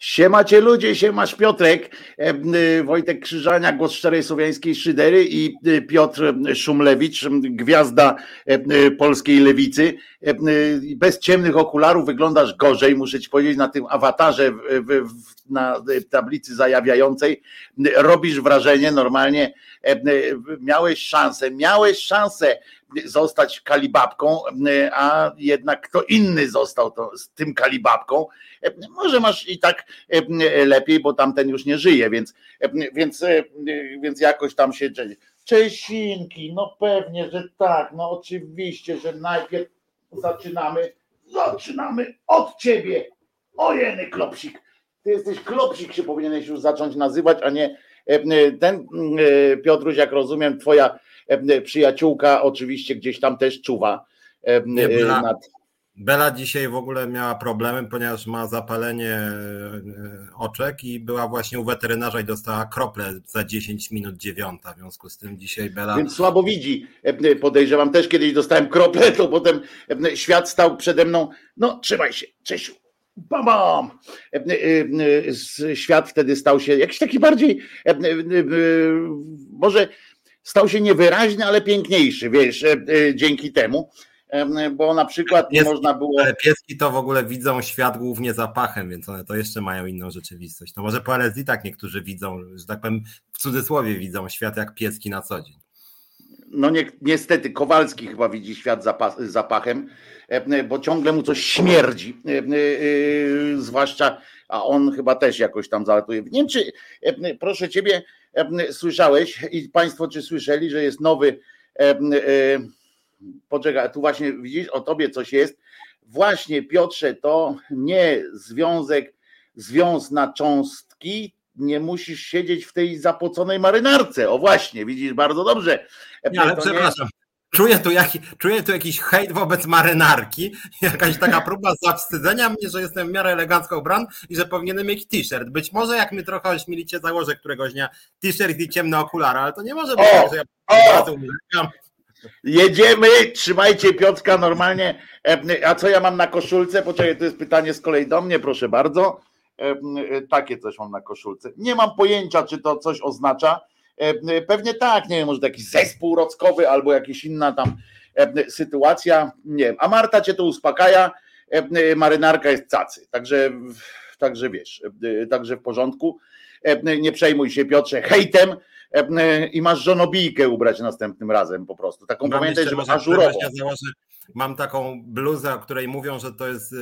Siemacie ludzie, siemasz Piotrek, e, Wojtek Krzyżania, głos szczerej słowiańskiej szydery i e, Piotr Szumlewicz, gwiazda e, polskiej lewicy. Bez ciemnych okularów wyglądasz gorzej, muszę ci powiedzieć, na tym awatarze na tablicy zajawiającej. Robisz wrażenie normalnie, miałeś szansę, miałeś szansę zostać kalibabką, a jednak kto inny został to, z tym kalibabką. Może masz i tak lepiej, bo tamten już nie żyje, więc, więc, więc jakoś tam się. Czesinki, no pewnie, że tak, no oczywiście, że najpierw zaczynamy, zaczynamy od ciebie. Ojeny klopsik. Ty jesteś klopsik, się powinieneś już zacząć nazywać, a nie ten Piotruś, jak rozumiem, twoja przyjaciółka oczywiście gdzieś tam też czuwa Bela, nad... Bela dzisiaj w ogóle miała problemy, ponieważ ma zapalenie e, oczek i była właśnie u weterynarza i dostała krople za 10 minut dziewiąta. W związku z tym dzisiaj Bela. Więc słabo widzi. Podejrzewam, też kiedyś dostałem krople, to potem świat stał przede mną. No, trzymaj się, Czesiu. Bam, bam. Świat wtedy stał się jakiś taki bardziej, może stał się niewyraźny, ale piękniejszy, wiesz, e, e, dzięki temu bo na przykład nie można było. Pieski to w ogóle widzą świat głównie zapachem, więc one to jeszcze mają inną rzeczywistość. To może po LSD tak niektórzy widzą, że tak powiem, w cudzysłowie widzą świat jak pieski na co dzień. No ni niestety, Kowalski chyba widzi świat zapachem, bo ciągle mu coś śmierdzi, zwłaszcza, a on chyba też jakoś tam zalatuje. Nie wiem, czy proszę ciebie, słyszałeś i Państwo czy słyszeli, że jest nowy. Poczekaj, tu właśnie widzisz, o tobie coś jest. Właśnie, Piotrze, to nie związek, związ na cząstki, nie musisz siedzieć w tej zapoconej marynarce. O właśnie, widzisz bardzo dobrze. Nie, ale przepraszam, Czuję tu, jak, czuję tu jakiś hejt wobec marynarki, jakaś taka próba zawstydzenia mnie, że jestem w miarę elegancko ubrany i że powinienem mieć t-shirt. Być może jak mnie trochę ośmielicie, założę któregoś dnia t-shirt i ciemne okulary, ale to nie może być tak, że ja umieszczam. Jedziemy, trzymajcie Piotrka normalnie. E, a co ja mam na koszulce? Poczekaj, to jest pytanie z kolei do mnie, proszę bardzo. E, takie coś mam na koszulce. Nie mam pojęcia, czy to coś oznacza E, pewnie tak, nie wiem, może taki zespół rockowy albo jakaś inna tam e, sytuacja, nie wiem. A Marta cię to uspokaja, e, marynarka jest cacy, także, także wiesz, także w porządku. Nie przejmuj się Piotrze hejtem i masz żonobijkę ubrać następnym razem po prostu. Taką Mam pamiętaj, że ażurową. Mam taką bluzę, o której mówią, że to jest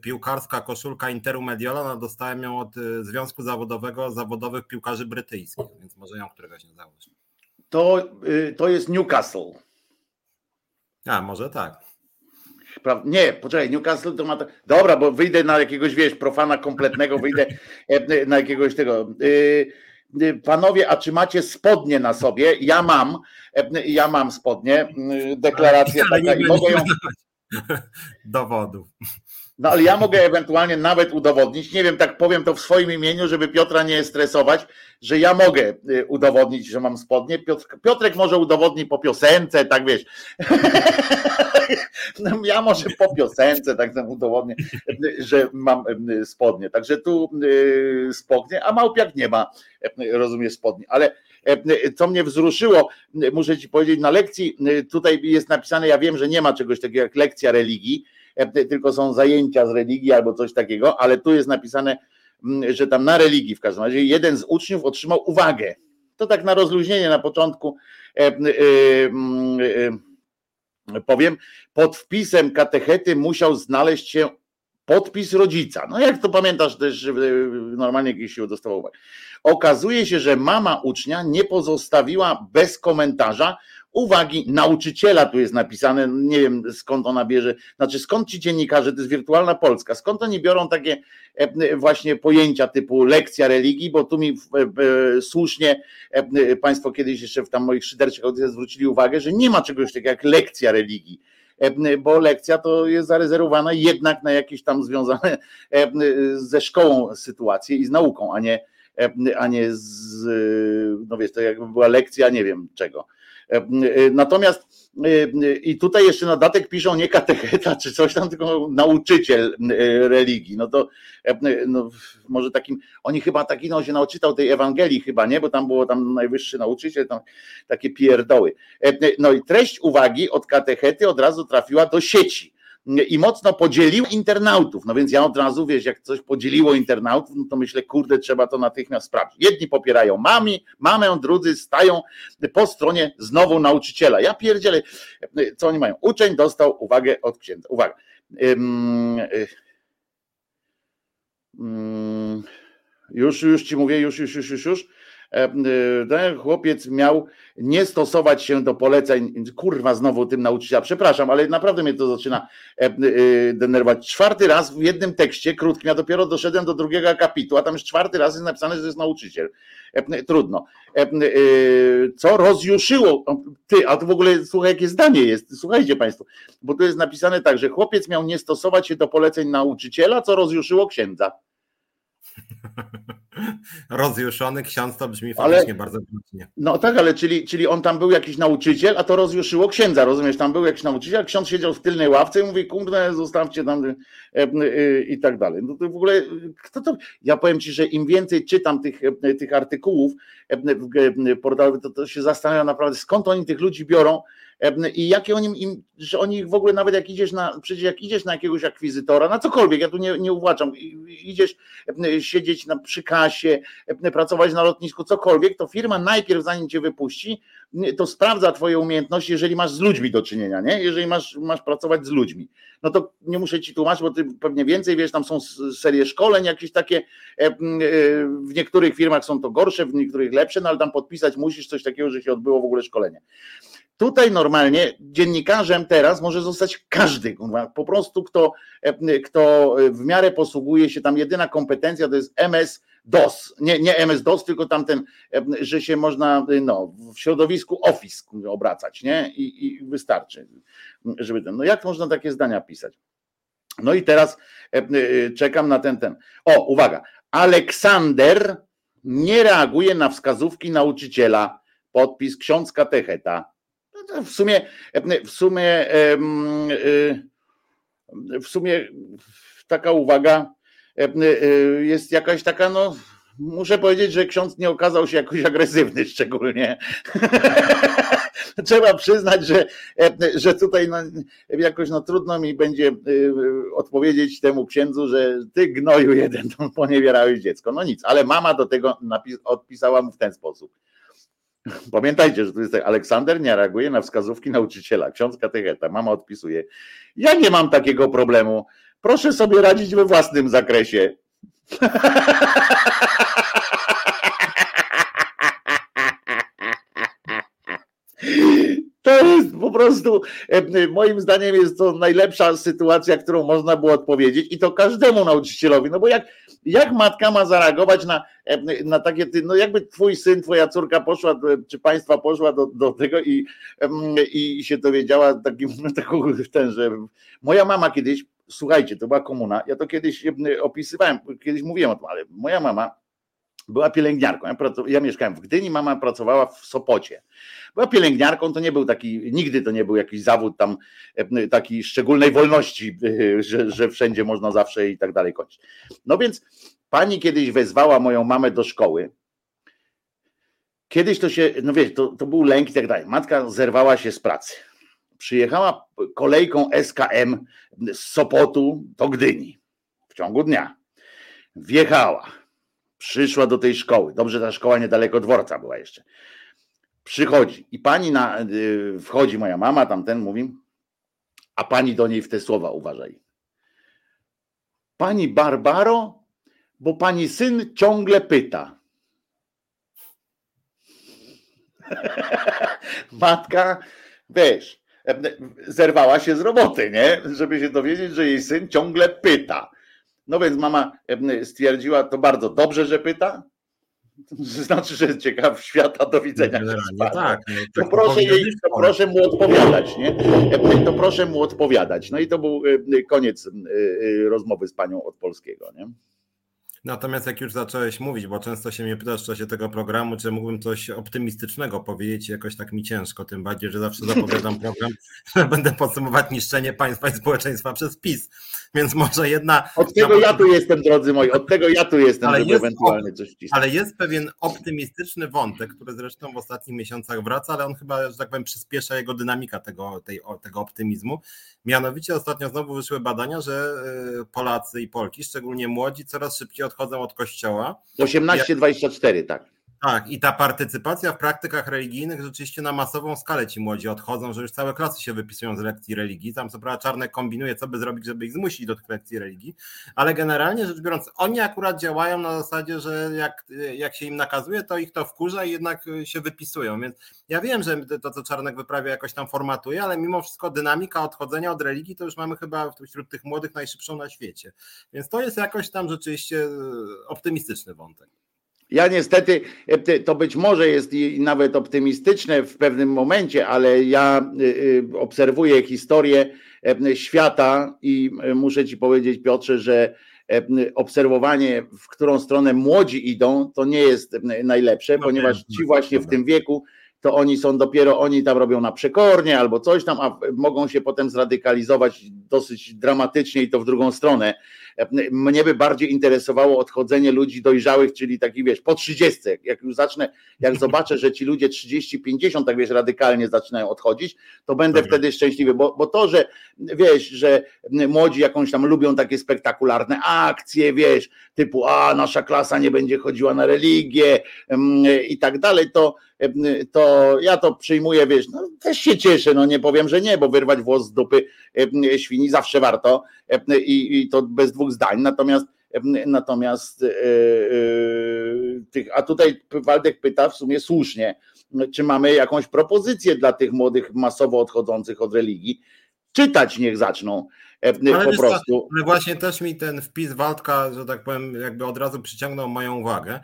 piłkarska koszulka Interu Mediola. dostałem ją od Związku Zawodowego Zawodowych Piłkarzy Brytyjskich, więc może ją któregoś nie założę. To, y, to jest Newcastle. A, może tak. Nie, poczekaj, Newcastle to ma. Dobra, bo wyjdę na jakiegoś, wiesz, profana kompletnego, wyjdę e, na jakiegoś tego. Y, y, panowie, a czy macie spodnie na sobie? Ja mam, e, ja mam spodnie. Deklaracja taka i mogę ją. Dowodów. No ale ja mogę ewentualnie nawet udowodnić, nie wiem, tak powiem to w swoim imieniu, żeby Piotra nie stresować, że ja mogę y, udowodnić, że mam spodnie. Piotr, Piotrek może udowodnić po piosence, tak wiesz. No, ja może po piosence tak tam udowodnię, że mam y, spodnie. Także tu y, spodnie, a Małpiak nie ma, rozumiesz, spodni. Ale co mnie wzruszyło, muszę ci powiedzieć, na lekcji tutaj jest napisane, ja wiem, że nie ma czegoś takiego jak lekcja religii, tylko są zajęcia z religii albo coś takiego, ale tu jest napisane, mm, że tam na religii w każdym razie jeden z uczniów otrzymał uwagę. To tak na rozluźnienie na początku e, e, powiem, pod wpisem katechety musiał znaleźć się podpis rodzica. No jak to pamiętasz też normalnie jakieś się dostawał uwagę. Okazuje się, że mama ucznia nie pozostawiła bez komentarza uwagi nauczyciela, tu jest napisane, nie wiem skąd ona bierze, znaczy skąd ci dziennikarze, to jest wirtualna Polska, skąd oni biorą takie e, właśnie pojęcia typu lekcja religii, bo tu mi e, e, słusznie Państwo kiedyś jeszcze w tam moich szyderczych zwrócili uwagę, że nie ma czegoś takiego jak lekcja religii bo lekcja to jest zarezerwowana jednak na jakieś tam związane ze szkołą sytuacje i z nauką, a nie, a nie z, no wiesz, to jakby była lekcja, nie wiem czego. E, e, natomiast I tutaj jeszcze na datek piszą nie katecheta czy coś tam, tylko nauczyciel religii. No to no, może takim, oni chyba taki no, się nauczytał tej Ewangelii chyba, nie? Bo tam było tam najwyższy nauczyciel, tam takie pierdoły. No i treść uwagi od katechety od razu trafiła do sieci i mocno podzielił internautów. No więc ja od razu, wiesz, jak coś podzieliło internautów, no to myślę, kurde, trzeba to natychmiast sprawdzić. Jedni popierają mami, mamę, drudzy stają po stronie znowu nauczyciela. Ja pierdzielę, co oni mają? Uczeń dostał uwagę od księdza. Uwaga. Już, już ci mówię, już, już, już, już, już. Ten chłopiec miał nie stosować się do poleceń, kurwa znowu tym nauczyciela, przepraszam, ale naprawdę mnie to zaczyna denerwować. Czwarty raz w jednym tekście krótkim, ja dopiero doszedłem do drugiego akapitu, a tam już czwarty raz jest napisane, że to jest nauczyciel. Trudno. Co rozjuszyło, ty, a to w ogóle słuchaj, jakie zdanie jest, słuchajcie Państwo, bo tu jest napisane tak, że chłopiec miał nie stosować się do poleceń nauczyciela, co rozjuszyło księdza. Rozjuszony ksiądz to brzmi faktycznie ale, bardzo pięknie. No tak, ale czyli, czyli on tam był jakiś nauczyciel, a to rozjuszyło księdza, rozumiesz? Tam był jakiś nauczyciel, ksiądz siedział w tylnej ławce i mówi, kurde, zostawcie tam e, e, i tak dalej. No to w ogóle, kto to... Ja powiem Ci, że im więcej czytam tych, e, tych artykułów w portalu, to, to się zastanawiam naprawdę, skąd oni tych ludzi biorą, i jakie oni, im, że oni w ogóle nawet jak idziesz na, przecież jak idziesz na jakiegoś akwizytora, na cokolwiek, ja tu nie, nie uwłaczam, idziesz siedzieć na, przy kasie, pracować na lotnisku, cokolwiek, to firma najpierw zanim cię wypuści, to sprawdza twoje umiejętności, jeżeli masz z ludźmi do czynienia, nie? Jeżeli masz, masz pracować z ludźmi. No to nie muszę ci tłumaczyć, bo ty pewnie więcej wiesz, tam są serie szkoleń jakieś takie, w niektórych firmach są to gorsze, w niektórych lepsze, no ale tam podpisać musisz coś takiego, że się odbyło w ogóle szkolenie. Tutaj normalnie dziennikarzem teraz może zostać każdy, po prostu kto, e, kto w miarę posługuje się, tam jedyna kompetencja to jest MS-DOS, nie, nie MS-DOS, tylko tamten, e, że się można no, w środowisku Office obracać, nie? I, i wystarczy, żeby ten, no jak można takie zdania pisać? No i teraz e, czekam na ten, ten. O, uwaga, Aleksander nie reaguje na wskazówki nauczyciela, podpis ksiądz katecheta. W sumie, w sumie, y, w sumie taka uwaga y, jest jakaś taka, no muszę powiedzieć, że ksiądz nie okazał się jakoś agresywny szczególnie. Trzeba przyznać, że, że tutaj no, jakoś no, trudno mi będzie y, odpowiedzieć temu księdzu, że ty gnoju jeden poniewierałeś dziecko. No nic, ale mama do tego odpisała mu w ten sposób. Pamiętajcie, że tu jest tak, Aleksander nie reaguje na wskazówki nauczyciela, ksiądz katecheta, mama odpisuje. Ja nie mam takiego problemu. Proszę sobie radzić we własnym zakresie. To jest po prostu, moim zdaniem, jest to najlepsza sytuacja, którą można było odpowiedzieć i to każdemu nauczycielowi. No bo jak, jak matka ma zareagować na, e, na takie, no jakby twój syn, twoja córka poszła, czy państwa poszła do, do tego i, i się dowiedziała takim, taką, ten, że moja mama kiedyś, słuchajcie, to była komuna, ja to kiedyś opisywałem, kiedyś mówiłem o tym, ale moja mama była pielęgniarką. Ja, ja, mieszkałem w Gdyni, mama pracowała w Sopocie. Była pielęgniarką, to nie był taki, nigdy to nie był jakiś zawód tam e, takiej szczególnej wolności, e, że, że wszędzie można zawsze i tak dalej kończyć. No więc pani kiedyś wezwała moją mamę do szkoły. Kiedyś to się, no wiesz, to, to był lęk i tak dalej. Matka zerwała się z pracy. Przyjechała kolejką SKM z Sopotu do Gdyni w ciągu dnia. Wjechała Przyszła do tej szkoły. Dobrze, ta szkoła niedaleko dworca była jeszcze. Przychodzi i pani na, y, wchodzi, moja mama, tamten mówi, a pani do niej w te słowa uważaj. Pani Barbaro, bo pani syn ciągle pyta. Matka, wiesz, zerwała się z roboty, nie? Żeby się dowiedzieć, że jej syn ciągle pyta. No więc mama stwierdziła, to bardzo dobrze, że pyta. Znaczy, że jest ciekaw świata, do widzenia. tak, no, to, proszę jej, to proszę mu odpowiadać, nie? To proszę mu odpowiadać. No i to był koniec rozmowy z panią od polskiego, nie? Natomiast jak już zacząłeś mówić, bo często się mnie pytasz w czasie tego programu, czy mógłbym coś optymistycznego powiedzieć, jakoś tak mi ciężko, tym bardziej, że zawsze zapowiadam program, że będę podsumować niszczenie państwa i społeczeństwa przez PiS. Więc może jedna. Od tego ja tu jestem, drodzy moi, od tego ja tu jestem, ale żeby jest, ewentualnie coś wcisnąć. Ale jest pewien optymistyczny wątek, który zresztą w ostatnich miesiącach wraca, ale on chyba, że tak powiem, przyspiesza jego dynamika tego, tej, tego optymizmu. Mianowicie ostatnio znowu wyszły badania, że y, Polacy i Polki, szczególnie młodzi, coraz szybciej odchodzą od kościoła. 18-24, tak. Tak, i ta partycypacja w praktykach religijnych rzeczywiście na masową skalę ci młodzi odchodzą, że już całe klasy się wypisują z lekcji religii. Tam co prawda Czarnek kombinuje, co by zrobić, żeby ich zmusić do tych lekcji religii, ale generalnie rzecz biorąc, oni akurat działają na zasadzie, że jak, jak się im nakazuje, to ich to wkurza i jednak się wypisują. Więc ja wiem, że to, co Czarnek wyprawia, jakoś tam formatuje, ale mimo wszystko dynamika odchodzenia od religii to już mamy chyba wśród tych młodych najszybszą na świecie. Więc to jest jakoś tam rzeczywiście optymistyczny wątek. Ja niestety, e, to być może jest nawet optymistyczne w pewnym momencie, ale ja y, y, obserwuję historię e, świata i e, muszę Ci powiedzieć, Piotrze, że obserwowanie, w którą stronę młodzi idą, to nie jest najlepsze, no ponieważ ci właśnie w tym wieku, to oni są dopiero, oni tam robią na przekornie albo coś tam, a mogą się potem zradykalizować dosyć dramatycznie i to w drugą stronę mnie by bardziej interesowało odchodzenie ludzi dojrzałych, czyli takich wiesz, po 30. Jak już zacznę, jak zobaczę, że ci ludzie 30-50, tak wiesz, radykalnie zaczynają odchodzić, to będę Dobra. wtedy szczęśliwy, bo, bo to, że wiesz, że młodzi jakąś tam lubią takie spektakularne akcje, wiesz, typu a nasza klasa nie będzie chodziła na religię i tak dalej, to to ja to przyjmuję, wiesz, no, też się cieszę, no nie powiem, że nie, bo wyrwać włos z dupy świni zawsze warto i, i to bez dwóch zdań, natomiast natomiast tych, a tutaj Waldek pyta w sumie słusznie, czy mamy jakąś propozycję dla tych młodych masowo odchodzących od religii, czytać niech zaczną ale po prostu. Ale właśnie też mi ten wpis Waldka, że tak powiem, jakby od razu przyciągnął moją uwagę,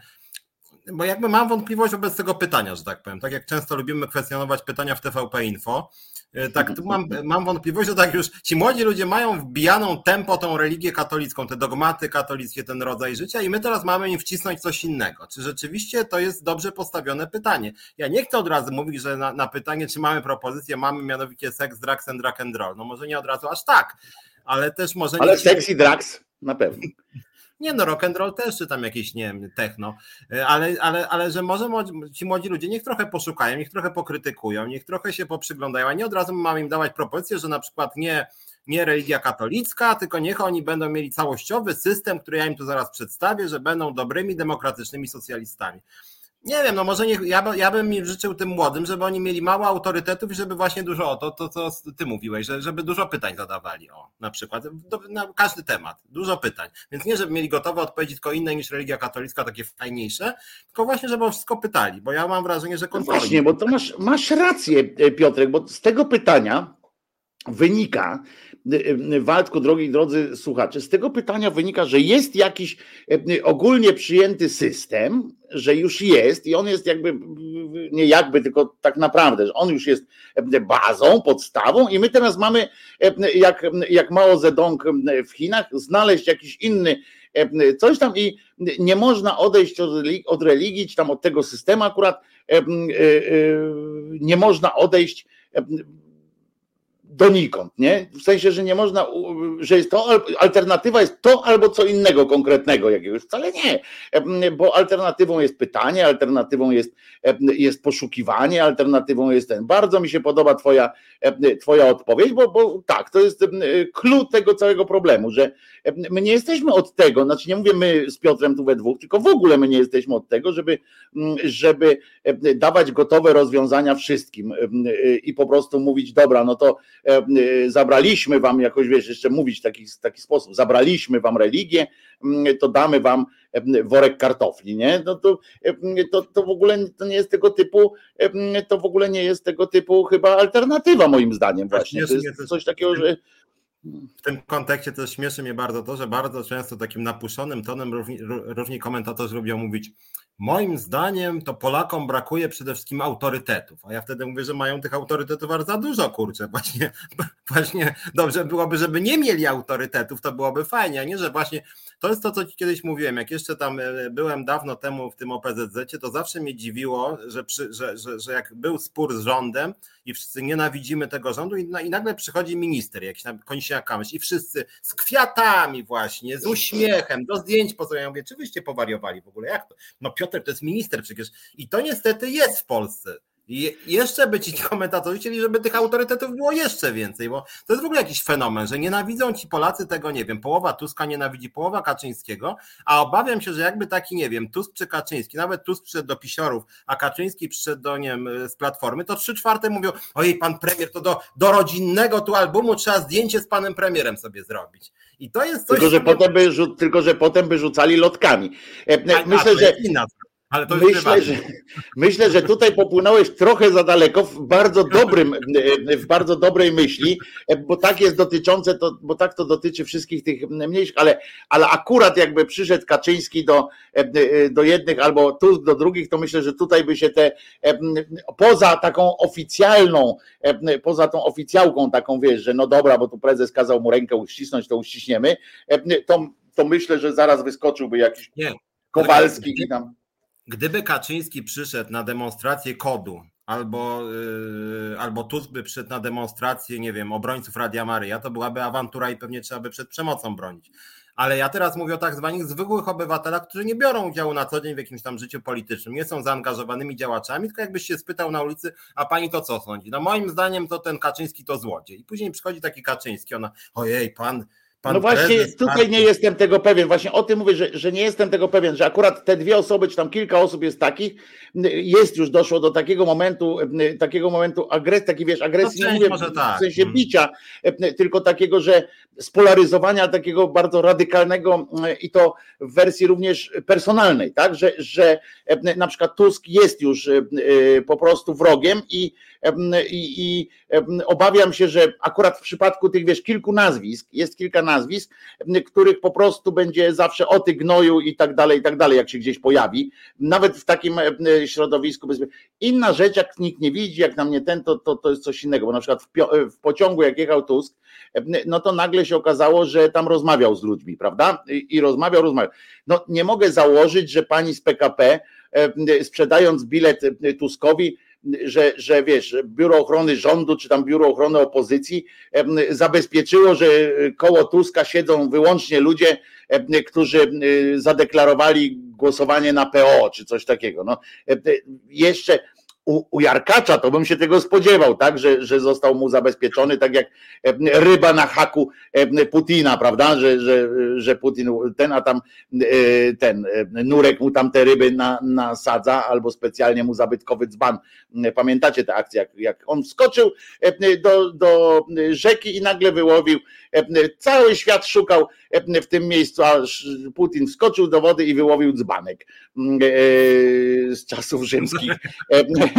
bo jakby mam wątpliwość wobec tego pytania, że tak powiem. Tak jak często lubimy kwestionować pytania w TVP Info, e, tak tu mam, mam wątpliwość, że tak już ci młodzi ludzie mają wbijaną tempo tą religię katolicką, te dogmaty katolickie, ten rodzaj życia i my teraz mamy im wcisnąć coś innego. Czy rzeczywiście to jest dobrze postawione pytanie? Ja nie chcę od razu mówić, że na, na pytanie, czy mamy propozycję, mamy mianowicie seks, drugs and rock and roll. No może nie od razu aż tak, ale też może... Ale seks i drugs na pewno. Nie no, rock and roll też, czy tam jakieś, nie wiem, techno, e, ale, ale, ale że może ci młodzi ludzie niech trochę poszukają, niech trochę pokrytykują, niech trochę się poprzyglądają, a nie od razu mamy im dawać propozycję, że na przykład nie, nie religia katolicka, tylko niech oni będą mieli całościowy system, który ja im tu zaraz przedstawię, że będą dobrymi, demokratycznymi socjalistami. Nie wiem, no może nie, ja, ja bym życzył tym młodym, żeby oni mieli mało autorytetów i żeby właśnie dużo, to, to co ty mówiłeś, że, żeby dużo pytań zadawali, o, na przykład, do, na każdy temat, dużo pytań. Więc nie, żeby mieli gotowe odpowiedzi tylko inne niż religia katolicka, takie fajniejsze, tylko właśnie, żeby o wszystko pytali, bo ja mam wrażenie, że no Właśnie, bo to masz, masz rację, Piotrek, bo z tego pytania wynika, Waldku, drogi drodzy słuchacze, z tego pytania wynika, że jest jakiś ogólnie przyjęty system, że już jest i on jest jakby, nie jakby, tylko tak naprawdę, że on już jest bazą, podstawą i my teraz mamy, jak, jak Mao Zedong w Chinach, znaleźć jakiś inny coś tam i nie można odejść od religii, od religii czy tam od tego systemu akurat, nie można odejść donikąd, nie? W sensie, że nie można, że jest to, alternatywa jest to albo co innego konkretnego jakiegoś. Wcale nie, bo alternatywą jest pytanie, alternatywą jest, jest poszukiwanie, alternatywą jest ten. Bardzo mi się podoba twoja, twoja odpowiedź, bo, bo tak, to jest klucz tego całego problemu, że my nie jesteśmy od tego, znaczy nie mówię my z Piotrem tu we dwóch, tylko w ogóle my nie jesteśmy od tego, żeby, żeby dawać gotowe rozwiązania wszystkim i po prostu mówić, dobra, no to E, e, zabraliśmy wam jakoś, wiesz, jeszcze mówić w taki, taki sposób, zabraliśmy wam religię, mm, to damy wam e, worek kartofli, nie? No to, to, to w ogóle to nie jest tego typu, to w ogóle nie jest tego typu chyba alternatywa moim zdaniem właśnie. To jest coś takiego, że w tym kontekście też śmieszy mnie bardzo to, że bardzo często takim napuszonym tonem równi, różni komentatorzy lubią mówić moim zdaniem to Polakom brakuje przede wszystkim autorytetów, a ja wtedy mówię, że mają tych autorytetów bardzo dużo, kurczę, właśnie, właśnie dobrze byłoby, żeby nie mieli autorytetów, to byłoby fajnie, a nie, że właśnie to jest to, co kiedyś mówiłem, jak jeszcze tam e, byłem dawno temu w tym OPZZ, to zawsze mnie dziwiło, że, przy, że, że, że jak był spór z rządem i wszyscy nienawidzimy tego rządu i, i nagle przychodzi minister jakiś tam Koniśniak-Kamysz i wszyscy z kwiatami właśnie, z uśmiechem, do zdjęć pozorują. Ja mówię, czy wyście powariowali w ogóle, jak to? No Piotr to jest minister przecież i to niestety jest w Polsce. I jeszcze by ci komentatorzy chcieli, żeby tych autorytetów było jeszcze więcej, bo to jest w ogóle jakiś fenomen, że nienawidzą ci Polacy tego, nie wiem, połowa Tuska nienawidzi połowa Kaczyńskiego, a obawiam się, że jakby taki, nie wiem, Tusk czy Kaczyński, nawet Tusk przyszedł do Pisiorów, a Kaczyński przyszedł do, nie wiem, z Platformy, to trzy czwarte mówią, ojej, pan premier, to do, do rodzinnego tu albumu trzeba zdjęcie z panem premierem sobie zrobić. I to jest coś... Tylko, że, potem by, tylko, że potem by rzucali lotkami. E, myślę, że... Inna myślę, że, myślę, że tutaj popłynąłeś trochę za daleko w bardzo dobrym, w bardzo dobrej myśli, bo tak jest dotyczące, to, bo tak to dotyczy wszystkich tych mniejszych, ale, ale akurat jakby przyszedł Kaczyński do, do jednych albo tu do drugich, to myślę, że tutaj by się te poza taką oficjalną, poza tą oficjałką taką wiesz, że no dobra, bo tu prezes kazał mu rękę uścisnąć, to uściśniemy, to, to myślę, że zaraz wyskoczyłby jakiś Nie. Kowalski i tam. Gdyby Kaczyński przyszedł na demonstrację kodu, albo, yy, albo Tusk by przyszedł na demonstrację, nie wiem, obrońców Radia Maryja, to byłaby awantura i pewnie trzeba by przed przemocą bronić. Ale ja teraz mówię o tak zwanych zwykłych obywatelach, którzy nie biorą udziału na co dzień w jakimś tam życiu politycznym, nie są zaangażowanymi działaczami, tylko jakbyś się spytał na ulicy, a pani to co sądzi? No moim zdaniem to ten Kaczyński to złodziej. I później przychodzi taki Kaczyński, ona, ojej, pan no właśnie tutaj nie jestem tego pewien, właśnie o tym mówię, że, że nie jestem tego pewien, że akurat te dwie osoby, czy tam kilka osób jest takich, jest już doszło do takiego momentu, takiego momentu agresji, taki wiesz, agresji, no, nie mówię w tak. sensie mm. bicia, tylko takiego, że spolaryzowania takiego bardzo radykalnego i to w wersji również personalnej, tak, że, że na przykład Tusk jest już po prostu wrogiem i i, i obawiam się, że akurat w przypadku tych, wiesz, kilku nazwisk, jest kilka nazwisk, których po prostu będzie zawsze o ty gnoju i tak dalej, i tak dalej, jak się gdzieś pojawi, nawet w takim środowisku. Inna rzecz, jak nikt nie widzi, jak na mnie ten, to, to, to jest coś innego, bo na przykład w, w pociągu, jak jechał Tusk, no to nagle się okazało, że tam rozmawiał z ludźmi, prawda? I rozmawiał, rozmawiał. No nie mogę założyć, że pani z PKP sprzedając bilet Tuskowi, że, że wiesz, Biuro Ochrony Rządu, czy tam Biuro Ochrony Opozycji zabezpieczyło, że koło Tuska siedzą wyłącznie ludzie, którzy zadeklarowali głosowanie na PO, czy coś takiego. No, jeszcze u, u Jarkacza to bym się tego spodziewał, tak, że, że został mu zabezpieczony, tak jak ryba na haku Putina, prawda, że, że, że Putin ten, a tam e, ten nurek mu tam te ryby na, nasadza, albo specjalnie mu zabytkowy dzban. Pamiętacie tę akcję, jak, jak on wskoczył do, do rzeki i nagle wyłowił, cały świat szukał w tym miejscu, a Putin wskoczył do wody i wyłowił dzbanek z czasów rzymskich.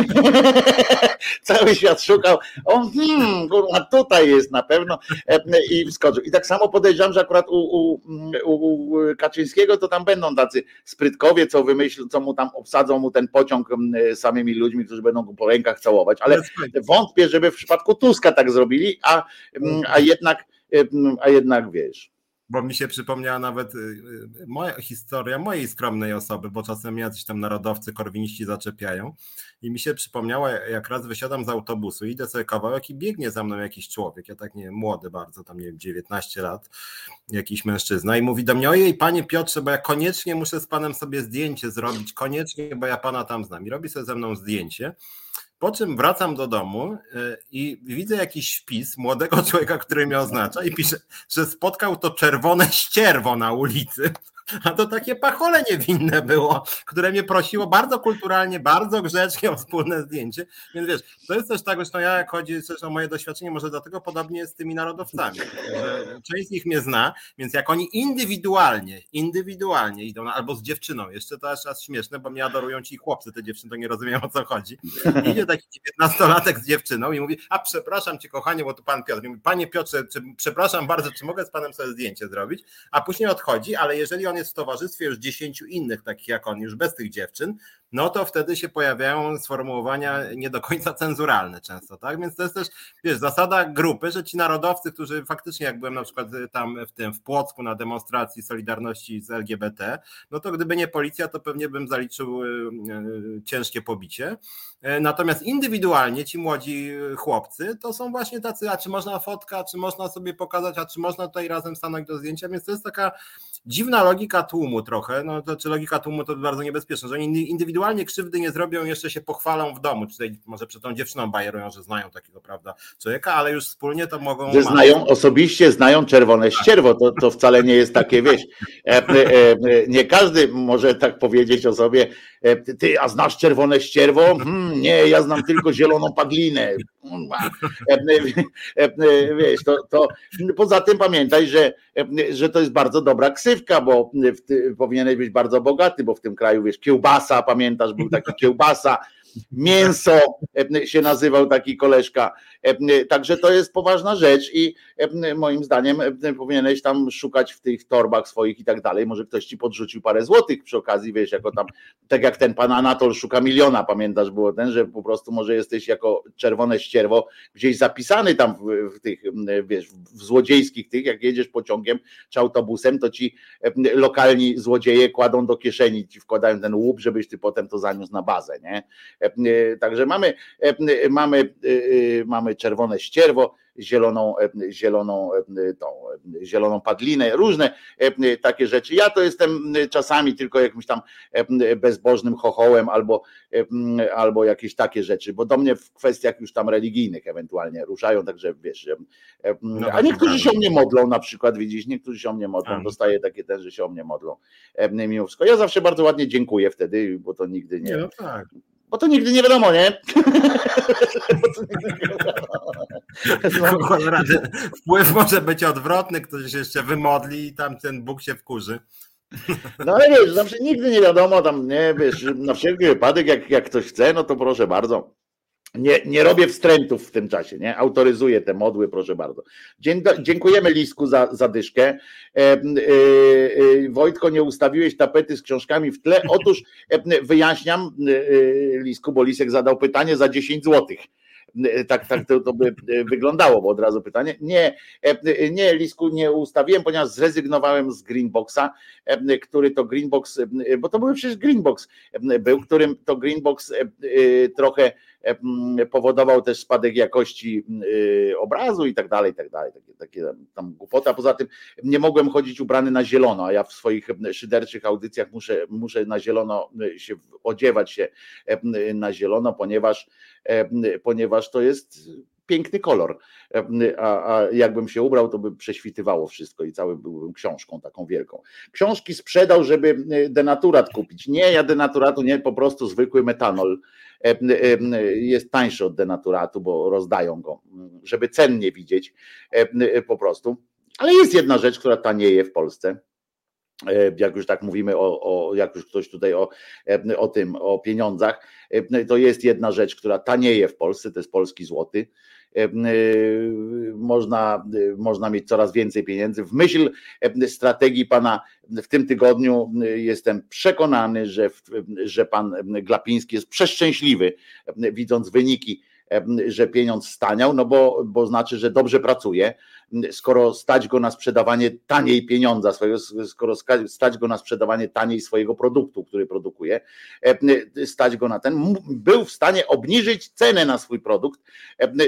Cały świat szukał. On, hmm, kurwa, tutaj jest na pewno i wskoczył. I tak samo podejrzewam, że akurat u, u, u Kaczyńskiego to tam będą tacy sprytkowie, co wymyślą, co mu tam obsadzą mu ten pociąg samymi ludźmi, którzy będą go po rękach całować. Ale wątpię, żeby w przypadku Tuska tak zrobili, a, a jednak, a jednak wiesz bo mi się przypomniała nawet y, y, moja historia mojej skromnej osoby, bo czasem jacyś tam narodowcy, korwiniści zaczepiają i mi się przypomniała, jak raz wysiadam z autobusu, idę sobie kawałek i biegnie za mną jakiś człowiek, ja tak nie wiem, młody bardzo, tam nie wiem, 19 lat, jakiś mężczyzna i mówi do mnie, ojej panie Piotrze, bo ja koniecznie muszę z panem sobie zdjęcie zrobić, koniecznie, bo ja pana tam znam. I robi sobie ze mną zdjęcie po czym wracam do domu y, i widzę jakiś wpis młodego człowieka, który mnie oznacza i pisze, że spotkał to czerwone ścierwo na ulicy. A to takie pachole niewinne było, które mnie prosiło bardzo kulturalnie, bardzo grzecznie o wspólne zdjęcie. Więc wiesz, to jest też tak, zresztą ja jak chodzi też o moje doświadczenie, może dlatego podobnie jest z tymi narodowcami, że część z nich mnie zna, więc jak oni indywidualnie, indywidualnie idą, albo z dziewczyną, jeszcze to aż czas śmieszne, bo mnie adorują ci chłopcy, te dziewczyny to nie rozumieją o co chodzi. Idzie taki 19-latek z dziewczyną i mówi, a przepraszam cię kochanie, bo tu pan Piotr mówi, panie Piotrze, czy, przepraszam bardzo, czy mogę z panem sobie zdjęcie zrobić? A później odchodzi, ale jeżeli on jest w towarzystwie już dziesięciu innych, takich jak on, już bez tych dziewczyn, no to wtedy się pojawiają sformułowania nie do końca cenzuralne często, tak? Więc to jest też, wiesz, zasada grupy, że ci narodowcy, którzy faktycznie, jak byłem na przykład tam w tym, w Płocku na demonstracji Solidarności z LGBT, no to gdyby nie policja, to pewnie bym zaliczył y, y, ciężkie pobicie. E, natomiast indywidualnie ci młodzi chłopcy to są właśnie tacy, a czy można fotka, czy można sobie pokazać, a czy można tutaj razem stanąć do zdjęcia, więc to jest taka dziwna logika tłumu trochę, no to czy logika tłumu to bardzo niebezpieczne, że oni indywidualnie krzywdy nie zrobią, jeszcze się pochwalą w domu, czy tutaj może przed tą dziewczyną bajerują, że znają takiego, prawda, człowieka, ale już wspólnie to mogą... Że znają, osobiście znają czerwone ścierwo, to, to wcale nie jest takie, wieś, e, e, e, nie każdy może tak powiedzieć o sobie, ty, a znasz czerwone ścierwo? Hmm, nie, ja znam tylko zieloną paglinę. Wiesz, to, to poza tym pamiętaj, że, że to jest bardzo dobra ksywka, bo powinieneś być bardzo bogaty, bo w tym kraju, wiesz, kiełbasa, pamiętasz, był taki kiełbasa, mięso się nazywał taki koleżka. Także to jest poważna rzecz i moim zdaniem powinieneś tam szukać w tych torbach swoich i tak dalej. Może ktoś ci podrzucił parę złotych przy okazji, wiesz, jako tam, tak jak ten pan Anatol szuka miliona, pamiętasz, było ten, że po prostu może jesteś jako czerwone ścierwo gdzieś zapisany tam w, w tych, wiesz, w złodziejskich tych, jak jedziesz pociągiem czy autobusem, to ci lokalni złodzieje kładą do kieszeni, ci wkładają ten łup, żebyś ty potem to zaniósł na bazę, nie? Także mamy, mamy, mamy czerwone ścierwo, zieloną, zieloną, tą, zieloną padlinę, różne takie rzeczy. Ja to jestem czasami tylko jakimś tam bezbożnym chochołem albo, albo jakieś takie rzeczy, bo do mnie w kwestiach już tam religijnych ewentualnie ruszają, także wiesz, no a niektórzy się o mnie modlą na przykład, widzisz, niektórzy się o mnie modlą, tak. dostaję takie też, że się o mnie modlą mimo wszystko. Ja zawsze bardzo ładnie dziękuję wtedy, bo to nigdy nie, nie no tak. Bo to nigdy nie wiadomo, nie? Wpływ może być odwrotny, ktoś jeszcze wymodli i tam ten Bóg się wkurzy. No ale wiesz, zawsze nigdy nie wiadomo, tam nie wiesz, na wszelki wypadek, jak, jak ktoś chce, no to proszę bardzo. Nie, nie robię wstrętów w tym czasie, nie? Autoryzuję te modły, proszę bardzo. Dziękujemy Lisku za, za dyszkę. E, e, e, Wojtko, nie ustawiłeś tapety z książkami w tle. Otóż e, wyjaśniam, e, e, Lisku, bo Lisek zadał pytanie za 10 złotych tak, tak to, to, by wyglądało, bo od razu pytanie. Nie, nie, Lisku nie ustawiłem, ponieważ zrezygnowałem z Greenboxa, który to Greenbox, bo to był przecież Greenbox, był, którym to Greenbox trochę powodował też spadek jakości y, obrazu i tak dalej, i tak dalej, takie, takie tam głupota. Poza tym nie mogłem chodzić ubrany na zielono, a ja w swoich szyderczych audycjach muszę, muszę na zielono y, się odziewać się na zielono, ponieważ, ponieważ to jest piękny kolor. A, a jakbym się ubrał, to by prześwitywało wszystko i cały byłbym książką taką wielką. Książki sprzedał, żeby denaturat kupić. Nie, ja denaturatu nie, po prostu zwykły metanol jest tańszy od denaturatu, bo rozdają go, żeby cennie widzieć po prostu. Ale jest jedna rzecz, która tanieje w Polsce jak już tak mówimy o, o, jak już ktoś tutaj o, o tym, o pieniądzach, to jest jedna rzecz, która tanieje w Polsce, to jest polski złoty. Można, można mieć coraz więcej pieniędzy. W myśl strategii pana w tym tygodniu jestem przekonany, że, że pan Glapiński jest przeszczęśliwy, widząc wyniki że pieniądz staniał, no bo, bo znaczy, że dobrze pracuje. Skoro stać go na sprzedawanie taniej pieniądza swojego, skoro stać go na sprzedawanie taniej swojego produktu, który produkuje, stać go na ten, był w stanie obniżyć cenę na swój produkt,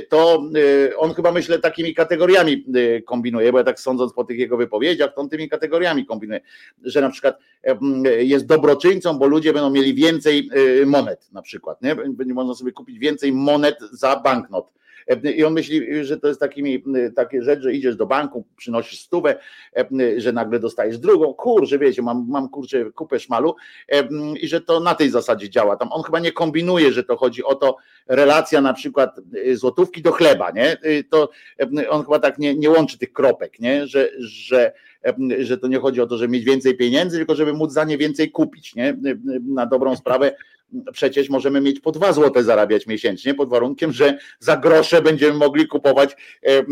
to e, on chyba myślę takimi kategoriami e, kombinuje, bo ja tak sądząc po tych jego wypowiedziach, to on tymi kategoriami kombinuje, że na przykład jest dobroczyńcą, bo ludzie będą mieli więcej e, monet na przykład, nie? Będzie można sobie kupić więcej monet za banknot I on myśli, że to jest takie rzecz, że idziesz do banku, przynosisz stówę, że nagle dostajesz drugą, kurczę, wiecie, mam, mam kurczę kupę szmalu i że to na tej zasadzie działa. Tam on chyba nie kombinuje, że to chodzi o to, relacja na przykład złotówki do chleba, nie? To on chyba tak nie, nie łączy tych kropek, nie? Że, że że to nie chodzi o to, żeby mieć więcej pieniędzy, tylko żeby móc za nie więcej kupić. Nie? Na dobrą sprawę przecież możemy mieć po dwa złote zarabiać miesięcznie, pod warunkiem, że za grosze będziemy mogli kupować e,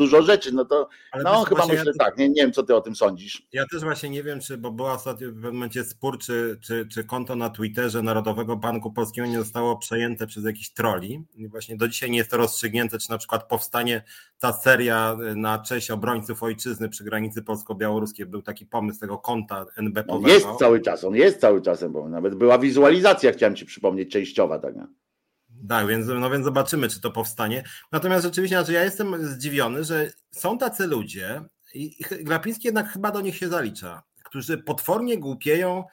dużo rzeczy. No to Ale no chyba myślę ja... tak, nie, nie wiem co ty o tym sądzisz. Ja też właśnie nie wiem, czy, bo była ostatnio w pewnym momencie spór, czy, czy, czy konto na Twitterze Narodowego Banku Polskiego nie zostało przejęte przez jakiś troli. I właśnie do dzisiaj nie jest to rozstrzygnięte, czy na przykład powstanie ta seria na cześć obrońców ojczyzny przy granicy polsko-białoruskiej. Był taki pomysł tego konta NBP. Jest cały czas, on jest cały czasem, bo nawet była wizualizacja, chciałem ci przypomnieć, częściowa. Tak, tak, więc, no więc zobaczymy, czy to powstanie. Natomiast rzeczywiście, znaczy ja jestem zdziwiony, że są tacy ludzie, i Glapiński jednak chyba do nich się zalicza, którzy potwornie głupieją,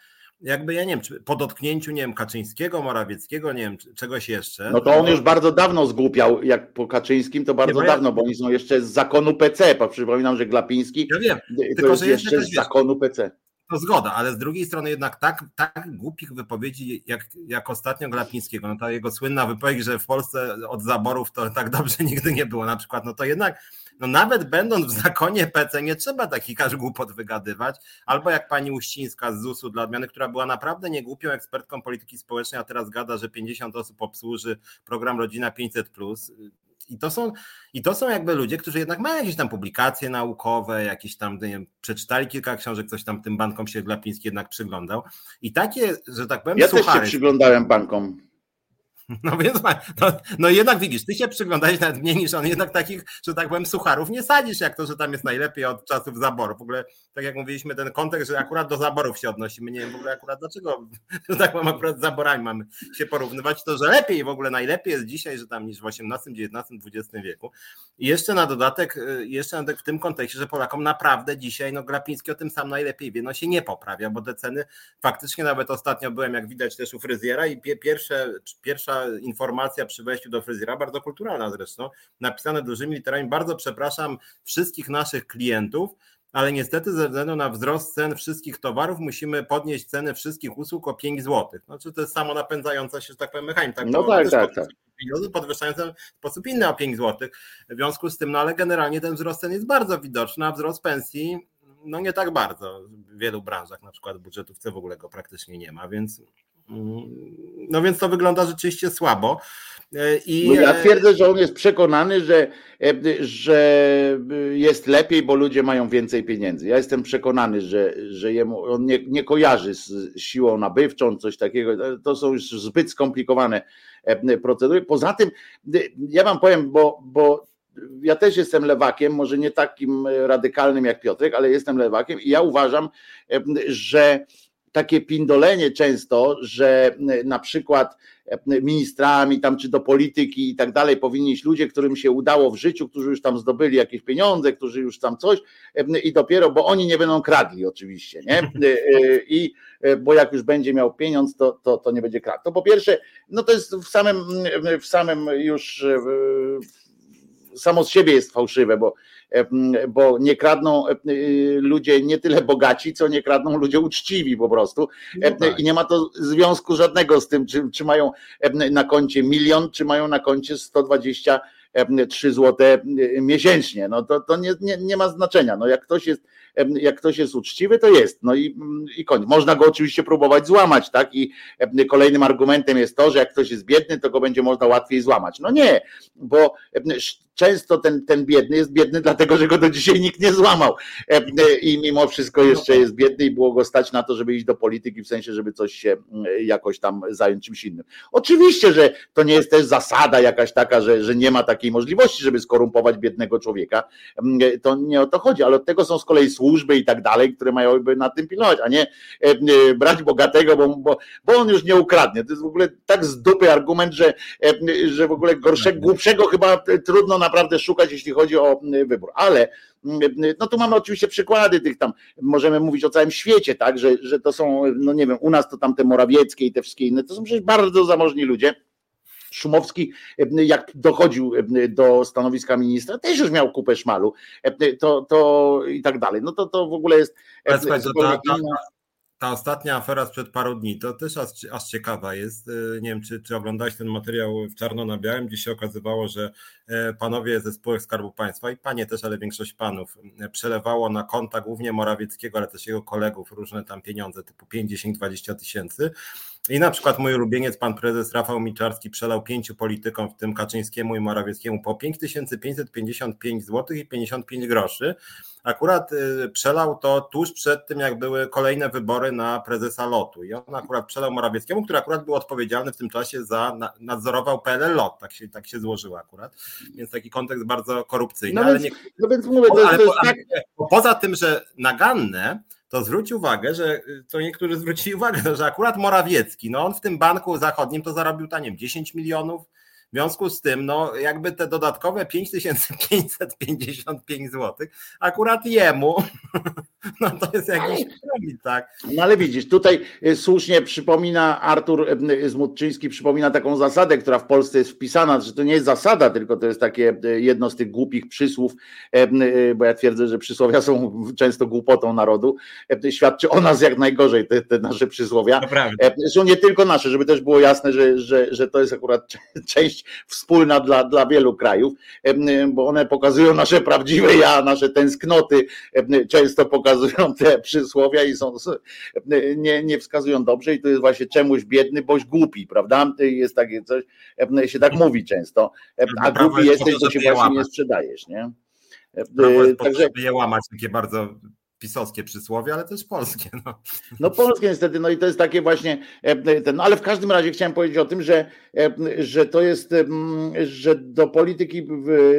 jakby ja nie wiem, po dotknięciu, nie wiem, Kaczyńskiego, Morawieckiego, nie wiem, czegoś jeszcze. No to on już bardzo dawno zgłupiał, jak po Kaczyńskim, to bardzo nie, dawno, bo oni są jeszcze z zakonu PC. Przypominam, że Glapiński ja wiem, to tylko, jest jeszcze z zakonu PC. To zgoda, ale z drugiej strony jednak tak, tak głupich wypowiedzi jak, jak ostatnio Glapińskiego, no ta jego słynna wypowiedź, że w Polsce od zaborów to tak dobrze nigdy nie było. Na przykład, no to jednak no nawet będąc w zakonie PC nie trzeba takich aż głupot wygadywać, albo jak pani Uścińska z ZUS-u dla odmiany, która była naprawdę niegłupią ekspertką polityki społecznej, a teraz gada, że 50 osób obsłuży program Rodzina 500+, i to są, i to są jakby ludzie, którzy jednak mają jakieś tam publikacje naukowe, jakieś tam, nie wiem, przeczytali kilka książek, coś tam tym bankom się Glapiński jednak przyglądał. I takie, że tak powiem, Ja też się przyglądałem bankom. No więc no, no jednak widzisz, ty się przyglądałeś nawet mniej niż on, jednak takich, że tak powiem, sucharów nie sadzisz, jak to, że tam jest najlepiej od czasów zaborów. W ogóle, tak jak mówiliśmy, ten kontekst, że akurat do zaborów się odnosimy, nie wiem w ogóle akurat dlaczego, że tak powiem, akurat z zaborami mamy się porównywać, to że lepiej, w ogóle najlepiej jest dzisiaj, że tam niż w XVIII, XIX, XX wieku. I jeszcze na dodatek, y, jeszcze na dodatek w tym kontekście, że Polakom naprawdę dzisiaj, no Glapiński o tym sam najlepiej wie, no się nie poprawia, bo te ceny faktycznie nawet ostatnio byłem, jak widać też u fryzjera i pierwsze, pierwsza informacja przy wejściu do fryzjera, bardzo kulturalna zresztą, napisane dużymi literami. Bardzo przepraszam wszystkich naszych klientów, ale niestety ze względu na wzrost cen wszystkich towarów musimy podnieść ceny wszystkich usług o 5 zł. Znaczy to jest samo napędzająca się, że tak powiem, mechanizm. Tak, no tak, tak, tak. Podwyższające w sposób inny o 5 zł. W związku z tym, no ale generalnie ten wzrost cen jest bardzo widoczny, a wzrost pensji no nie tak bardzo. W wielu branżach, na przykład w budżetówce w ogóle go praktycznie nie ma, więc no więc to wygląda rzeczywiście słabo. E, I... No ja twierdzę, że on jest przekonany, że, e, że jest lepiej, bo ludzie mają więcej pieniędzy. Ja jestem przekonany, że, że jemu, on nie, nie kojarzy z siłą nabywczą, coś takiego. To są już zbyt skomplikowane e, procedury. Poza tym, ja wam powiem, bo, bo ja też jestem lewakiem, może nie takim radykalnym jak Piotrek, ale jestem lewakiem i ja uważam, że takie pindolenie często, że na przykład ministrami tam czy do polityki i tak dalej powinni iść ludzie, którym się udało w życiu, którzy już tam zdobyli jakieś pieniądze, którzy już tam coś i dopiero, bo oni nie będą kradli oczywiście, nie? I bo jak już będzie miał pieniądz, to, to, to nie będzie kradł. To po pierwsze, no to jest w samym, w samym już samo z siebie jest fałszywe, bo, bo nie kradną ludzie nie tyle bogaci, co nie kradną ludzie uczciwi po prostu. No tak. I nie ma to związku żadnego z tym, czy, czy mają na koncie milion, czy mają na koncie 123 zł miesięcznie. No to, to nie, nie, nie ma znaczenia. No jak ktoś jest jak ktoś jest uczciwy, to jest. No i, i koniec. Można go oczywiście próbować złamać, tak? I kolejnym argumentem jest to, że jak ktoś jest biedny, to go będzie można łatwiej złamać. No nie, bo często ten, ten biedny jest biedny, dlatego że go do dzisiaj nikt nie złamał. I mimo wszystko jeszcze jest biedny i było go stać na to, żeby iść do polityki, w sensie, żeby coś się jakoś tam zająć czymś innym. Oczywiście, że to nie jest też zasada jakaś taka, że, że nie ma takiej możliwości, żeby skorumpować biednego człowieka. To nie o to chodzi, ale od tego są z kolei służby służby i tak dalej, które mają nad tym pilnować, a nie e, e, brać bogatego, bo, bo, bo on już nie ukradnie. To jest w ogóle tak z dupy argument, że, e, że w ogóle gorszego, głupszego chyba trudno naprawdę szukać, jeśli chodzi o wybór. Ale no tu mamy oczywiście przykłady tych tam, możemy mówić o całym świecie, tak, że, że to są, no nie wiem, u nas to tam te Morawieckie i te wszystkie inne, to są przecież bardzo zamożni ludzie Szumowski, jak dochodził do stanowiska ministra, też już miał kupę szmalu, to, to i tak dalej. No to, to w ogóle jest. Słuchaj, ta, ta, ta ostatnia afera sprzed paru dni, to też aż, aż ciekawa jest. E, nie wiem, czy, czy oglądałeś ten materiał w czarno na białym, gdzie się okazywało, że e, panowie ze spółek Skarbu Państwa i panie też, ale większość panów e, przelewało na konta głównie Morawieckiego, ale też jego kolegów różne tam pieniądze typu 50, 20 tysięcy. I na przykład mój ulubieniec, pan prezes Rafał Miczarski, przelał pięciu politykom, w tym Kaczyńskiemu i Morawieckiemu, po 5555 zł i 55 groszy. Akurat y, przelał to tuż przed tym, jak były kolejne wybory na prezesa lotu. I on akurat przelał Morawieckiemu, który akurat był odpowiedzialny w tym czasie za, nadzorował PLL lot. Tak się, tak się złożyło akurat. Więc taki kontekst bardzo korupcyjny. No, więc, nie... no więc mówię, to, ale, to jest tak... Poza tym, że naganne, to zwróć uwagę, że to niektórzy zwrócili uwagę, że akurat Morawiecki, no on w tym banku zachodnim to zarobił taniem 10 milionów, w związku z tym, no jakby te dodatkowe 5555 zł, akurat jemu, no to jest jakiś problem, tak? No ale widzisz, tutaj e, słusznie przypomina Artur e, Zmutczyński, przypomina taką zasadę, która w Polsce jest wpisana, że to nie jest zasada, tylko to jest takie e, jedno z tych głupich przysłów, bo ja twierdzę, że przysłowia są często głupotą narodu, świadczy o nas jak najgorzej te, te nasze przysłowia. Są nie tylko nasze, żeby też było jasne, że, że, że to jest akurat część wspólna dla, dla wielu krajów, bo one pokazują nasze prawdziwe ja, nasze tęsknoty, często pokazują te przysłowia i są, nie, nie wskazują dobrze i to jest właśnie czemuś biedny, boś głupi, prawda? Jest takie coś, się tak mówi często, a głupi jesteś, to się właśnie nie sprzedajesz, nie? Także je łamać takie bardzo pisowskie przysłowie, ale też polskie. No. no polskie niestety, no i to jest takie właśnie, e, ten, no ale w każdym razie chciałem powiedzieć o tym, że, e, że to jest, że do polityki,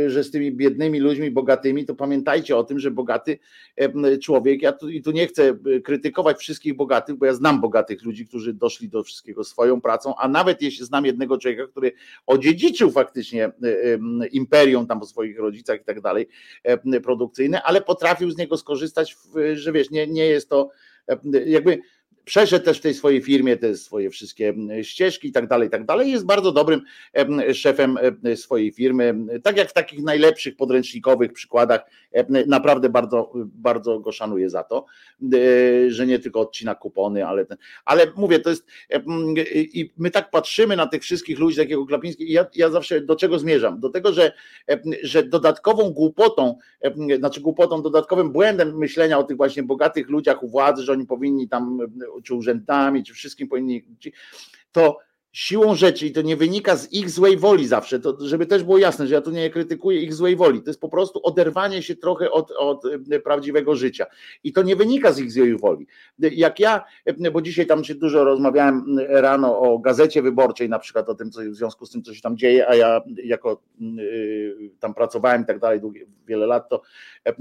że z tymi biednymi ludźmi, bogatymi, to pamiętajcie o tym, że bogaty człowiek, ja tu, i tu nie chcę krytykować wszystkich bogatych, bo ja znam bogatych ludzi, którzy doszli do wszystkiego swoją pracą, a nawet jeśli znam jednego człowieka, który odziedziczył faktycznie e, imperium tam po swoich rodzicach i tak dalej, produkcyjne, ale potrafił z niego skorzystać w że wiesz, nie, nie jest to jakby przeszedł też w tej swojej firmie te swoje wszystkie ścieżki i tak dalej, i tak dalej. Jest bardzo dobrym szefem swojej firmy. Tak jak w takich najlepszych podręcznikowych przykładach, naprawdę bardzo, bardzo go szanuję za to, że nie tylko odcina kupony, ale ten, ale mówię, to jest i my tak patrzymy na tych wszystkich ludzi, takiego Klapińskiego, ja, ja zawsze do czego zmierzam? Do tego, że, że dodatkową głupotą, znaczy głupotą, dodatkowym błędem myślenia o tych właśnie bogatych ludziach u władzy, że oni powinni tam czy urzędami, czy wszystkim powinni, to siłą rzeczy, i to nie wynika z ich złej woli zawsze, to żeby też było jasne, że ja tu nie krytykuję ich złej woli, to jest po prostu oderwanie się trochę od, od e, prawdziwego życia. I to nie wynika z ich złej woli. Jak ja, e, bo dzisiaj tam się dużo rozmawiałem rano o gazecie wyborczej, na przykład o tym, co w związku z tym, co się tam dzieje, a ja jako tam pracowałem i tak dalej wiele lat, to e,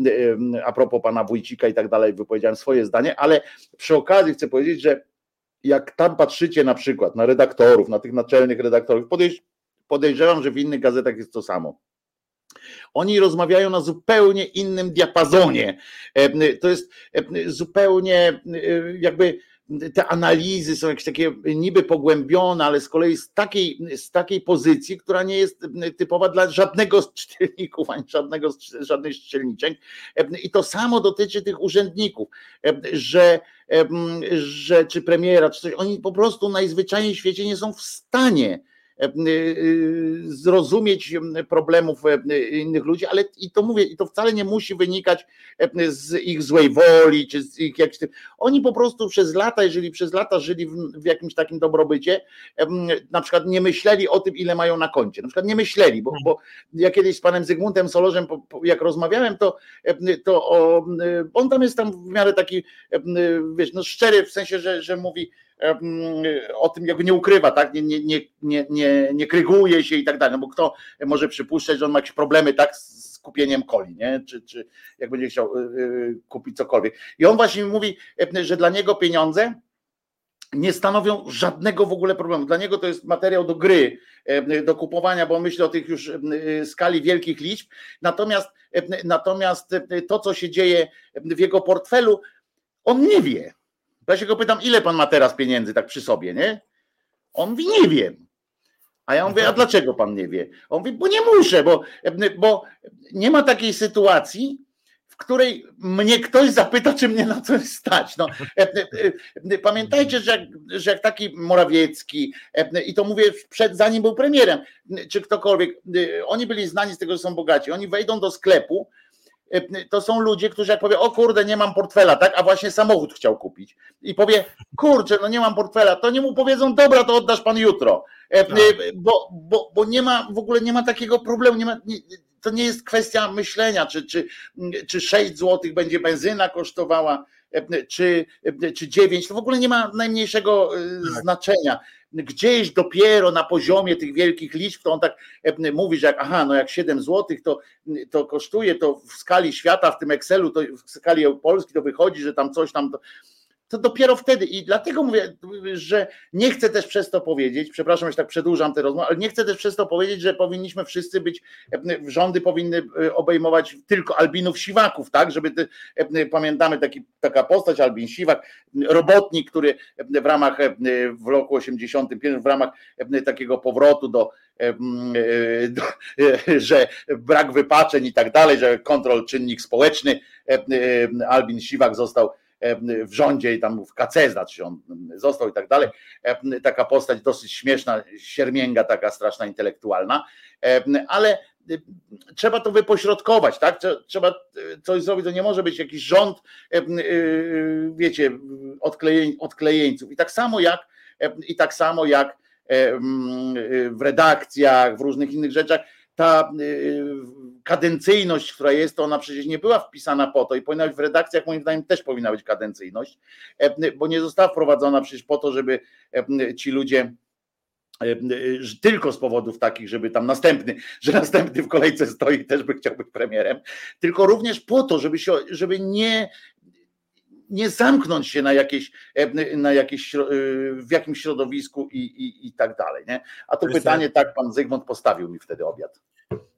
a propos pana Wójcika i tak dalej, wypowiedziałem swoje zdanie, ale przy okazji chcę powiedzieć, że jak tam patrzycie na przykład na redaktorów, na tych naczelnych redaktorów, podejrz, podejrzewam, że w innych gazetach jest to samo. Oni rozmawiają na zupełnie innym diapazonie. E, to jest e, zupełnie e, jakby te analizy są jakieś takie niby pogłębione, ale z kolei z takiej, z takiej pozycji, która nie jest typowa dla żadnego z czytelników, ani żadnego, żadnej z czytelniczek. I to samo dotyczy tych urzędników, że, że czy premiera, czy coś, oni po prostu najzwyczajniej w świecie nie są w stanie zrozumieć problemów e, innych ludzi, ale i to mówię, i to wcale nie musi wynikać z ich złej woli, czy z ich jakimś Oni po prostu przez lata, jeżeli przez lata żyli w, jakimś takim dobrobycie, na przykład nie myśleli o tym, ile mają na koncie. Na przykład nie myśleli, bo, bo ja kiedyś z panem Zygmuntem Solorzem, jak rozmawiałem, to, to on tam jest tam w miarę taki, wiesz, no szczery, w sensie, że, że mówi, o tym jakby nie ukrywa, tak? Nie, nie, nie, nie, nie, nie kryguje się i tak dalej, no bo kto może przypuszczać, że on ma jakieś problemy tak z kupieniem coli, nie? Czy, czy jak będzie chciał y, y, kupić cokolwiek. I on właśnie mówi, że dla niego pieniądze nie stanowią żadnego w ogóle problemu. Dla niego to jest materiał do gry, do kupowania, bo myślę o tych już y, skali wielkich liczb. Natomiast, natomiast to, co się dzieje w jego portfelu, on nie wie. Ja się go pytam, ile pan ma teraz pieniędzy tak przy sobie, nie? On mówi, nie wiem. A ja mówię, a dlaczego pan nie wie? On mówi, bo nie muszę, bo, bo nie ma takiej sytuacji, w której mnie ktoś zapyta, czy mnie na coś stać. No, pamiętajcie, że jak, że jak taki Morawiecki, i to mówię przed, zanim był premierem, czy ktokolwiek, oni byli znani z tego, że są bogaci, oni wejdą do sklepu, to są ludzie, którzy jak powie, o kurde, nie mam portfela, tak, a właśnie samochód chciał kupić i powie, kurczę, no nie mam portfela, to nie mu powiedzą, dobra, to oddasz pan jutro, tak. bo, bo, bo nie ma, w ogóle nie ma takiego problemu, nie ma, nie, to nie jest kwestia myślenia, czy, czy, czy 6 zł będzie benzyna kosztowała, czy, czy 9, to w ogóle nie ma najmniejszego tak. znaczenia gdzieś dopiero na poziomie tych wielkich liczb, to on tak e, mówi, że jak, aha, no jak 7 zł to, to kosztuje, to w skali świata, w tym Excelu, to w skali Polski to wychodzi, że tam coś tam. To, dopiero wtedy. I dlatego mówię, że nie chcę też przez to powiedzieć, przepraszam, że tak przedłużam tę rozmowę, ale nie chcę też przez to powiedzieć, że powinniśmy wszyscy być, e, rządy powinny e, obejmować tylko Albinów Siwaków, tak? Żeby te, e, pamiętamy taki, taka postać, Albin Siwak, robotnik, który w ramach w roku 85, w ramach takiego powrotu do, do, że brak wypaczeń i tak dalej, że kontrol czynnik społeczny, Albin Siwak został w rządzie i tam w KC, znaczy on został i tak dalej. Taka postać dosyć śmieszna, siermięga, taka straszna intelektualna, ale trzeba to wypośrodkować, tak? Trzeba coś zrobić, to nie może być jakiś rząd, wiecie, odklejeńców. I tak samo jak i tak samo jak w redakcjach, w różnych innych rzeczach, ta kadencyjność, która jest, to ona przecież nie była wpisana po to i powinna być w redakcjach, moim zdaniem też powinna być kadencyjność, e, bo nie została wprowadzona przecież po to, żeby e, ci ludzie e, tylko z powodów takich, żeby tam następny, że następny w kolejce stoi też by chciał być premierem, tylko również po to, żeby, się, żeby nie, nie zamknąć się na jakieś, na jakieś w jakimś środowisku i, i, i tak dalej. Nie? A to pytanie tak pan Zygmunt postawił mi wtedy obiad.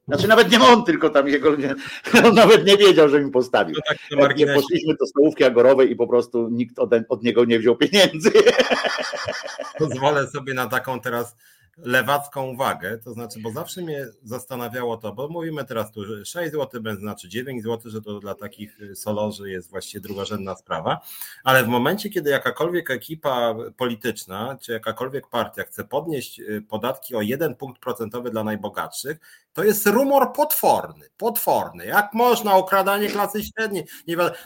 Znaczy nawet nie on, tylko tam jego, on nawet nie wiedział, że mi postawił. No tak, nie poszliśmy do stołówki agorowej i po prostu nikt od, od niego nie wziął pieniędzy. Pozwolę sobie na taką teraz lewacką uwagę, to znaczy, bo zawsze mnie zastanawiało to, bo mówimy teraz tu, że 6 zł benzyna, czy 9 zł, że to dla takich solorzy jest właściwie drugorzędna sprawa, ale w momencie, kiedy jakakolwiek ekipa polityczna, czy jakakolwiek partia chce podnieść y, podatki o jeden punkt procentowy dla najbogatszych, to jest rumor potworny, potworny. Jak można okradanie klasy średniej?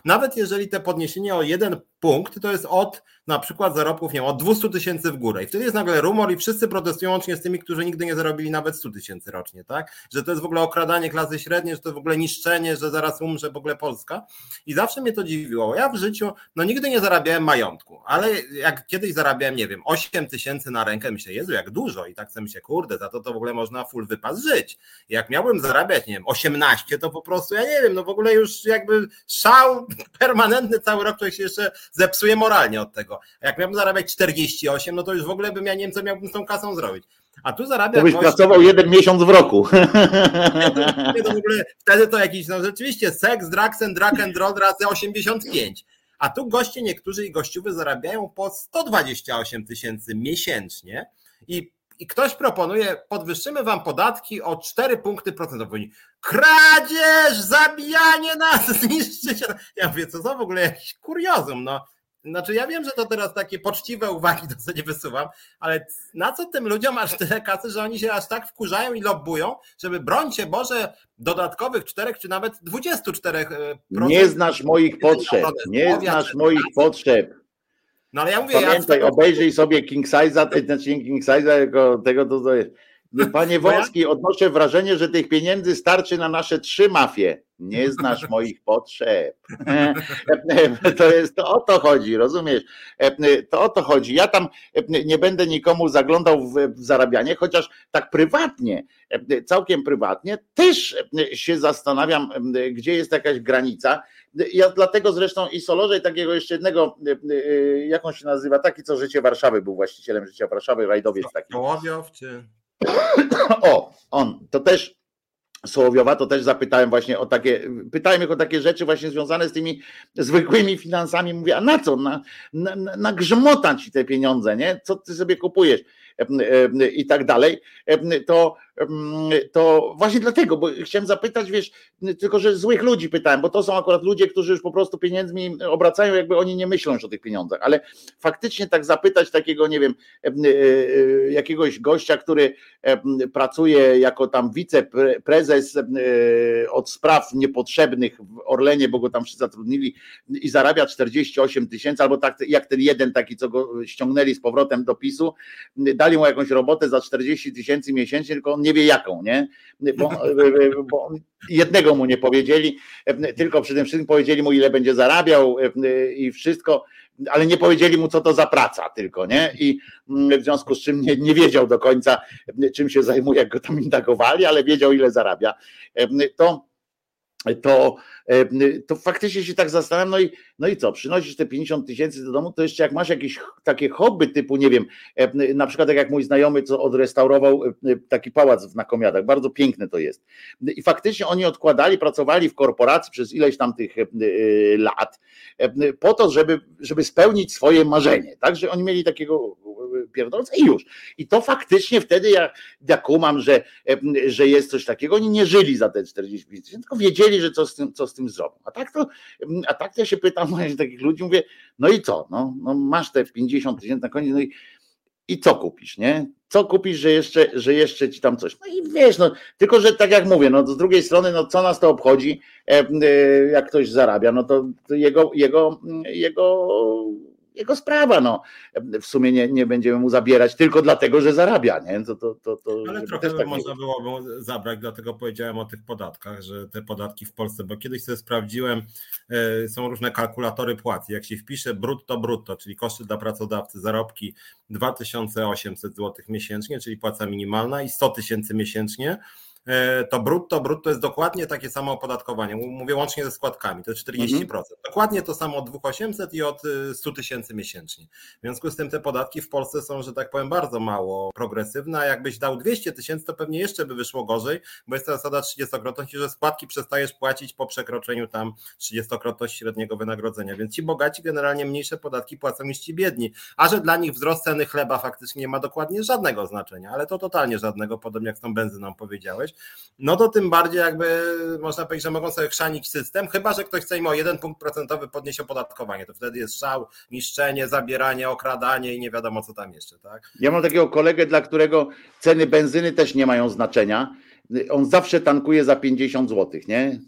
Nawet jeżeli te podniesienie o jeden punkt to jest od na przykład zarobków, nie wiem, od 200 tysięcy w górę. I wtedy jest nagle rumor i wszyscy protestują łącznie z tymi, którzy nigdy nie zarobili nawet 100 tysięcy rocznie, tak? Że to jest w ogóle okradanie klasy średniej, że to w ogóle niszczenie, że zaraz umrze w ogóle Polska. I zawsze mnie to dziwiło. Ja w życiu, no nigdy nie zarabiałem majątku, ale jak kiedyś zarabiałem, nie wiem, 8 tysięcy na rękę, myślę, Jezu, jak dużo. I tak sobie myślę, kurde, za to to w ogóle można full wypas żyć. Jak miałbym zarabiać, nie wiem, 18, to po prostu, ja nie wiem, no w ogóle już jakby szał permanentny cały rok, to się jeszcze zepsuje moralnie od tego. A jak miałbym zarabiać 48, no to już w ogóle bym ja nie wiem, co miałbym z tą kasą zrobić. A tu zarabia. Byś pracował jeden miesiąc w roku. to w ogóle, wtedy to jakiś, no rzeczywiście, seks, drugs and drug and roll razy 85. A tu goście niektórzy i gościuwy zarabiają po 128 tysięcy miesięcznie i i ktoś proponuje, podwyższymy wam podatki o 4 punkty procentowe. Kradzież, zabijanie nas, zniszczycie. Ja mówię, co za w ogóle jakiś kuriozum, no. Znaczy ja wiem, że to teraz takie poczciwe uwagi nie wysuwam, ale na co tym ludziom aż tyle kasy, że oni się aż tak wkurzają i lobbują, żeby brońcie Boże dodatkowych czterech czy nawet 24%. E, nie znasz moich potrzeb, nie znasz moich potrzeb. No ale ja mówię, Pamiętaj, ja obejrzyj sobie King Size'a, znaczy King Size'a, jako tego to, to jest. Panie Wolski, odnoszę wrażenie, że tych pieniędzy starczy na nasze trzy mafie. Nie znasz moich potrzeb. To jest to o to chodzi, rozumiesz? To o to chodzi. Ja tam nie będę nikomu zaglądał w zarabianie, chociaż tak prywatnie, całkiem prywatnie, też się zastanawiam, gdzie jest jakaś granica. Ja dlatego zresztą i Solorze, i takiego jeszcze jednego, jak on się nazywa, taki co Życie Warszawy był właścicielem Życia Warszawy, rajdowiec taki. Kołowiow czy... O, on, to też Sołowiowa, to też zapytałem właśnie o takie, pytałem ich o takie rzeczy właśnie związane z tymi zwykłymi finansami. Mówię, a na co? Na, na, na grzmota ci te pieniądze, nie? Co ty sobie kupujesz? i tak dalej, to to właśnie dlatego, bo chciałem zapytać, wiesz, tylko że złych ludzi pytałem, bo to są akurat ludzie, którzy już po prostu pieniędzmi obracają, jakby oni nie myślą już o tych pieniądzach, ale faktycznie tak zapytać takiego, nie wiem, e, e, jakiegoś gościa, który pracuje jako tam wiceprezes od spraw niepotrzebnych w Orlenie, bo go tam wszyscy zatrudnili i zarabia 48 tysięcy, albo tak jak ten jeden taki, co go ściągnęli z powrotem do PiSu, dali mu jakąś robotę za 40 tysięcy miesięcznie, tylko on nie wie jaką, nie? Bo, bo jednego mu nie powiedzieli, tylko przy tym wszystkim powiedzieli mu, ile będzie zarabiał i wszystko, ale nie powiedzieli mu, co to za praca tylko, nie? I w związku z czym nie, nie wiedział do końca, czym się zajmuje, jak go tam indagowali, ale wiedział, ile zarabia. To to, to faktycznie się tak zastanawiam, no i, no i co, przynosisz te 50 tysięcy do domu, to jeszcze jak masz jakieś takie hobby typu, nie wiem, na przykład tak jak mój znajomy, co odrestaurował taki pałac na Komiatach, bardzo piękny to jest. I faktycznie oni odkładali, pracowali w korporacji przez ileś tam tych lat po to, żeby, żeby spełnić swoje marzenie, tak, że oni mieli takiego pierdolca i już. I to faktycznie wtedy ja, ja kumam, że, że jest coś takiego, oni nie żyli za te 45 tysięcy, tylko wiedzieli, że co z tym, co z tym zrobią. A tak to, a tak ja się pytam właśnie takich ludzi, mówię, no i co, no, no masz te 50 tysięcy na koniec, no i i co kupisz, nie? Co kupisz, że jeszcze, że jeszcze ci tam coś. No i wiesz, no, tylko że tak jak mówię, no z drugiej strony, no co nas to obchodzi, e, jak ktoś zarabia, no to, jego, jego, jego jego sprawa, no. W sumie nie, nie będziemy mu zabierać tylko dlatego, że zarabia, nie? To, to, to, to Ale trochę tak można było zabrać, dlatego powiedziałem o tych podatkach, że te podatki w Polsce, bo kiedyś sobie sprawdziłem, e, są różne kalkulatory płac. Jak się wpisze brutto, brutto, czyli koszty dla pracodawcy, zarobki 2800 zł miesięcznie, czyli płaca minimalna i 100 tysięcy miesięcznie, to brutto, brutto jest dokładnie takie samo opodatkowanie. Mówię łącznie ze składkami, to jest 40%. Mhm. Dokładnie to samo od 2800 i od 100 y, tysięcy miesięcznie. W związku z tym te podatki w Polsce są, że tak powiem, bardzo mało progresywne, a jakbyś dał 200 tysięcy, to pewnie jeszcze by wyszło gorzej, bo jest to zasada 30-krotności, że składki przestajesz płacić po przekroczeniu tam 30-krotności średniego wynagrodzenia, więc ci bogaci generalnie mniejsze podatki płacą niż ci biedni, a że dla nich wzrost ceny chleba faktycznie nie ma dokładnie żadnego znaczenia, ale to totalnie żadnego, podobnie jak z tą benzyną powiedziałeś, no to tym bardziej jakby można powiedzieć, że mogą sobie chrzanić system, chyba że ktoś chce im o jeden punkt procentowy podnieść opodatkowanie, to wtedy jest szał, niszczenie, zabieranie, okradanie i nie wiadomo co tam jeszcze, tak? Ja mam takiego kolegę, dla którego ceny benzyny też nie mają znaczenia. On zawsze tankuje za 50 zł, nie?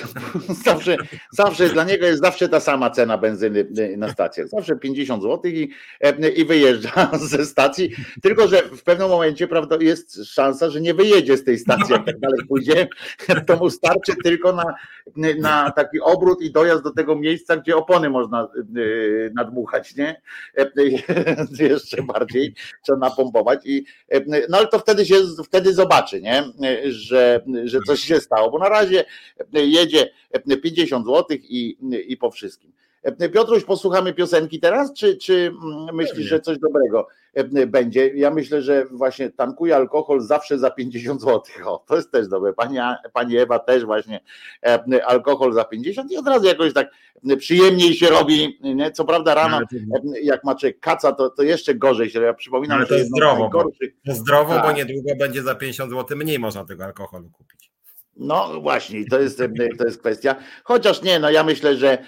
Zawsze, zawsze dla niego jest zawsze ta sama cena benzyny e, na stacjach. Zawsze 50 zł i, e, i wyjeżdża ze stacji. Tylko, że w pewnym momencie prawda, jest szansa, że nie wyjedzie z tej stacji, jak tak dalej pójdzie, to mu starczy tylko na, na taki obrót i dojazd do tego miejsca, gdzie opony można e, nadmuchać, nie? Jeszcze bardziej trzeba napompować. I, no ale to wtedy się wtedy zobaczy, nie? Że, że coś się stało, bo na razie jest jedzie 50 zł i, i po wszystkim. Piotruś, posłuchamy piosenki teraz, czy, czy myślisz, że coś dobrego będzie? Ja myślę, że właśnie tankuje alkohol zawsze za 50 zł. O, to jest też dobre. Pani, pani Ewa też właśnie alkohol za 50 i od razu jakoś tak przyjemniej się robi. Nie? Co prawda rano, jak macie kaca, to, to jeszcze gorzej się. Ja przypominam, Ale to jest zdrowo. Bo, zdrowo, bo tak. niedługo będzie za 50 zł mniej można tego alkoholu kupić. No właśnie, to jest, to jest kwestia. Chociaż nie, no ja myślę, że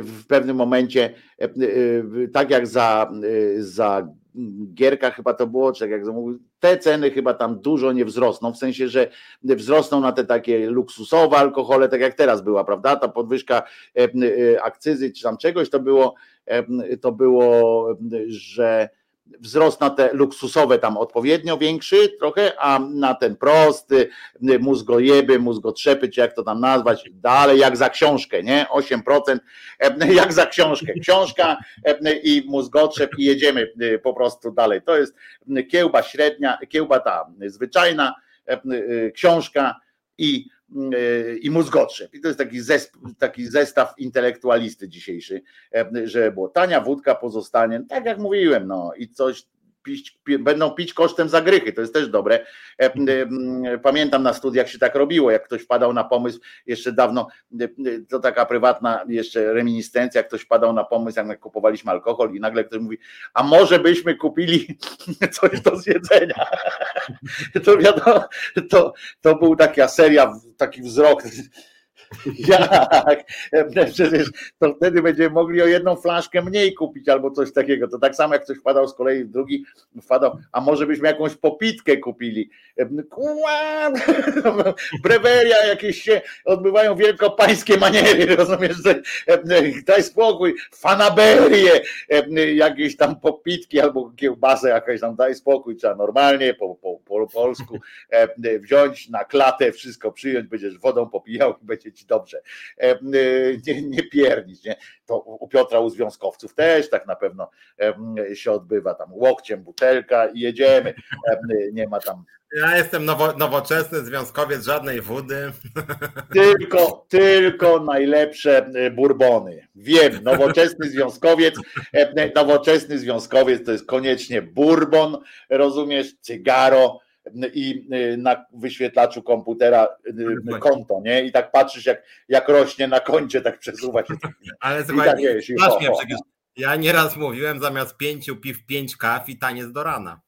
w pewnym momencie, tak jak za, za Gierka chyba to było, czy jak mówił, te ceny chyba tam dużo nie wzrosną, w sensie, że wzrosną na te takie luksusowe alkohole, tak jak teraz była, prawda? Ta podwyżka akcyzy czy tam czegoś to było, to było, że wzrost na te luksusowe tam odpowiednio większy trochę, a na ten prosty, mózgojeby, mózgotrzepy, czy jak to tam nazwać, dalej jak za książkę, nie? 8% jak za książkę. Książka i mózgotrzep i jedziemy y, po prostu dalej. To jest kiełba średnia, kiełba ta zwyczajna, książka i E, i mózgotrzep. I to jest taki, zesp, taki zestaw intelektualisty dzisiejszy, e, że było tania wódka pozostanie, tak jak mówiłem, no i coś pić, będą pić kosztem zagrychy, to jest też dobre. Pamiętam na studiach się tak robiło, jak ktoś wpadał na pomysł, jeszcze dawno, to taka prywatna jeszcze reminiscencja, jak ktoś wpadał na pomysł, jak kupowaliśmy alkohol i nagle ktoś mówi, a może byśmy kupili coś do zjedzenia. To wiadomo, to, to był taka seria, taki wzrok Jak? Przecież to wtedy będziemy mogli o jedną flaszkę mniej kupić albo coś takiego. To tak samo jak ktoś wpadał z kolei drugi, wpadał, a może byśmy jakąś popitkę kupili. Breweria jakieś się odbywają wielkopańskie maniery, rozumiesz? Daj spokój, fanaberie, jakieś tam popitki albo kiełbasę jakaś tam, daj spokój, trzeba normalnie po, po, po polsku wziąć na klatę, wszystko przyjąć, będziesz wodą popijał i będzie dobrze. E, e, nie, nie piernić, nie? To u Piotra, u związkowców też tak na pewno się odbywa, tam łokciem, butelka i jedziemy. Nie ma tam ja jestem nowo, nowoczesny związkowiec, żadnej wody. Tylko, tylko najlepsze e, burbony. Wiem, nowoczesny związkowiec, nowoczesny związkowiec to jest koniecznie bourbon, rozumiesz, cygaro, i y, na wyświetlaczu komputera y, konto, nie? I tak patrzysz, jak, jak rośnie na koncie, tak przesuwa się. Ale słuchaj, tak wiesz, ho, ho. ja nieraz mówiłem, zamiast pięciu piw pięć kaw i taniec do rana.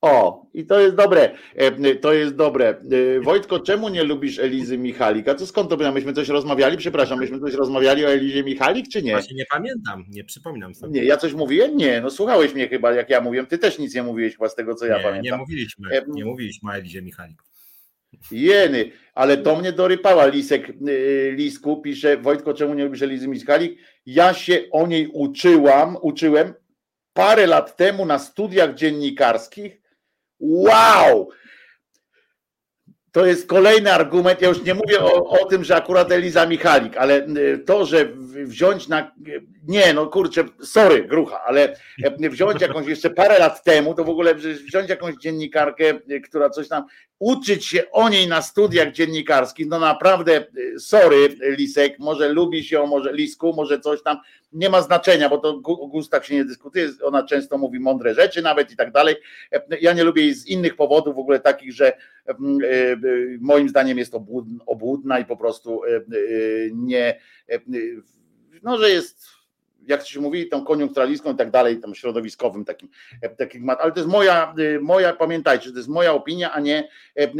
O, i to jest dobre, e, to jest dobre. E, Wojtko, czemu nie lubisz Elizy Michalik? A co skąd to myśmy coś rozmawiali? Przepraszam, myśmy coś rozmawiali o Elizie Michalik, czy nie? Właśnie nie pamiętam, nie przypominam sobie. Nie, ja coś mówiłem? Nie, no słuchałeś mnie chyba, jak ja mówiłem. Ty też nic nie mówiłeś chyba z tego, co ja nie, pamiętam. Nie mówiliśmy, e, nie mówiliśmy o Elizie Michalik. Jeny, ale to mnie dorypała Lisek Lisku, pisze Wojtko, czemu nie lubisz Elizy Michalik? Ja się o niej uczyłam, uczyłem parę lat temu na studiach dziennikarskich Wow! To jest kolejny argument. Ja już nie mówię o, o, tym, że akurat Eliza Michalik, ale y, to, że wziąć na. Nie, no kurczę, sorry, grucha, ale e, wziąć jakąś jeszcze parę lat temu, to w ogóle wziąć jakąś dziennikarkę, y, która coś tam. Uczyć się o niej na studiach dziennikarskich, no naprawdę, y, sorry, Lisek, może lubi ją, może Lisku, może coś tam, nie ma znaczenia, bo to o gustach się nie dyskutuje, ona często mówi mądre rzeczy nawet i tak dalej. Ja nie lubię jej z innych powodów, w ogóle takich, że mm, e, e, moim zdaniem jest obłudna i po prostu e, nie, no, że jest jak się mówi, tą koniunkturalistką i tak dalej, tam środowiskowym takim, takim ale to jest moja, moja, pamiętajcie, to jest moja opinia, a nie,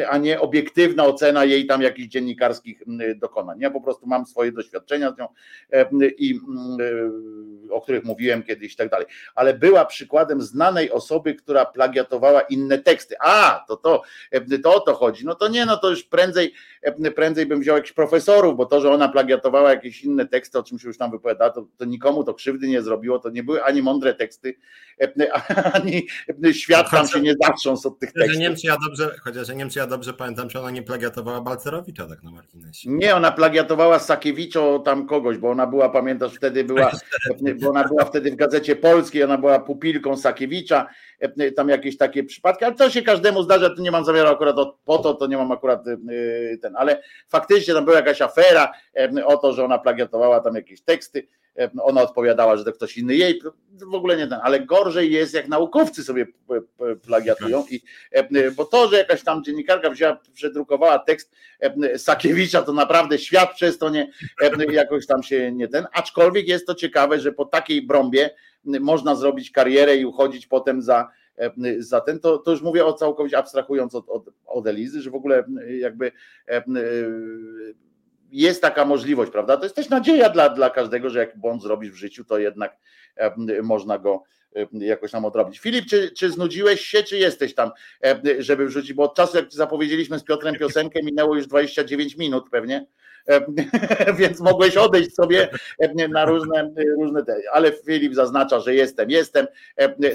a nie obiektywna ocena jej tam jakichś dziennikarskich dokonań. Ja po prostu mam swoje doświadczenia z nią i o których mówiłem kiedyś i tak dalej, ale była przykładem znanej osoby, która plagiatowała inne teksty. A, to to, to o to chodzi. No to nie, no to już prędzej, prędzej bym wziął jakichś profesorów, bo to, że ona plagiatowała jakieś inne teksty, o czym się już tam wypowiada, to, to nikomu to krzywdy nie zrobiło, to nie były ani mądre teksty, ani świat tam się nie zatrząsł od tych tekstów. Nie wiem, czy ja dobrze, chociaż nie wiem, czy ja dobrze pamiętam, czy ona nie plagiatowała Balcerowicza tak na marginesie. Nie, ona plagiatowała Sakiewiczo tam kogoś, bo ona była, pamiętasz, wtedy była, bo ona była wtedy w Gazecie Polskiej, ona była pupilką Sakiewicza, tam jakieś takie przypadki, ale to się każdemu zdarza, to nie mam zamiaru akurat po to, to nie mam akurat ten, ale faktycznie tam była jakaś afera o to, że ona plagiatowała tam jakieś teksty, ona odpowiadała, że to ktoś inny. Jej, w ogóle nie ten, ale gorzej jest jak naukowcy sobie plagiatują i bo to, że jakaś tam dziennikarka wzięła, przedrukowała tekst Sakiewicza, to naprawdę świat przez to nie jakoś tam się nie ten, aczkolwiek jest to ciekawe, że po takiej brąbie można zrobić karierę i uchodzić potem za za ten, to, to już mówię o całkowicie abstrahując od, od, od Elizy, że w ogóle jakby jest taka możliwość, prawda? To jest też nadzieja dla, dla każdego, że jak błąd zrobisz w życiu, to jednak można go jakoś tam odrobić. Filip, czy, czy znudziłeś się, czy jesteś tam, żeby wrzucić? Bo od czasu, jak zapowiedzieliśmy z Piotrem piosenkę, minęło już 29 minut pewnie, więc mogłeś odejść sobie na różne, różne te, ale Filip zaznacza, że jestem, jestem,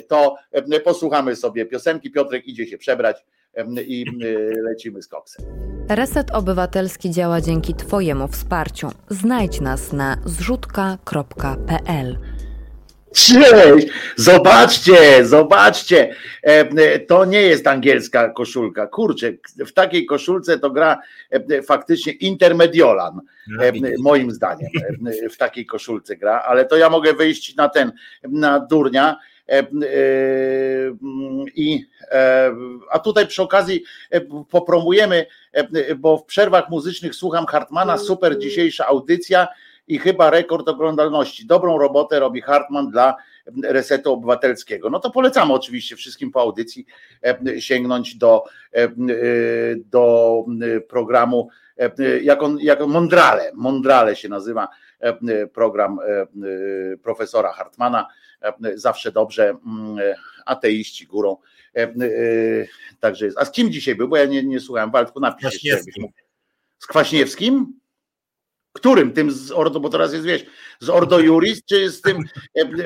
to posłuchamy sobie piosenki. Piotrek idzie się przebrać i lecimy z koksem. Reset Obywatelski działa dzięki Twojemu wsparciu. Znajdź nas na zrzutka.pl. Cześć! Zobaczcie, zobaczcie. To nie jest angielska koszulka. Kurczę, w takiej koszulce to gra faktycznie Intermediolan, moim zdaniem. W takiej koszulce gra, ale to ja mogę wyjść na ten, na durnia I, a tutaj przy okazji popromujemy, bo w przerwach muzycznych słucham Hartmana, super dzisiejsza audycja i chyba rekord oglądalności. Dobrą robotę robi Hartman dla Resetu Obywatelskiego. No to polecamy oczywiście wszystkim po audycji sięgnąć do, do programu, jak on, jak Mondrale, Mondrale się nazywa program profesora Hartmana. Zawsze dobrze, ateiści górą. Także jest. A z kim dzisiaj był? Bo ja nie, nie słuchałem. Waldku, napisz jeszcze. Z Kwaśniewskim? Którym? Tym z Ordo, bo teraz jest, wiesz, z Ordo Juris, czy z tym,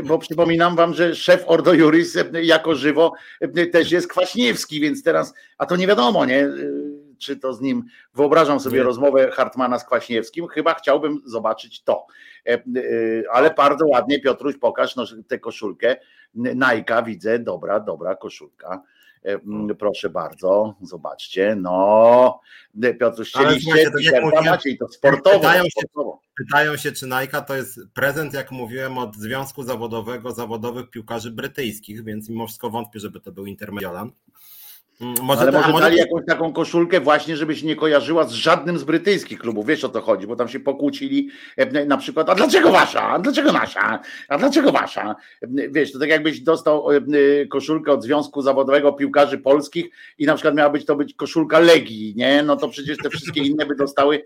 bo przypominam wam, że szef Ordo Juris jako żywo też jest Kwaśniewski, więc teraz, a to nie wiadomo, nie? Czy to z nim, wyobrażam sobie nie. rozmowę Hartmana z Kwaśniewskim, chyba chciałbym zobaczyć to. Ale bardzo ładnie, Piotruś, pokaż no, tę koszulkę. Najka widzę, dobra, dobra koszulka. Proszę bardzo, zobaczcie. No, Piotr, chcieliście t macie to sportowo. Pytają się, sportowo. pytają się, czy Nike to jest prezent, jak mówiłem, od Związku Zawodowego Zawodowych Piłkarzy Brytyjskich, więc mimo wszystko wątpię, żeby to był Intermediolan. Mm, może Ale może, może dali jakąś taką koszulkę właśnie, żeby się nie kojarzyła z żadnym z brytyjskich klubów. Wiesz o co chodzi, bo tam się pokłócili e, na przykład, a dlaczego wasza? A dlaczego nasza? A dlaczego wasza? E, wiesz, to tak jakbyś dostał e, koszulkę od Związku Zawodowego Piłkarzy Polskich i na przykład miała być to być koszulka Legii, nie? No to przecież te wszystkie inne by dostały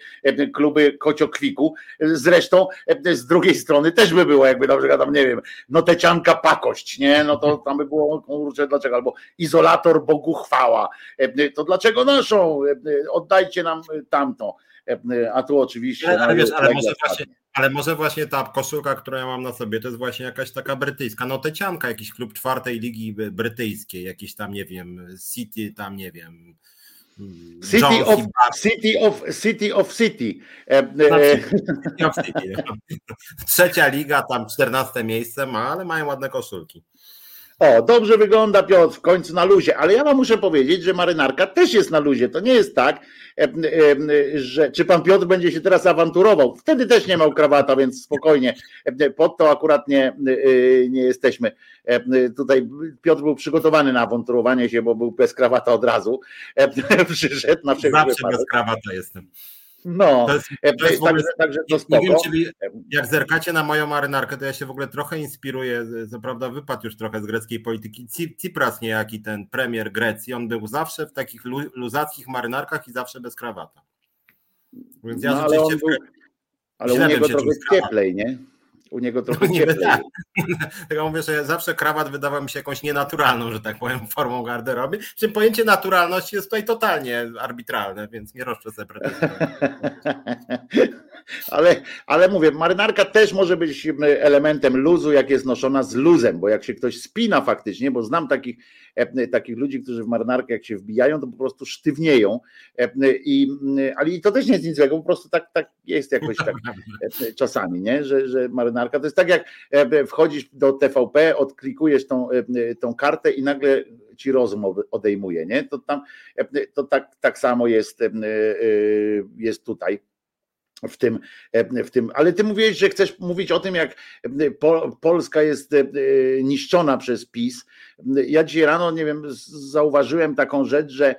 kluby Kociokwiku. Zresztą z drugiej strony też by było, jakby na przykład tam, nie wiem, no tecianka Pakość, nie? No to tam by było, kurczę, dlaczego? Albo izolator Bogu chwała E, to dlaczego naszą? E, oddajcie nam tamtą. E, a tu oczywiście. Ale, ale, wiesz, ale, może właśnie, ale może właśnie ta koszulka, którą ja mam na sobie, to jest właśnie jakaś taka brytyjska, no tecianka, jakiś klub czwartej ligi brytyjskiej, jakiś tam, nie wiem, City, tam nie wiem. City of, City of City of City. City of City. Trzecia liga, tam czternaste miejsce ma, ale mają ładne koszulki. O, dobrze wygląda Piotr, w końcu na luzie, ale ja wam muszę powiedzieć, że marynarka też jest na luzie. To nie jest tak, że czy pan Piotr będzie się teraz awanturował. Wtedy też nie miał krawata, więc spokojnie. Pod to akurat nie, y, nie jesteśmy. Tutaj Piotr był przygotowany na awanturowanie się, bo był bez krawata od razu. Przyszedł na wszelki Zawsze wypadek. bez krawata jestem. No, to jest, to jest także, także to spoko. Nie wiem, czyli jak zerkacie na moją marynarkę, to ja się w ogóle trochę inspiruję, co prawda wypadł już trochę z greckiej polityki, Cipras niejaki ten premier Grecji, on był zawsze w takich luzackich marynarkach i zawsze bez krawata. Więc ja no, ale był, ale u niego trochę cieplej, nie? U niego trochę no cieplej. Tak. Tego mówię, że zawsze krawat wydawał mi się jakąś nienaturalną, że tak powiem, formą garderoby. Czym pojęcie naturalności jest tutaj totalnie arbitralne, więc nie roszczę sobie ale, ale mówię, marynarka też może być elementem luzu, jak jest noszona z luzem, bo jak się ktoś spina faktycznie, bo znam takich, e, takich ludzi, którzy w marynarkę jak się wbijają, to po prostu sztywnieją. E, I, ale to też nie jest nic złego, po prostu tak, tak jest jakoś tak e, czasami, nie? Że, że marynarka to jest tak jak wchodzisz do TVP, odklikujesz tą, tą kartę i nagle ci rozum odejmuje, nie? To tam to tak, tak samo jest, jest tutaj w tym, w tym, ale ty mówiłeś, że chcesz mówić o tym, jak Polska jest e, niszczona przez PiS. Ja dzisiaj rano, nie wiem, zauważyłem taką rzecz, że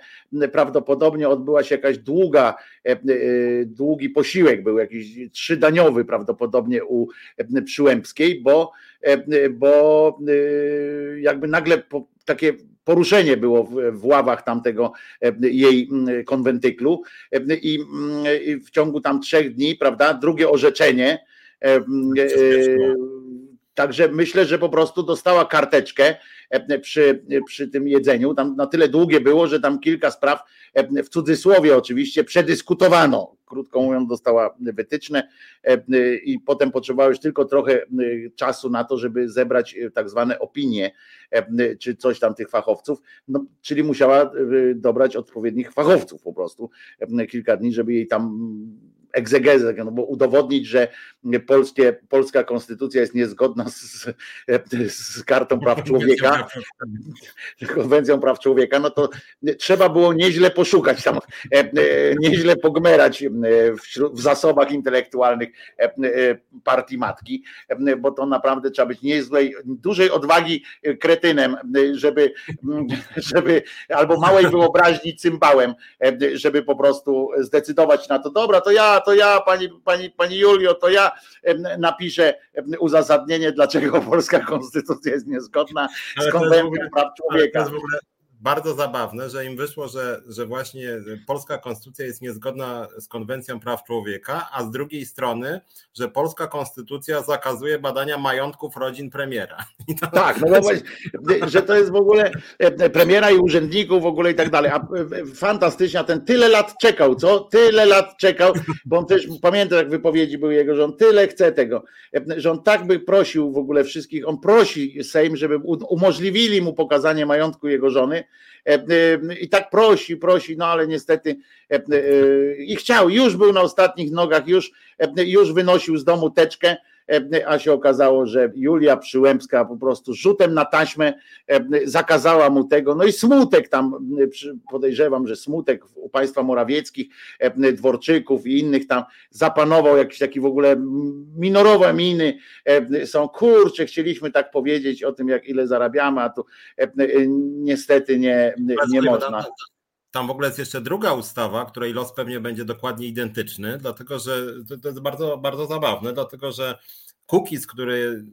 prawdopodobnie odbyła się jakaś długa, e, e, długi posiłek, był jakiś trzydaniowy prawdopodobnie u Przyłębskiej, bo, bo jakby nagle takie poruszenie było w, ławach tamtego e, jej konwentyklu e, i w ciągu tam trzech dni, prawda, drugie orzeczenie. E, także myślę, że po prostu dostała karteczkę przy, przy tym jedzeniu. Tam na tyle długie było, że tam kilka spraw w cudzysłowie oczywiście przedyskutowano. Krótko mówiąc, dostała wytyczne i potem potrzebowała już tylko trochę czasu na to, żeby zebrać tak zwane opinie, czy coś tam tych fachowców, no, czyli musiała dobrać odpowiednich fachowców po prostu kilka dni, żeby jej tam egzegezę, no bo udowodnić, że polskie, polska konstytucja jest niezgodna z, z kartą praw człowieka, konwencją praw człowieka, no to trzeba było nieźle poszukać tam, nieźle pogmerać w, w zasobach intelektualnych partii matki, bo to naprawdę trzeba być niezłej, dużej odwagi kretynem, żeby, żeby albo małej wyobraźni cymbałem, żeby po prostu zdecydować na to, dobra, to ja, to ja, pani, pani, pani Julio, to ja napiszę uzasadnienie, dlaczego polska konstytucja jest niezgodna z konwencją praw człowieka bardzo zabawne, że im wyszło, że, że właśnie polska konstytucja jest niezgodna z konwencją praw człowieka, a z drugiej strony, że polska konstytucja zakazuje badania majątków rodzin premiera. To... Tak, no, właśnie, że to jest w ogóle e, premiera i urzędników w ogóle i tak dalej. A e, fantastycznie, ten tyle lat czekał, co? Tyle lat czekał, bo on też pamiętam, jak wypowiedzi były jego, że on tyle chce tego, e, że on tak by prosił w ogóle wszystkich, on prosi Sejm, żeby umożliwili mu pokazanie majątku jego żony, i tak prosi, prosi, no ale niestety e, i chciał, już był na ostatnich nogach, już, już wynosił z domu teczkę, E, a się okazało, że Julia Przyłębska po prostu rzutem na taśmę zakazała mu tego, no i smutek tam, podejrzewam, że smutek u państwa Morawieckich, Dworczyków i innych tam zapanował jakiś taki w ogóle minorowe miny są, kurczę, chcieliśmy tak powiedzieć o tym, jak ile zarabiamy, a tu niestety nie, nie można. Tam w ogóle jest jeszcze druga ustawa, której los pewnie będzie dokładnie identyczny, dlatego że to jest bardzo, bardzo zabawne, dlatego że Cookies, który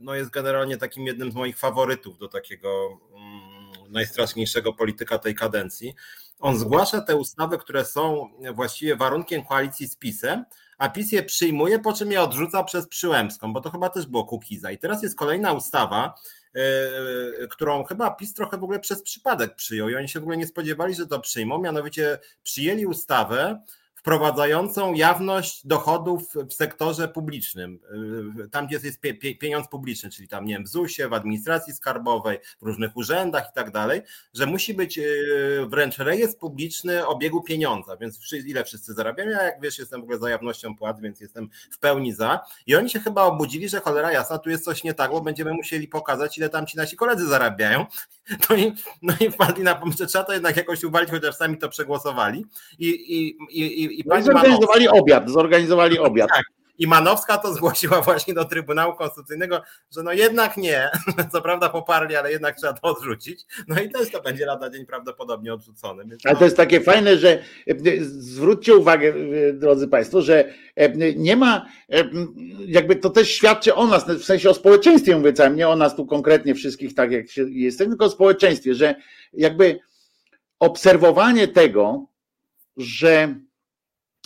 no jest generalnie takim jednym z moich faworytów do takiego mm, najstraszniejszego polityka tej kadencji, on zgłasza te ustawy, które są właściwie warunkiem koalicji z PiSem, a PiS je przyjmuje, po czym je odrzuca przez Przyłębską, bo to chyba też było Kukiza. I teraz jest kolejna ustawa, którą chyba PiS trochę w ogóle przez przypadek przyjął i oni się w ogóle nie spodziewali, że to przyjmą, mianowicie przyjęli ustawę, wprowadzającą jawność dochodów w sektorze publicznym, y, tam gdzie jest pieniądz publiczny, czyli tam nie wiem, w ZUS-ie, w administracji skarbowej, w różnych urzędach i tak dalej, że musi być y, wręcz rejestr publiczny obiegu pieniądza, więc ile wszyscy zarabiają, ja jak wiesz jestem w ogóle za jawnością płac, więc jestem w pełni za. I oni się chyba obudzili, że cholera jasna, tu jest coś nie tak, bo będziemy musieli pokazać ile tam ci nasi koledzy zarabiają, no i, no i wpadli na pomysł, że trzeba to jednak jakoś uwalić, chociaż sami to przegłosowali. I, i, i, i pani zorganizowali Manowska, obiad, zorganizowali obiad. Tak. I Manowska to zgłosiła właśnie do Trybunału Konstytucyjnego, że no jednak nie, co prawda poparli, ale jednak trzeba to odrzucić. No i też to będzie lada dzień prawdopodobnie odrzucony. Więc ale to jest takie fajne, że e, zwróćcie uwagę, e, drodzy Państwo, że e, nie ma, jakby to też świadczy o nas, w sensie o społeczeństwie mówię całym, nie o nas tu konkretnie wszystkich tak jak się jesteśmy, tylko o społeczeństwie, że jakby obserwowanie tego, że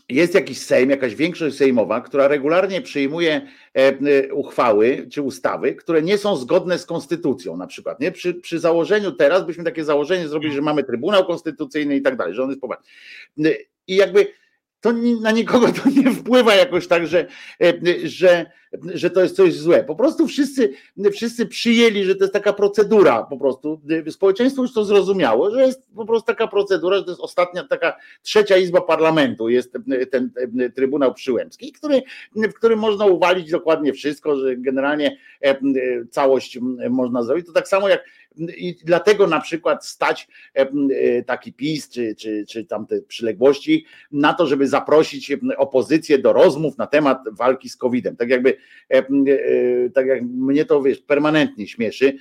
jest jakiś Sejm, jakaś większość sejmowa, która regularnie przyjmuje e, e, uchwały czy ustawy, które nie są zgodne z konstytucją na przykład. Nie? Przy, przy założeniu teraz byśmy takie założenie zrobili, że mamy Trybunał Konstytucyjny i tak dalej, że on jest poważny. I jakby to na nikogo to nie wpływa jakoś tak, że, e, że, że to jest coś złe. Po prostu wszyscy, wszyscy przyjęli, że to jest taka procedura po prostu. Społeczeństwo już to zrozumiało, że jest po prostu taka procedura, że to jest ostatnia taka trzecia izba parlamentu, jest ten Trybunał Przyłębski, który, w którym można uwalić dokładnie wszystko, że generalnie e, całość można zrobić. To tak samo jak i dlatego na przykład stać e, e, taki PiS czy, czy, czy tamte przyległości na to, żeby zaprosić opozycję do rozmów na temat walki z COVID-em. Tak jakby, e, tak jak mnie to wiesz, permanentnie śmieszy.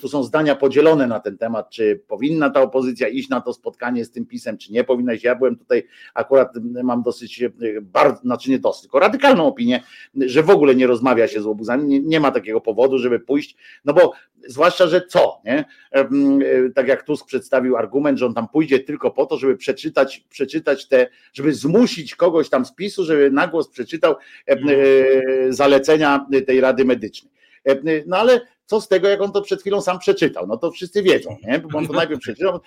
Tu są zdania podzielone na ten temat, czy powinna ta opozycja iść na to spotkanie z tym PiSem, czy nie powinna iść. Ja byłem tutaj akurat mam dosyć bardzo, znaczy nie dosyć, tylko radykalną opinię, że w ogóle nie rozmawia się z łobuzami, nie, nie ma takiego powodu, żeby pójść, no bo zwłaszcza, że co, nie? E, tak jak Tusk przedstawił argument, że on tam pójdzie tylko po to, żeby przeczytać, przeczytać te, żeby zmusić kogoś tam z PiSu, żeby na głos przeczytał e, zalecenia tej Rady Medycznej. No ale co z tego, jak on to przed chwilą sam przeczytał? No to wszyscy wiedzą, nie? Bo on to najpierw przeczytał,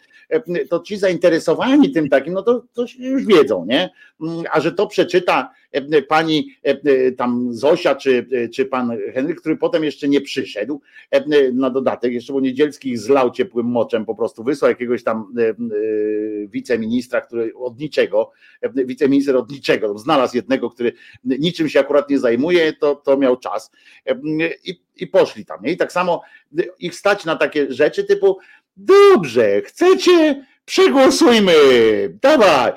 to ci zainteresowani tym takim, no to, to już wiedzą, nie? A że to przeczyta pani tam Zosia czy, czy pan Henryk, który potem jeszcze nie przyszedł na dodatek, jeszcze bo Niedzielskich zlał ciepłym moczem, po prostu wysłał jakiegoś tam wiceministra, który od niczego, wiceminister od niczego, znalazł jednego, który niczym się akurat nie zajmuje, to, to miał czas i, i poszli tam. I tak samo ich stać na takie rzeczy typu dobrze, chcecie przegłosujmy, dawaj,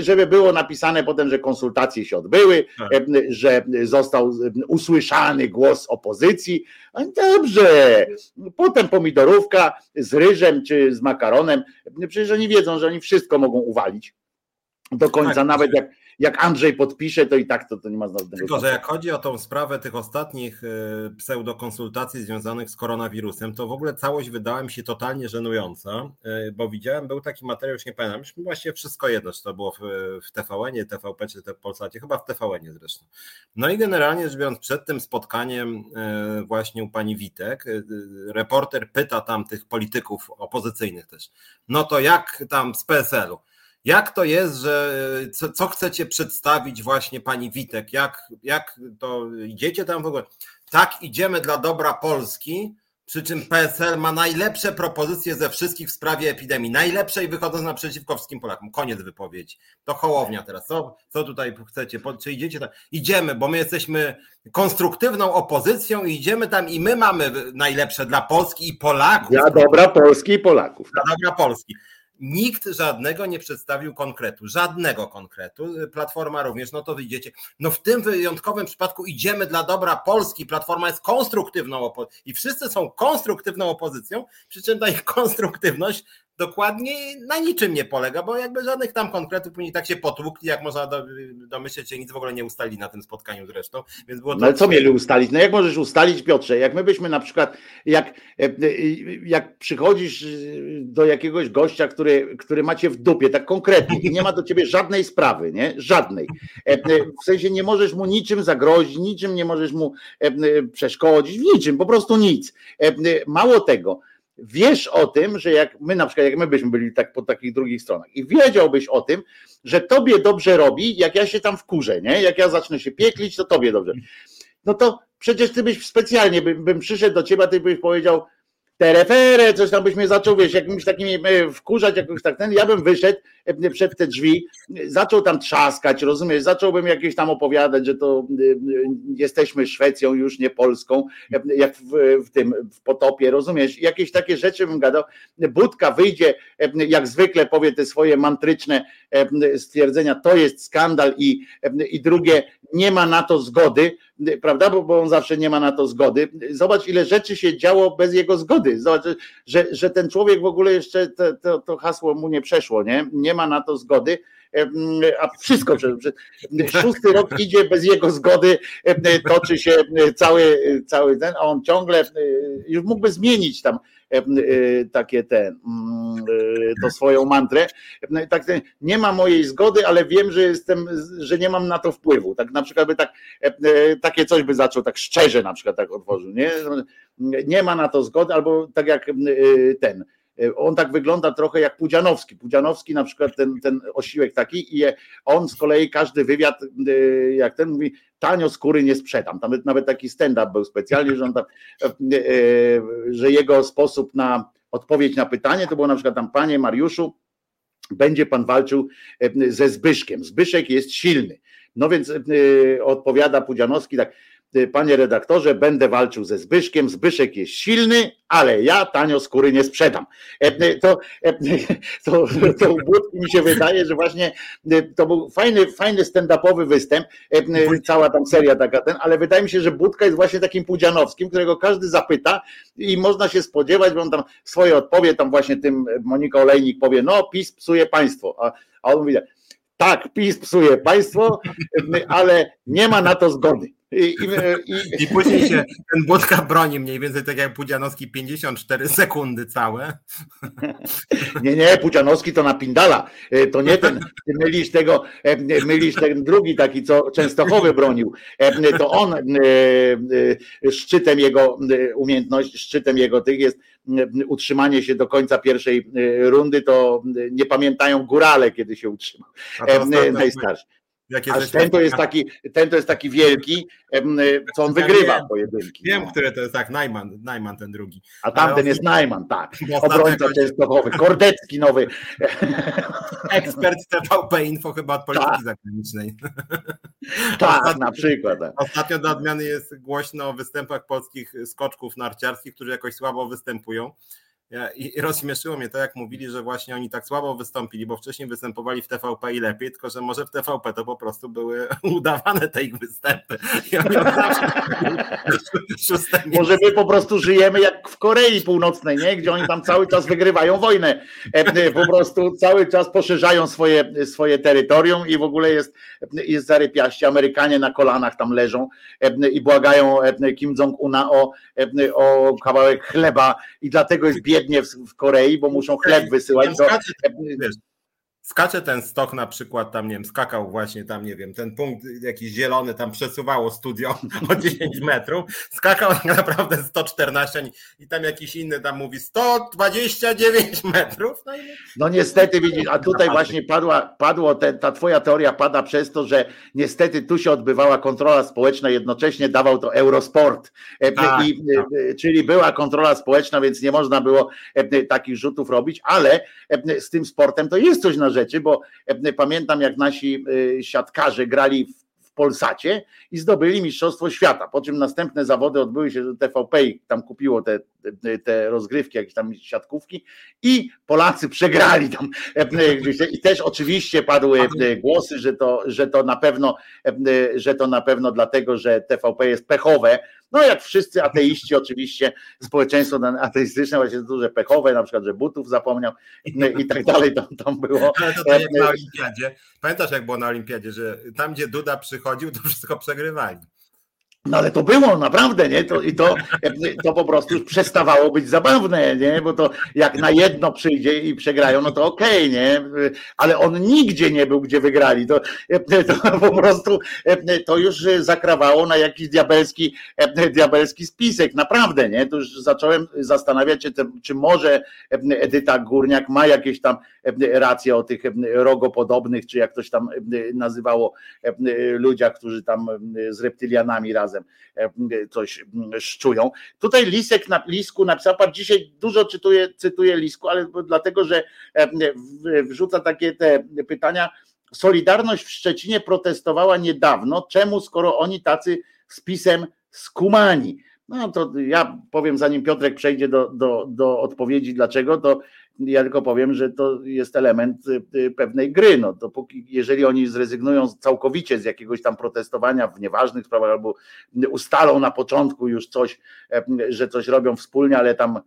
żeby było napisane potem, że konsultacje się odbyły, tak. że został usłyszany głos opozycji. Dobrze, potem pomidorówka z ryżem czy z makaronem, przecież oni wiedzą, że oni wszystko mogą uwalić. Do końca, tak, nawet jak jak Andrzej podpisze, to i tak to, to nie ma znaczenia. Tylko, że jak chodzi o tą sprawę tych ostatnich e, pseudokonsultacji związanych z koronawirusem, to w ogóle całość wydała mi się totalnie żenująca, e, bo widziałem, był taki materiał, już nie pamiętam, już właściwie wszystko jedno, czy to było w, w TVN-ie, TVP czy w Polsacie, chyba w TVN-ie zresztą. No i generalnie rzecz biorąc, przed tym spotkaniem e, właśnie u pani Witek, reporter pyta tam tych polityków opozycyjnych też, no to jak tam z PSL-u? Jak to jest, że co, co, chcecie przedstawić właśnie pani Witek? Jak, jak to idziecie tam w ogóle? Tak, idziemy dla dobra Polski, przy czym PSL ma najlepsze propozycje ze wszystkich w sprawie epidemii. Najlepsze i wychodząc naprzeciwko wszystkim Polakom. Koniec wypowiedzi. To Hołownia teraz. Co, co tutaj chcecie? Czy idziecie tam? Idziemy, bo my jesteśmy konstruktywną opozycją i idziemy tam i my mamy najlepsze dla Polski i Polaków. Dla dobra Polski i Polaków. Dla dobra Polski. Nikt żadnego nie przedstawił konkretu, żadnego konkretu. Platforma również, no to wyjdziecie. No w tym wyjątkowym przypadku idziemy dla dobra Polski. Platforma jest konstruktywną opozycją i wszyscy są konstruktywną opozycją, przy czym ta ich konstruktywność dokładnie na niczym nie polega, bo jakby żadnych tam konkretów później tak się potłukli, jak można domyśleć się, nic w ogóle nie ustali na tym spotkaniu zresztą. Więc było no ale co mieli ustalić? No jak możesz ustalić, Piotrze, jak my byśmy na przykład, jak, e, e, jak przychodzisz e, do jakiegoś gościa, który, który macie w dupie, tak konkretnie nie ma do ciebie żadnej sprawy, nie? Żadnej. W sensie nie możesz mu niczym zagrozić, niczym nie możesz mu przeszkodzić, w niczym, po prostu nic. Mało tego, wiesz o tym, że jak my na przykład, jak my byśmy byli tak po takich drugich stronach i wiedziałbyś o tym, że tobie dobrze robi, jak ja się tam wkurzę, nie? Jak ja zacznę się pieklić, to tobie dobrze. No to przecież ty byś specjalnie, bym, bym przyszedł do ciebie, ty byś powiedział, terefere, coś tam byś mnie zaczął, wiesz, jakimś takimi e, wkurzać, jakoś tak ten, ja bym wyszedł e, przed te drzwi, zaczął tam trzaskać, rozumiesz, zacząłbym jakieś tam opowiadać, że to e, jesteśmy Szwecją, już nie Polską, jak w, w tym, w potopie, rozumiesz, jakieś takie rzeczy bym gadał, Budka wyjdzie, jak zwykle powie te swoje mantryczne stwierdzenia, to jest skandal i, i drugie, nie ma na to zgody, prawda, bo, bo on zawsze nie ma na to zgody. Zobacz, ile rzeczy się działo bez jego zgody. Zobacz, że, że ten człowiek w ogóle jeszcze to, to, to hasło mu nie przeszło, nie? Nie ma na to zgody a wszystko, szósty rok idzie bez jego zgody, toczy się cały, cały ten, a on ciągle już mógłby zmienić tam takie ten, to swoją mantrę. Tak, nie ma mojej zgody, ale wiem, że jestem, że nie mam na to wpływu. Tak na przykład by tak, takie coś by zaczął tak szczerze na przykład tak otworzył, nie? Nie ma na to zgody, albo tak jak ten on tak wygląda trochę jak Pudzianowski. Pudzianowski na przykład ten, ten osiłek taki i on z kolei każdy wywiad, y, jak ten mówi, tanio skóry nie sprzedam. Tam nawet taki stand-up był specjalnie, że on tam, y, że jego sposób na odpowiedź na pytanie to było na przykład tam, panie Mariuszu, będzie pan walczył ze Zbyszkiem. Zbyszek jest silny. No więc odpowiada Pudzianowski tak, panie redaktorze, będę walczył ze Zbyszkiem, Zbyszek jest silny, ale ja tanio skóry nie sprzedam. E, y, to, e, to, to u Budki mi się wydaje, że właśnie y, to był fajny, fajny stand-upowy występ, e, cała tam seria taka ten, ale wydaje mi się, że Budka jest właśnie takim Pudzianowskim, którego każdy zapyta i można się spodziewać, bo on tam swoje odpowie, tam właśnie tym Monika Olejnik powie, no PiS psuje państwo, a, a on mówi tak, PiS psuje państwo, ale nie ma na to zgody. I, i, I, później się ten Budka broni mniej więcej tak jak Pudzianowski 54 sekundy całe. Nie, nie, Pudzianowski to na Pindala. E, to nie ten, ty mylisz tego, e, mylisz ten drugi taki, co Częstochowy bronił. E, to on szczytem jego umiejętności, szczytem jego tych jest utrzymanie się do końca pierwszej rundy, to nie pamiętają górale, kiedy się utrzymał. Najstarszy. Jakie A ten to, jest taki, ten to jest taki wielki, co on ja wygrywa wiem, pojedynki. Wiem, no. który to jest tak, Najman, Najman ten drugi. A tamten jest Najman, tak. Obrońca Częstochowy, Kordecki nowy. Ekspert TVP Info chyba od polityki tak. zagranicznej. Tak, ostatnio, na przykład. Tak. Ostatnio do odmiany jest głośno o występach polskich skoczków narciarskich, którzy jakoś słabo występują. I rozśmieszyło mnie to, jak mówili, że właśnie oni tak słabo wystąpili, bo wcześniej występowali w TVP i lepiej, tylko że może w TVP to po prostu były udawane te ich występy. może my po prostu żyjemy jak w Korei Północnej, nie? gdzie oni tam cały czas wygrywają wojnę. E, e, po prostu cały czas poszerzają swoje, swoje terytorium i w ogóle jest, jest zarypiaście. Amerykanie na kolanach tam leżą e, i błagają Kim Jong-una o, o kawałek chleba i dlatego jest biedny biednie w, w Korei, bo muszą chleb wysyłać. Do... Skacze ten stok na przykład, tam nie wiem, skakał właśnie tam, nie wiem, ten punkt jakiś zielony tam przesuwało studio o 10 metrów, skakał tak naprawdę 114 i tam jakiś inny tam mówi 129 metrów. No, i... no niestety widzisz, a tutaj właśnie padła, padło, ta twoja teoria pada przez to, że niestety tu się odbywała kontrola społeczna, jednocześnie dawał to Eurosport, e, tak, I, tak. E, czyli była kontrola społeczna, więc nie można było e, takich rzutów robić, ale z tym sportem to jest coś na rzeczy, bo e, pamiętam jak nasi e, siatkarze grali w Polsacie i zdobyli Mistrzostwo Świata. Po czym następne zawody odbyły się, TVP tam kupiło te, te, te rozgrywki, jakieś tam siatkówki i Polacy przegrali tam. E, I też oczywiście padły głosy, że to, że to na pewno, że to na pewno dlatego, że TVP jest pechowe, no jak wszyscy ateiści oczywiście, społeczeństwo ateistyczne właśnie duże pechowe, na przykład, że butów zapomniał i tak dalej, tam, tam było. Ale to, tak jak na olimpiadzie, pamiętasz jak było na olimpiadzie, że tam gdzie Duda przychodził, to wszystko przegrywali. No ale to było naprawdę, nie? To, I to, to po prostu przestawało być zabawne, nie? Bo to jak na jedno przyjdzie i przegrają, no to okej, okay, nie? Ale on nigdzie nie był, gdzie wygrali. To, to po prostu to już zakrawało na jakiś diabelski, diabelski spisek, naprawdę, nie? To już zacząłem zastanawiać się, czy może Edyta Górniak ma jakieś tam racje o tych rogopodobnych, czy jak ktoś tam nazywało ludziach, którzy tam z reptylianami razem coś szczują. Tutaj Lisek na Lisku napisał, pan dzisiaj dużo czytuje, cytuje Lisku, ale dlatego, że wrzuca takie te pytania. Solidarność w Szczecinie protestowała niedawno. Czemu, skoro oni tacy z pisem skumani? No to ja powiem, zanim Piotrek przejdzie do, do, do odpowiedzi, dlaczego, to ja tylko powiem, że to jest element y, y, pewnej gry. No, dopóki, jeżeli oni zrezygnują całkowicie z jakiegoś tam protestowania w nieważnych sprawach, albo ustalą na początku już coś, że coś robią wspólnie, ale tam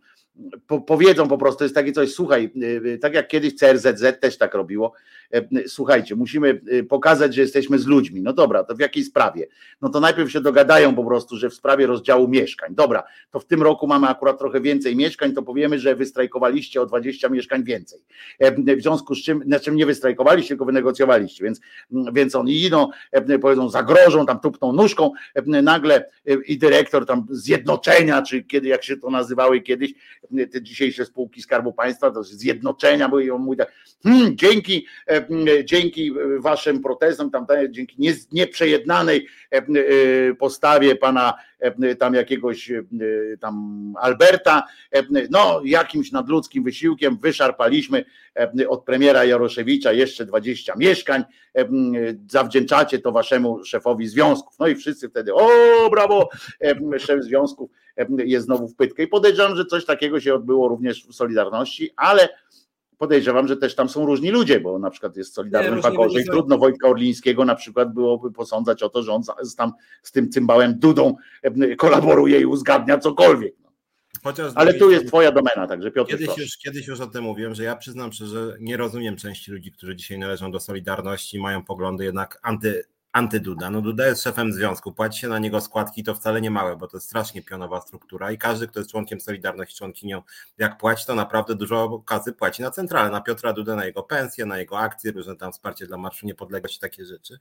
po, powiedzą po prostu, jest takie coś, słuchaj, y, tak jak kiedyś CRZZ też tak robiło, e, słuchajcie, musimy pokazać, że jesteśmy z ludźmi. No dobra, to w jakiej sprawie? No to najpierw się dogadają po prostu, że w sprawie rozdziału mieszkań. Dobra, to w tym roku mamy akurat trochę więcej mieszkań, to powiemy, że wystrajkowaliście o 20 20 mieszkań więcej. E, w związku z czym, na czym nie wystrajkowaliście, tylko wynegocjowaliście, więc, więc oni idą, e, powiedzą, zagrożą, tam tupną nóżką, e, nagle i dyrektor tam zjednoczenia, czy kiedy, jak się to nazywały kiedyś, te dzisiejsze spółki Skarbu Państwa, to zjednoczenia były i on mówi tak, hmm, dzięki, dzięki waszym protestom, tam, dzięki nieprzejednanej postawie pana tam jakiegoś tam Alberta, no jakimś nadludzkim wysiłkiem wyszarpaliśmy od premiera Jaroszewicza jeszcze 20 mieszkań, zawdzięczacie to waszemu szefowi związków. No i wszyscy wtedy, o brawo, szef związków jest znowu w pytkę i podejrzewam, że coś takiego się odbyło również w Solidarności, ale podejrzewam, że też tam są różni ludzie, bo na przykład jest Solidarność Wagorzej, trudno Wojtka Orlińskiego na przykład byłoby posądzać o to, że on tam z tym cymbałem Dudą kolaboruje i uzgadnia cokolwiek. No. Chociaż Ale tu jest twoja domena, także Piotr. Kiedyś już, kiedyś już o tym mówiłem, że ja przyznam szczerze, że nie rozumiem części ludzi, którzy dzisiaj należą do Solidarności, mają poglądy jednak anty antyduda. No Duda jest szefem związku, płaci się na niego składki, to wcale nie małe, bo to jest strasznie pionowa struktura i każdy, kto jest członkiem Solidarności, członkinią, jak płaci, to naprawdę dużo kasy płaci na centralę, na Piotra Dudę, na jego pensję, na jego akcje, różne tam wsparcie dla Marszu Niepodległości, takie rzeczy.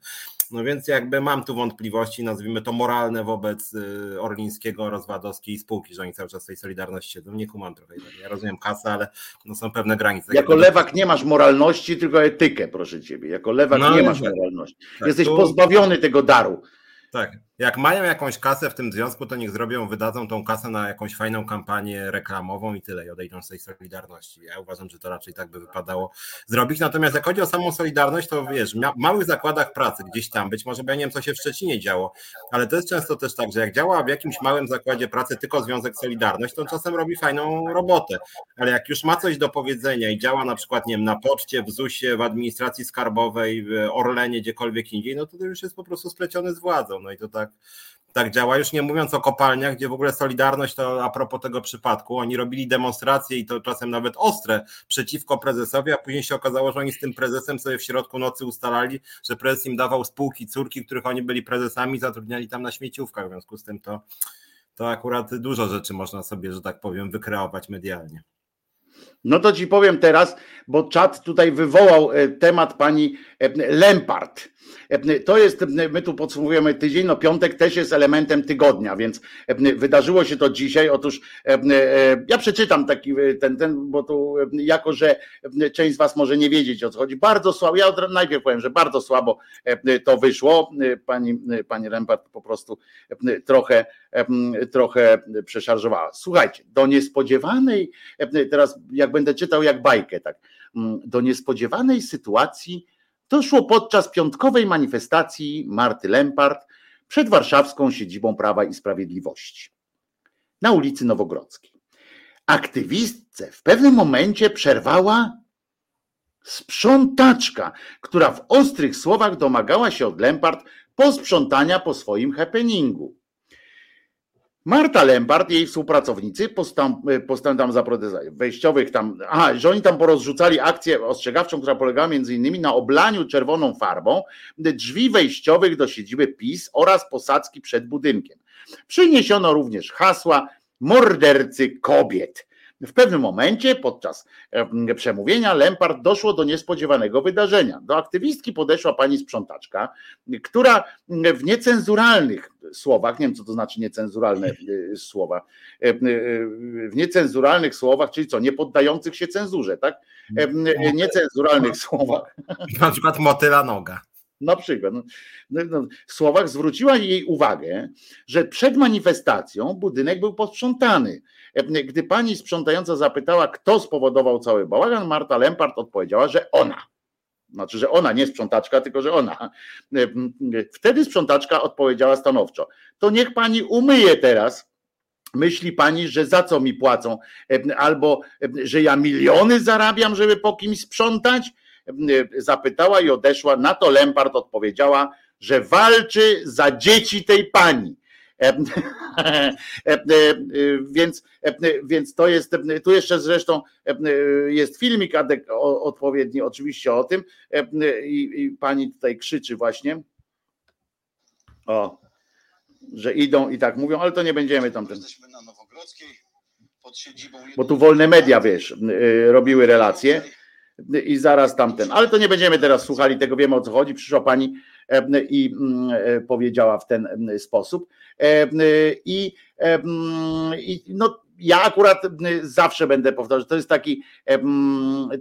No więc jakby mam tu wątpliwości, nazwijmy to moralne wobec y, Orlińskiego oraz Wadowskiej spółki, że oni cały czas tej Solidarności siedzą. Nie kumam trochę. Ja rozumiem kasę, ale no są pewne granice. Jako lewak nie masz moralności, tylko etykę, proszę ciebie. Jako lewak no, nie masz tak. moralności. Tak, Jesteś tu... pozbawiony tego daru. Tak. Jak mają jakąś kasę w tym związku, to niech zrobią, wydadzą tą kasę na jakąś fajną kampanię reklamową i tyle, i odejdą z tej Solidarności. Ja uważam, że to raczej tak by wypadało zrobić. Natomiast jak chodzi o samą Solidarność, to wiesz, w małych zakładach pracy gdzieś tam, być może, bo ja nie wiem, co się w Szczecinie działo, ale to jest często też tak, że jak działa w jakimś małym zakładzie pracy tylko Związek Solidarność, to on czasem robi fajną robotę, ale jak już ma coś do powiedzenia i działa na przykład, nie wiem, na poczcie, w ZUS-ie, w administracji skarbowej, w Orlenie, gdziekolwiek indziej, no to, już jest po prostu spleciony z władzą. No i to tak, tak działa. Już nie mówiąc o kopalniach, gdzie w ogóle Solidarność to a propos tego przypadku, oni robili demonstracje i to czasem nawet ostre przeciwko prezesowi, a później się okazało, że oni z tym prezesem sobie w środku nocy ustalali, że prezes im dawał spółki córki, których oni byli prezesami, zatrudniali tam na śmieciówkach. W związku z tym to, to akurat dużo rzeczy można sobie, że tak powiem, wykreować medialnie. No to ci powiem teraz, bo czat tutaj wywołał e, temat pani e, Lempart. E, to jest, my tu podsumowujemy tydzień, no piątek też jest elementem tygodnia, więc wydarzyło się to dzisiaj. Otóż ja przeczytam taki ten, ten, bo tu jako, że część z was może nie wiedzieć o co chodzi. Bardzo słabo, ja najpierw powiem, że bardzo słabo to wyszło. Pani, pani Lempart po prostu trochę, trochę przeszarżowała. Słuchajcie, do niespodziewanej, teraz jak jak będę czytał jak bajkę, tak. Mm, do niespodziewanej sytuacji doszło podczas piątkowej manifestacji Marty Lempart przed warszawską siedzibą Prawa i Sprawiedliwości na ulicy Nowogrodzkiej. Aktywistce w pewnym momencie przerwała sprzątaczka, która w ostrych słowach domagała się od Lempart posprzątania po swoim happeningu. Marta Lempart jej współpracownicy postanowią tam za wejściowych tam, aha, że oni tam porozrzucali akcję ostrzegawczą, która polegała między innymi na oblaniu czerwoną farbą drzwi wejściowych do siedziby PiS oraz posadzki przed budynkiem. Przyniesiono również hasła mordercy kobiet. W pewnym momencie podczas przemówienia Lempart doszło do niespodziewanego wydarzenia. Do aktywistki podeszła pani sprzątaczka, która w niecenzuralnych słowach, nie wiem co to znaczy niecenzuralne słowa, w niecenzuralnych słowach, czyli co, nie poddających się cenzurze, tak? Niecenzuralnych słowach. Na przykład motyla noga na przykład, no, no, no, w słowach zwróciła jej uwagę, że przed manifestacją budynek był posprzątany. Gdy pani sprzątająca zapytała, kto spowodował cały bałagan, Marta Lempart odpowiedziała, że ona. Znaczy, że ona, nie sprzątaczka, tylko że ona. Wtedy sprzątaczka odpowiedziała stanowczo: To niech pani umyje teraz. Myśli pani, że za co mi płacą? Albo że ja miliony zarabiam, żeby po kimś sprzątać? Zapytała i odeszła. Na to Lempart odpowiedziała, że walczy za dzieci tej pani. Więc, więc to jest, tu jeszcze zresztą jest filmik odpowiedni oczywiście o tym i, i pani tutaj krzyczy właśnie o, że idą i tak mówią, ale to nie będziemy tam ten. Bo tu wolne media, wiesz, robiły relacje i zaraz tamten. Ale to nie będziemy teraz słuchali tego, wiemy o co chodzi. Przyszła pani i mm, e, powiedziała w ten sposób. I, i no, ja akurat zawsze będę powtarzał, to jest taki,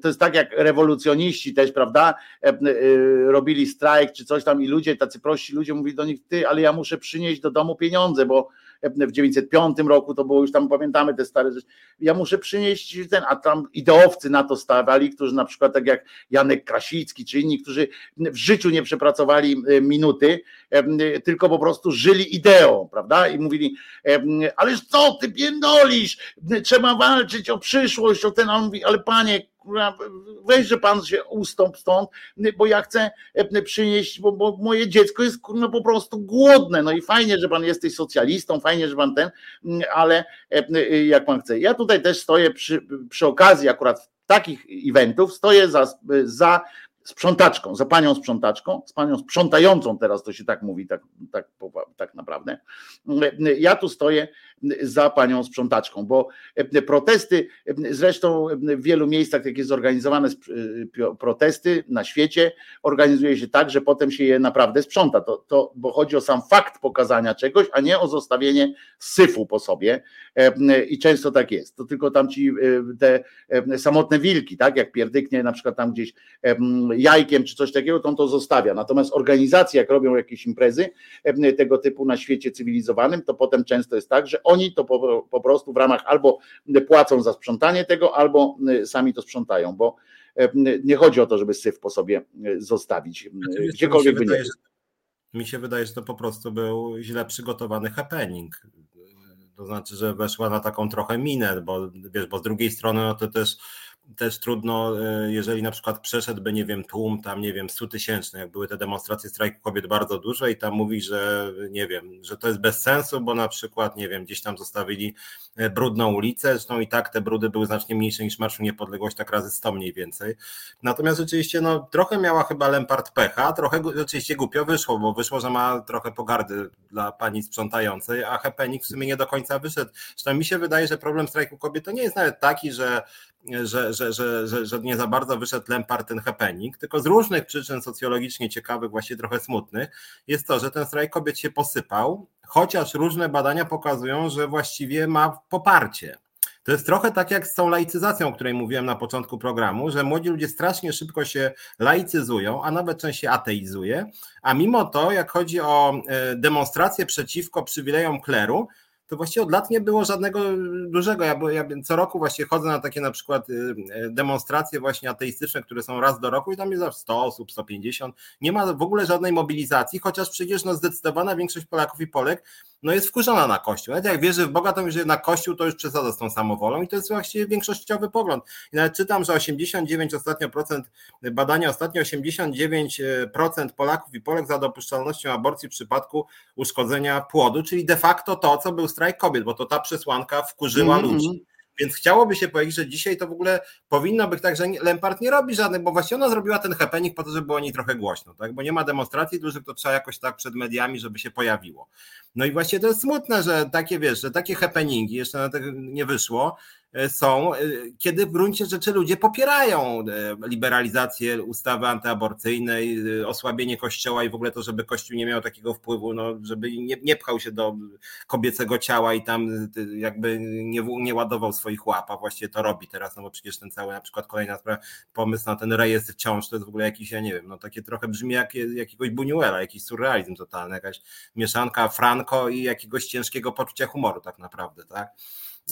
to jest tak jak rewolucjoniści też, prawda, e, robili strajk czy coś tam i ludzie, tacy prości ludzie mówili do nich, ty, ale ja muszę przynieść do domu pieniądze, bo w 905 roku to było już tam, pamiętamy te stare rzeczy. Ja muszę przynieść ten, a tam ideowcy na to stawali, którzy na przykład tak jak Janek Krasicki czy inni, którzy w życiu nie przepracowali e, minuty, tylko po prostu żyli ideą, prawda? I mówili, ależ co ty pierdolisz, trzeba walczyć o przyszłość, o ten, a on mówi, ale panie, weź, że pan się ustąp stąd, bo ja chcę e, przynieść, bo, bo moje dziecko jest no, po prostu głodne. No i fajnie, że pan jesteś socjalistą, fajnie, że pan ten, ale e, jak pan chce. Ja tutaj też stoję przy, przy okazji akurat takich eventów, stoję za, za sprzątaczką, za panią sprzątaczką, z panią sprzątającą, teraz to się tak mówi, tak, tak, tak naprawdę. Ja tu stoję za panią sprzątaczką, bo protesty, zresztą w wielu miejscach, takie zorganizowane protesty na świecie, organizuje się tak, że potem się je naprawdę sprząta, to, to, bo chodzi o sam fakt pokazania czegoś, a nie o zostawienie syfu po sobie i często tak jest. To tylko tam ci te samotne wilki, tak, jak pierdyknie na przykład tam gdzieś jajkiem czy coś takiego, to on to zostawia. Natomiast organizacje, jak robią jakieś imprezy tego typu na świecie cywilizowanym, to potem często jest tak, że oni to po, po prostu w ramach albo płacą za sprzątanie tego, albo sami to sprzątają, bo nie chodzi o to, żeby syf po sobie zostawić, znaczy, gdziekolwiek by nie. Mi się wydaje, że to po prostu był źle przygotowany happening. To znaczy, że weszła na taką trochę minę, bo wiesz, bo z drugiej strony no to też też trudno, e, jeżeli na przykład przeszedłby, nie wiem, tłum tam, nie wiem, 100 tysięczny, jak były te demonstracje strajku kobiet bardzo duże i tam mówi, że nie wiem, że to jest bez sensu, bo na przykład, nie wiem, gdzieś tam zostawili e, brudną ulicę, zresztą i tak te brudy były znacznie mniejsze niż Marszu Niepodległość, tak razy 100 mniej więcej. Natomiast rzeczywiście, no trochę miała chyba Lempart pecha, trochę rzeczywiście głupio wyszło, bo wyszło, że ma trochę pogardy dla pani sprzątającej, a Hepenik w sumie nie do końca wyszedł. Zresztą mi się wydaje, że problem strajku kobiet to nie jest nawet taki, że że, że, że, że, że nie za bardzo wyszedł Lempart ten happening, tylko z różnych przyczyn socjologicznie ciekawych, właśnie trochę smutnych, jest to, że ten strajk kobiet się posypał, chociaż różne badania pokazują, że właściwie ma poparcie. To jest trochę tak jak z tą laicyzacją, o której mówiłem na początku programu, że młodzi ludzie strasznie szybko się laicyzują, a nawet część się ateizuje, a mimo to, jak chodzi o e, demonstracje przeciwko przywilejom kleru, to właściwie od lat nie było żadnego dużego. Ja, ja co roku właśnie chodzę na takie na przykład y, y, demonstracje właśnie ateistyczne, które są raz do roku i tam jest 100 osób, 150. Nie ma w ogóle żadnej mobilizacji, chociaż przecież no zdecydowana większość Polaków i Polek no jest wkurzona na Kościół. Nawet jak wierzy w Boga, to że na Kościół to już przesadza z tą samowolą i to jest właściwie większościowy pogląd. I nawet czytam, że 89 ostatnio procent, badania ostatnio 89% Polaków i Polek za dopuszczalnością aborcji w przypadku uszkodzenia płodu, czyli de facto to, co był strajk kobiet, bo to ta przesłanka wkurzyła mm -hmm. ludzi. Więc chciałoby się powiedzieć, że dzisiaj to w ogóle powinno być tak, że Lempart nie robi żadnych, bo właśnie ona zrobiła ten happening po to, żeby było niej trochę głośno, tak? Bo nie ma demonstracji dużych, to trzeba jakoś tak przed mediami, żeby się pojawiło. No i właśnie to jest smutne, że takie wiesz, że takie happeningi jeszcze na tego nie wyszło, są, e, kiedy w gruncie rzeczy ludzie popierają e, liberalizację ustawy antyaborcyjnej, osłabienie kościoła i w ogóle to, żeby kościół nie miał takiego wpływu, no, żeby nie, nie pchał się do kobiecego ciała i tam jakby nie, nie ładował swoich łap, a właściwie to robi teraz, no bo przecież ten cały na przykład kolejna sprawa, pomysł na ten rejestr ciąż, to jest w ogóle jakiś, ja nie wiem, no takie trochę brzmi jak jakiegoś Buñuela, jakiś surrealizm totalny, jakaś mieszanka Franco i jakiegoś ciężkiego poczucia humoru tak naprawdę, tak?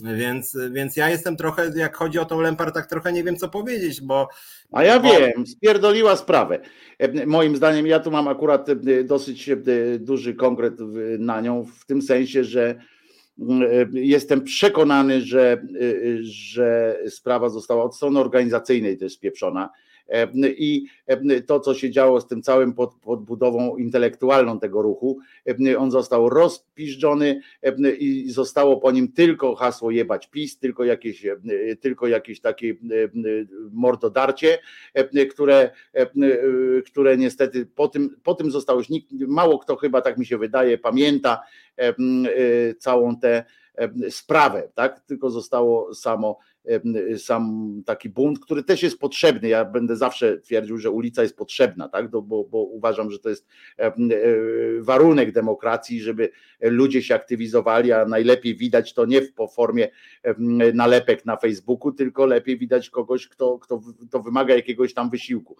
Więc, więc ja jestem trochę, jak chodzi o tą Lempart, tak trochę nie wiem, co powiedzieć, bo. A ja wiem, spierdoliła sprawę. E, moim zdaniem, ja tu mam akurat e, dosyć e, duży konkret na nią, w tym sensie, że jestem przekonany, że, że sprawa została od strony organizacyjnej też spieprzona i to, co się działo z tym całym pod, podbudową intelektualną tego ruchu, on został rozpiżdżony i zostało po nim tylko hasło jebać PiS, tylko jakieś, tylko jakieś takie mordodarcie, które, które niestety po tym, po tym zostało mało kto chyba, tak mi się wydaje, pamięta całą tę sprawę, tak? Tylko zostało samo sam taki bunt, który też jest potrzebny. Ja będę zawsze twierdził, że ulica jest potrzebna, tak? bo, bo uważam, że to jest e, warunek demokracji, żeby ludzie się aktywizowali, a najlepiej widać to nie w formie nalepek na Facebooku, tylko lepiej widać kogoś, kto, kto to wymaga jakiegoś tam wysiłku,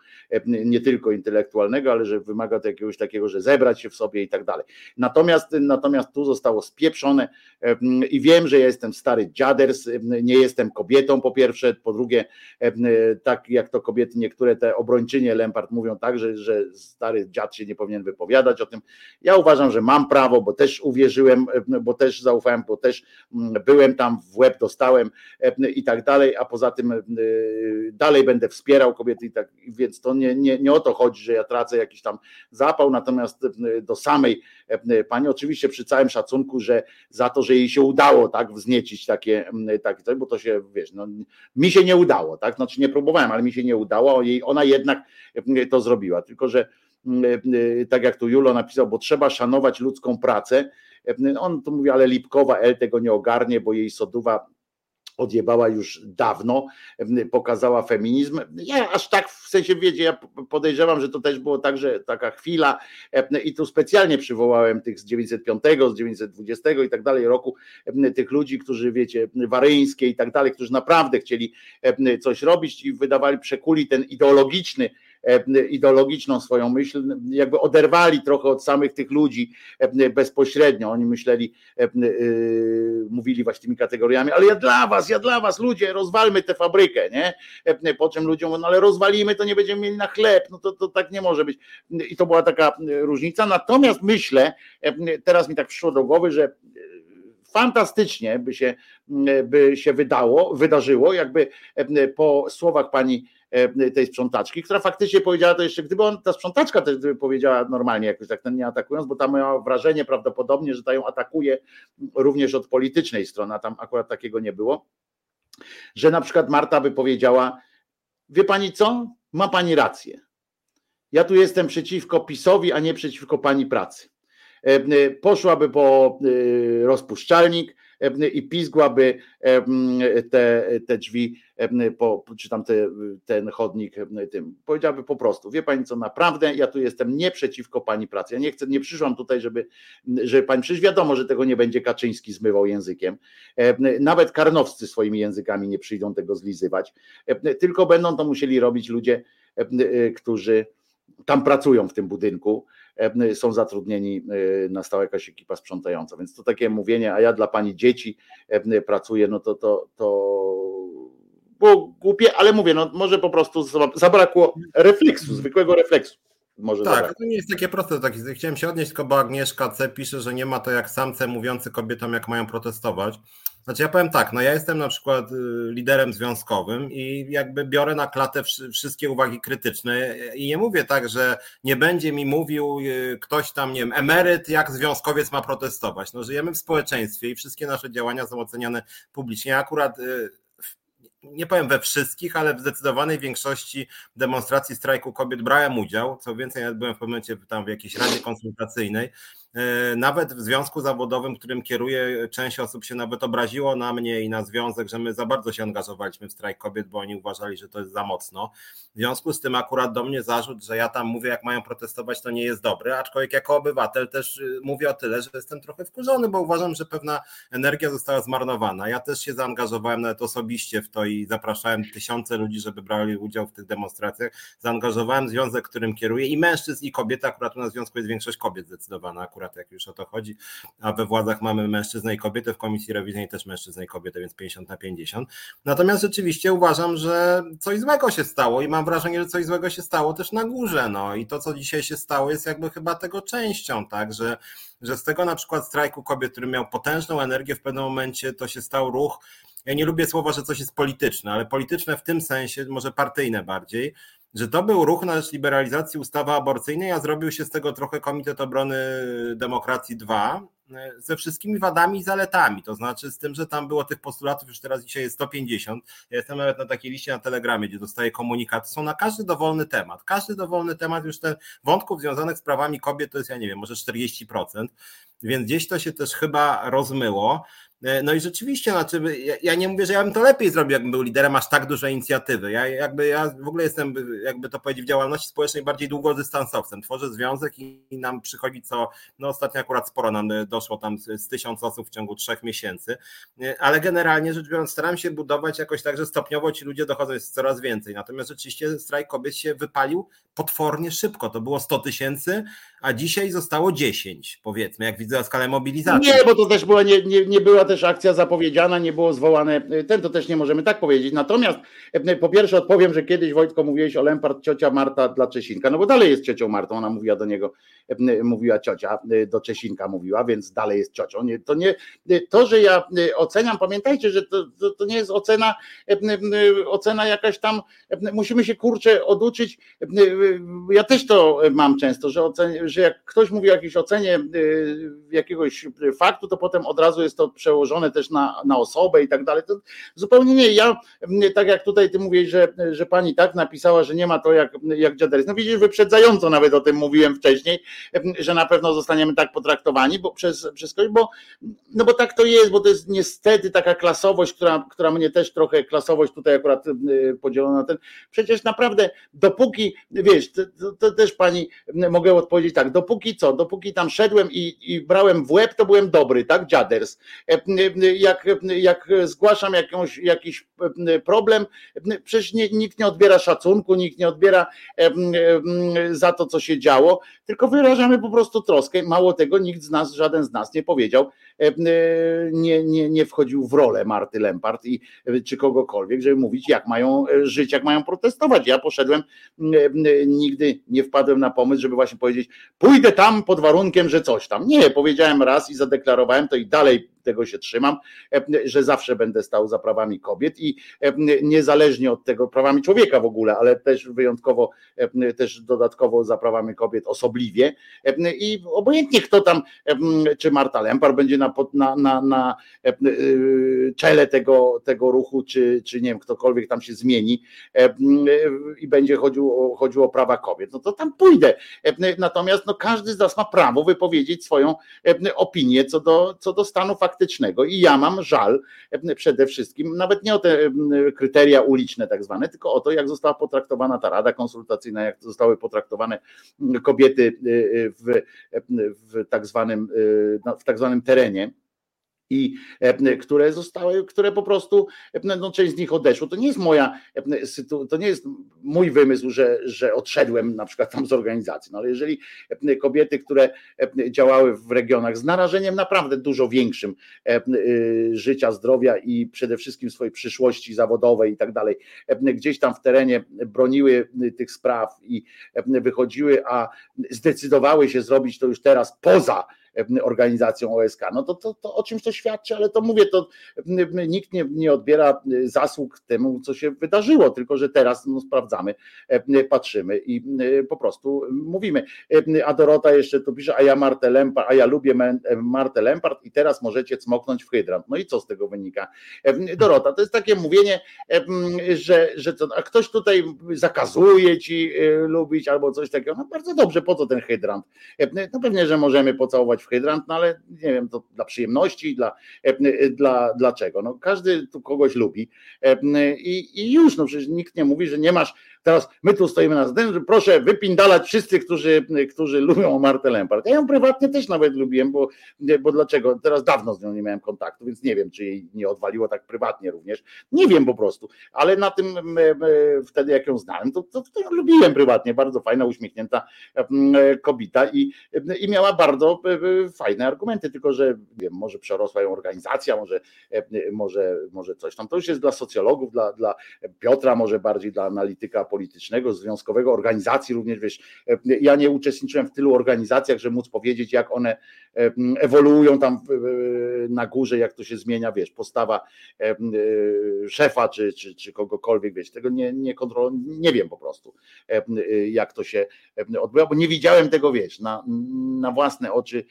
nie tylko intelektualnego, ale że wymaga to jakiegoś takiego, że zebrać się w sobie i tak dalej. Natomiast, natomiast tu zostało spieprzone i wiem, że ja jestem stary dziaders, nie jestem kobietą, kobietą po pierwsze, po drugie e, tak jak to kobiety, niektóre te obrończynie Lempart mówią tak, że, że stary dziad się nie powinien wypowiadać o tym. Ja uważam, że mam prawo, bo też uwierzyłem, e, bo też zaufałem, bo też byłem tam, w łeb dostałem e, i tak dalej, a poza tym dalej będę wspierał kobiety i tak, więc to nie, nie, nie o to chodzi, że ja tracę jakiś tam zapał, natomiast do samej pani, oczywiście przy całym szacunku, że za to, że jej się udało tak wzniecić takie, takie bo to się wiesz, wiesz, no, mi się nie udało, tak, znaczy nie próbowałem, ale mi się nie udało, ona jednak to zrobiła, tylko że tak jak tu Julo napisał, bo trzeba szanować ludzką pracę, on tu mówi, ale Lipkowa L tego nie ogarnie, bo jej soduwa odjebała już dawno, pokazała feminizm. Ja aż tak w sensie wiecie, ja podejrzewam, że to też było tak, że taka chwila i tu specjalnie przywołałem tych z 905, z 920 i tak dalej roku, tych ludzi, którzy wiecie, waryńskie i tak dalej, którzy naprawdę chcieli coś robić i wydawali, przekuli ten ideologiczny ideologiczną swoją myśl, jakby oderwali trochę od samych tych ludzi e, bezpośrednio. Oni myśleli, e, mówili właśnie tymi kategoriami, ale ja dla was, ja dla was, ludzie, rozwalmy tę fabrykę, nie? Po czym ludziom no ale rozwalimy, to nie będziemy mieli na chleb, no to, to tak nie może być. I to była taka różnica. Natomiast myślę, teraz mi tak przyszło do głowy, że fantastycznie by się, by się wydało, wydarzyło, jakby po słowach pani E, tej sprzątaczki, która faktycznie powiedziała to jeszcze, gdyby on, ta sprzątaczka też powiedziała normalnie jakoś tak nie atakując, bo tam miała wrażenie prawdopodobnie, że ta ją atakuje również od politycznej strony, a tam akurat takiego nie było, że na przykład Marta by powiedziała, wie pani co, ma pani rację, ja tu jestem przeciwko PiSowi, a nie przeciwko pani pracy. E, e, poszłaby po rozpuszczalnik, i pizgłaby te, te drzwi, po, czy tam te, ten chodnik tym. Powiedziałaby po prostu, wie pani co, naprawdę ja tu jestem nie przeciwko pani pracy. Ja nie chcę, nie przyszłam tutaj, żeby, żeby pani, przecież wiadomo, że tego nie będzie Kaczyński zmywał językiem. Nawet karnowscy swoimi językami nie przyjdą tego zlizywać, tylko będą to musieli robić ludzie, którzy tam pracują w tym budynku, są zatrudnieni na stałe jakaś ekipa sprzątająca. Więc to takie mówienie, a ja dla pani dzieci pracuję, no to to, to było głupie, ale mówię, no może po prostu zabrakło refleksu, zwykłego refleksu. Może tak, to nie jest takie proste. Tak, chciałem się odnieść, tylko bo Agnieszka C. pisze, że nie ma to jak samce mówiący kobietom, jak mają protestować. Znaczy ja powiem tak, no ja jestem na przykład y, liderem związkowym i jakby biorę na klatę wszystkie uwagi krytyczne i nie mówię tak, że nie będzie mi mówił y, ktoś tam, nie wiem, emeryt, jak związkowiec ma protestować. No żyjemy w społeczeństwie i wszystkie nasze działania są oceniane publicznie. Ja akurat y, nie powiem we wszystkich, ale w zdecydowanej większości demonstracji strajku kobiet brałem udział. Co więcej, ja byłem w momencie tam w jakiejś radzie konsultacyjnej nawet w związku zawodowym, którym kieruję, część osób się nawet obraziło na mnie i na związek, że my za bardzo się angażowaliśmy w strajk kobiet, bo oni uważali, że to jest za mocno. W związku z tym akurat do mnie zarzut, że ja tam mówię, jak mają protestować, to nie jest dobre, aczkolwiek jako obywatel też y, mówię o tyle, że jestem trochę wkurzony, bo uważam, że pewna energia została zmarnowana. Ja też się zaangażowałem nawet osobiście w to i zapraszałem tysiące ludzi, żeby brali udział w tych demonstracjach. Zaangażowałem związek, którym kieruję i mężczyzn i kobiet, akurat u nas związku jest większość kobiet zdecydowana akurat akurat jak już o to chodzi, a we władzach mamy mężczyznę i kobietę, w komisji rewizyjnej też mężczyznę i kobietę, więc 50 na 50. Natomiast rzeczywiście uważam, że coś złego się stało i mam wrażenie, że coś złego się stało też na górze, no. I to, co dzisiaj się stało, jest jakby chyba tego częścią, tak, że, że z tego na przykład strajku kobiet, który miał potężną energię, w pewnym momencie to się stał ruch, ja nie lubię słowa, że coś jest polityczne, ale polityczne w tym sensie, może partyjne bardziej, że to był ruch na rzecz liberalizacji ustawy aborcyjnej, a zrobił się z tego trochę Komitet Obrony Demokracji 2 ze wszystkimi wadami i zaletami, to znaczy z tym, że tam było tych postulatów, już teraz dzisiaj jest 150, ja jestem nawet na takiej liście na Telegramie, gdzie dostaję komunikaty, są na każdy dowolny temat, każdy dowolny temat, już ten wątków związanych z prawami kobiet to jest, ja nie wiem, może 40%, więc gdzieś to się też chyba rozmyło, E, no i rzeczywiście, znaczy, ja, nie mówię, że ja bym to lepiej zrobił, jakbym był liderem aż tak dużej inicjatywy. Ja jakby ja w ogóle jestem, jakby to powiedzieć, w działalności społecznej bardziej długodystansowcem. Tworzę związek i, i nam przychodzi co, no ostatnio akurat sporo nam doszło tam z, z tysiąc osób w ciągu trzech miesięcy, e, ale generalnie rzecz biorąc staram się budować jakoś tak, że stopniowo ci ludzie dochodzą, jest coraz więcej. Natomiast rzeczywiście strajk kobiet się wypalił potwornie szybko. To było 100 tysięcy, a dzisiaj zostało 10, powiedzmy, jak widzę skalę mobilizacji. Nie, bo to też była, nie, nie, nie była też akcja zapowiedziana, nie było zwołane, ten to też nie możemy tak powiedzieć. Natomiast e, po pierwsze odpowiem, że kiedyś Wojtko mówiłeś o Lempart, ciocia Marta dla Czesinka, no bo dalej jest ciocią Martą, ona mówiła do niego, e, mówiła ciocia, do Czesinka mówiła, więc dalej jest ciocią. Nie, to, nie, to, że ja oceniam, pamiętajcie, że to, to, to nie jest ocena, ocena jakaś tam, musimy się kurczę oduczyć, ja też to mam często, że, ocen, że jak ktoś mówi o jakiejś ocenie jakiegoś faktu, to potem od razu jest to przełożone przełożone też na, na osobę i tak dalej. To zupełnie nie. Ja, tak jak tutaj ty mówisz, że, że pani tak napisała, że nie ma to jak, jak dziaderyzm. No widzisz, wyprzedzająco nawet o tym mówiłem wcześniej, że na pewno zostaniemy tak potraktowani, bo przez, przez kogoś, bo, no bo tak to jest, bo to jest niestety taka klasowość, która, która mnie też trochę, klasowość tutaj akurat podzielona na ten, przecież naprawdę dopóki, wiesz, to, to, to też pani mogę odpowiedzieć tak, dopóki co, dopóki tam szedłem i, i brałem w łeb, to byłem dobry, tak, dziaders. Jak, jak zgłaszam jakąś, jakiś problem, przecież nikt nie odbiera szacunku, nikt nie odbiera za to, co się działo, tylko wyrażamy po prostu troskę. Mało tego, nikt z nas, żaden z nas nie powiedział, nie, nie, nie wchodził w rolę Marty Lempart i czy kogokolwiek, żeby mówić, jak mają żyć, jak mają protestować. Ja poszedłem, nigdy nie wpadłem na pomysł, żeby właśnie powiedzieć, pójdę tam pod warunkiem, że coś tam. Nie, powiedziałem raz i zadeklarowałem to i dalej tego się trzymam, że zawsze będę stał za prawami kobiet i niezależnie od tego, prawami człowieka w ogóle, ale też wyjątkowo, też dodatkowo za prawami kobiet osobliwie i obojętnie kto tam, czy Marta Lempar będzie na, na, na, na czele tego, tego ruchu, czy, czy nie wiem, ktokolwiek tam się zmieni i będzie chodził, chodziło o prawa kobiet, no to tam pójdę. Natomiast no, każdy z nas ma prawo wypowiedzieć swoją opinię co do, co do stanu faktycznego faktycznego. I ja mam żal e, przede wszystkim, nawet nie o te e, kryteria uliczne tak zwane, tylko o to, jak została potraktowana ta rada konsultacyjna, jak zostały potraktowane kobiety e, w, w tak zwanym, w tak zwanym terenie i e, które zostały, które po prostu, e, no część z nich odeszło. To nie jest moja, e, to nie jest mój wymysł, że, że odszedłem na przykład tam z organizacji, no ale jeżeli kobiety, które działały w regionach z narażeniem naprawdę dużo większym życia, zdrowia i przede wszystkim swojej przyszłości zawodowej i tak dalej, gdzieś tam w terenie broniły tych spraw i wychodziły, a zdecydowały się zrobić to już teraz poza organizacją OSK. No to, to, to o czymś to świadczy, ale to mówię, to nikt nie, nie odbiera zasług temu, co się wydarzyło, tylko że teraz no, sprawdzamy, patrzymy i po prostu mówimy. A Dorota jeszcze tu pisze, a ja Martę Lempart, a ja lubię Martę Lempart i teraz możecie cmoknąć w hydrant. No i co z tego wynika? Dorota, to jest takie mówienie, że, że to, a ktoś tutaj zakazuje ci lubić albo coś takiego. No bardzo dobrze, po co ten hydrant? No pewnie, że możemy pocałować hydrant, no ale nie wiem, to dla przyjemności, dla, e, dla, dlaczego. No, każdy tu kogoś lubi e, i, i już, no przecież nikt nie mówi, że nie masz Teraz my tu stoimy na zdjęciu, proszę wypindalać wszyscy, którzy, którzy lubią Martę Lempart. Ja ją prywatnie też nawet lubiłem, bo, bo dlaczego? Teraz dawno z nią nie miałem kontaktu, więc nie wiem, czy jej nie odwaliło tak prywatnie również. Nie wiem po prostu, ale na tym wtedy jak ją znałem, to, to, to ją lubiłem prywatnie, bardzo fajna, uśmiechnięta kobieta i, i miała bardzo fajne argumenty, tylko że wiem, może przerosła ją organizacja, może, może, może coś tam. To już jest dla socjologów, dla, dla Piotra, może bardziej dla analityka politycznego, związkowego, organizacji również, wiesz, ja nie uczestniczyłem w tylu organizacjach, że móc powiedzieć, jak one ewoluują tam na górze, jak to się zmienia, wiesz, postawa szefa czy, czy, czy kogokolwiek, wiesz, tego nie, nie kontroluję, nie wiem po prostu, jak to się odbywa, bo nie widziałem tego, wiesz, na, na własne oczy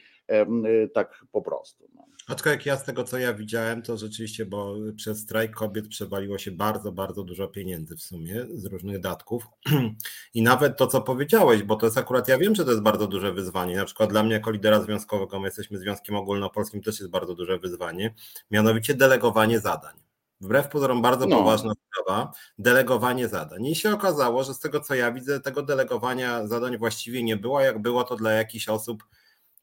tak po prostu. Aczkolwiek ja z tego, co ja widziałem, to rzeczywiście, bo przez strajk kobiet przewaliło się bardzo, bardzo dużo pieniędzy w sumie z różnych datków. I nawet to, co powiedziałeś, bo to jest akurat, ja wiem, że to jest bardzo duże wyzwanie. Na przykład dla mnie, jako lidera związkowego, my jesteśmy Związkiem Ogólnopolskim, też jest bardzo duże wyzwanie, mianowicie delegowanie zadań. Wbrew pozorom bardzo no. poważna sprawa, delegowanie zadań. I się okazało, że z tego co ja widzę, tego delegowania zadań właściwie nie było. Jak było to dla jakichś osób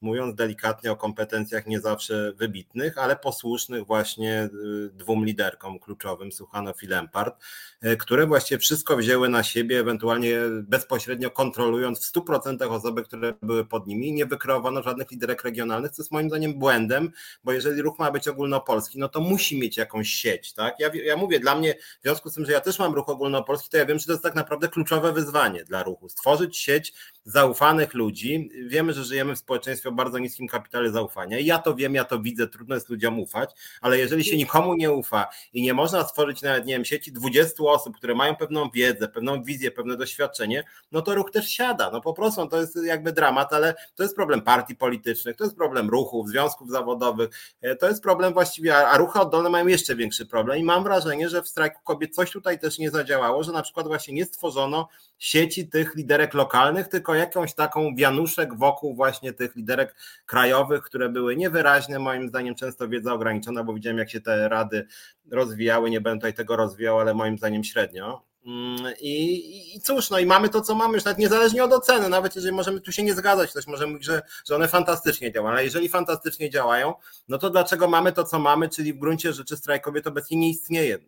mówiąc delikatnie o kompetencjach nie zawsze wybitnych, ale posłusznych właśnie y, dwóm liderkom kluczowym, Suchanow i Lempart, y, które właściwie wszystko wzięły na siebie, ewentualnie bezpośrednio kontrolując w 100% osoby, które były pod nimi. Nie wykreowano żadnych liderek regionalnych, co jest moim zdaniem błędem, bo jeżeli ruch ma być ogólnopolski, no to musi mieć jakąś sieć. Tak? Ja, ja mówię, dla mnie, w związku z tym, że ja też mam ruch ogólnopolski, to ja wiem, że to jest tak naprawdę kluczowe wyzwanie dla ruchu. Stworzyć sieć zaufanych ludzi. Wiemy, że żyjemy w społeczeństwie o bardzo niskim kapitale zaufania. I ja to wiem, ja to widzę, trudno jest ludziom ufać, ale jeżeli się nikomu nie ufa i nie można stworzyć nawet, nie wiem, sieci 20 osób, które mają pewną wiedzę, pewną wizję, pewne doświadczenie, no to ruch też siada. No po prostu to jest jakby dramat, ale to jest problem partii politycznych, to jest problem ruchów, związków zawodowych, e, to jest problem właściwie, a ruchy oddolne mają jeszcze większy problem i mam wrażenie, że w strajku kobiet coś tutaj też nie zadziałało, że na przykład właśnie nie stworzono sieci tych liderek lokalnych, tylko jakąś taką wianuszek wokół właśnie tych liderek krajowych, które były niewyraźne, moim zdaniem często wiedza ograniczona, bo widziałem jak się te rady rozwijały, nie będę tutaj tego rozwijał, ale moim zdaniem średnio. Mm, I, I cóż, no i mamy to, co mamy, już nawet niezależnie od oceny, nawet jeżeli możemy tu się nie zgadzać, ktoś może mówić, że, że one fantastycznie działają, ale jeżeli fantastycznie działają, no to dlaczego mamy to, co mamy, czyli w gruncie rzeczy strajk kobiet obecnie nie istnieje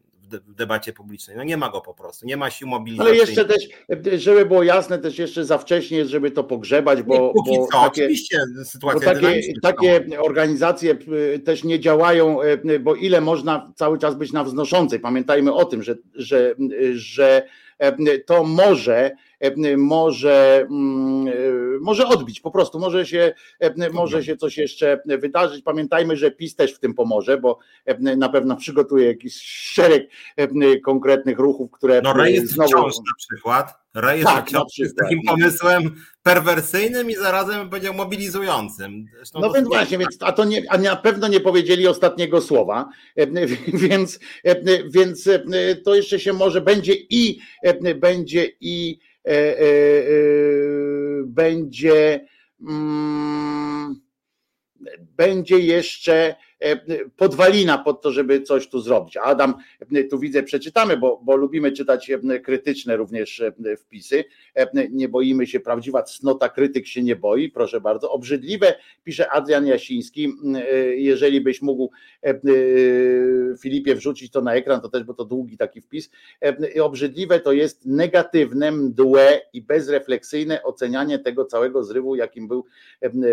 w debacie publicznej. No nie ma go po prostu, nie ma sił mobilizacyjnych. Ale jeszcze też, żeby było jasne, też jeszcze za wcześnie jest, żeby to pogrzebać, bo, nie, bo co, takie, oczywiście sytuacja bo takie, takie organizacje y, też nie działają, y, bo ile można cały czas być na wznoszącej. Pamiętajmy o tym, że, że, że to może może, mm, może odbić po prostu, może się, może się coś jeszcze wydarzyć. Pamiętajmy, że PiS też w tym pomoże, bo na pewno przygotuje jakiś szereg konkretnych ruchów, które no, rejestr znowu... wciąż na przykład. Rejestr tak, wciąż jest takim pomysłem perwersyjnym i zarazem powiedział mobilizującym. Zresztą no więc właśnie, więc, a to nie, a na pewno nie powiedzieli ostatniego słowa, więc, więc to jeszcze się może będzie i będzie i E, e, e, będzie mm, będzie jeszcze podwalina pod to, żeby coś tu zrobić. Adam, tu widzę, przeczytamy, bo, bo lubimy czytać krytyczne również wpisy. Nie boimy się, prawdziwa cnota krytyk się nie boi, proszę bardzo. Obrzydliwe, pisze Adrian Jasiński, jeżeli byś mógł Filipie wrzucić to na ekran, to też, bo to długi taki wpis. Obrzydliwe to jest negatywne, mdłe i bezrefleksyjne ocenianie tego całego zrywu, jakim był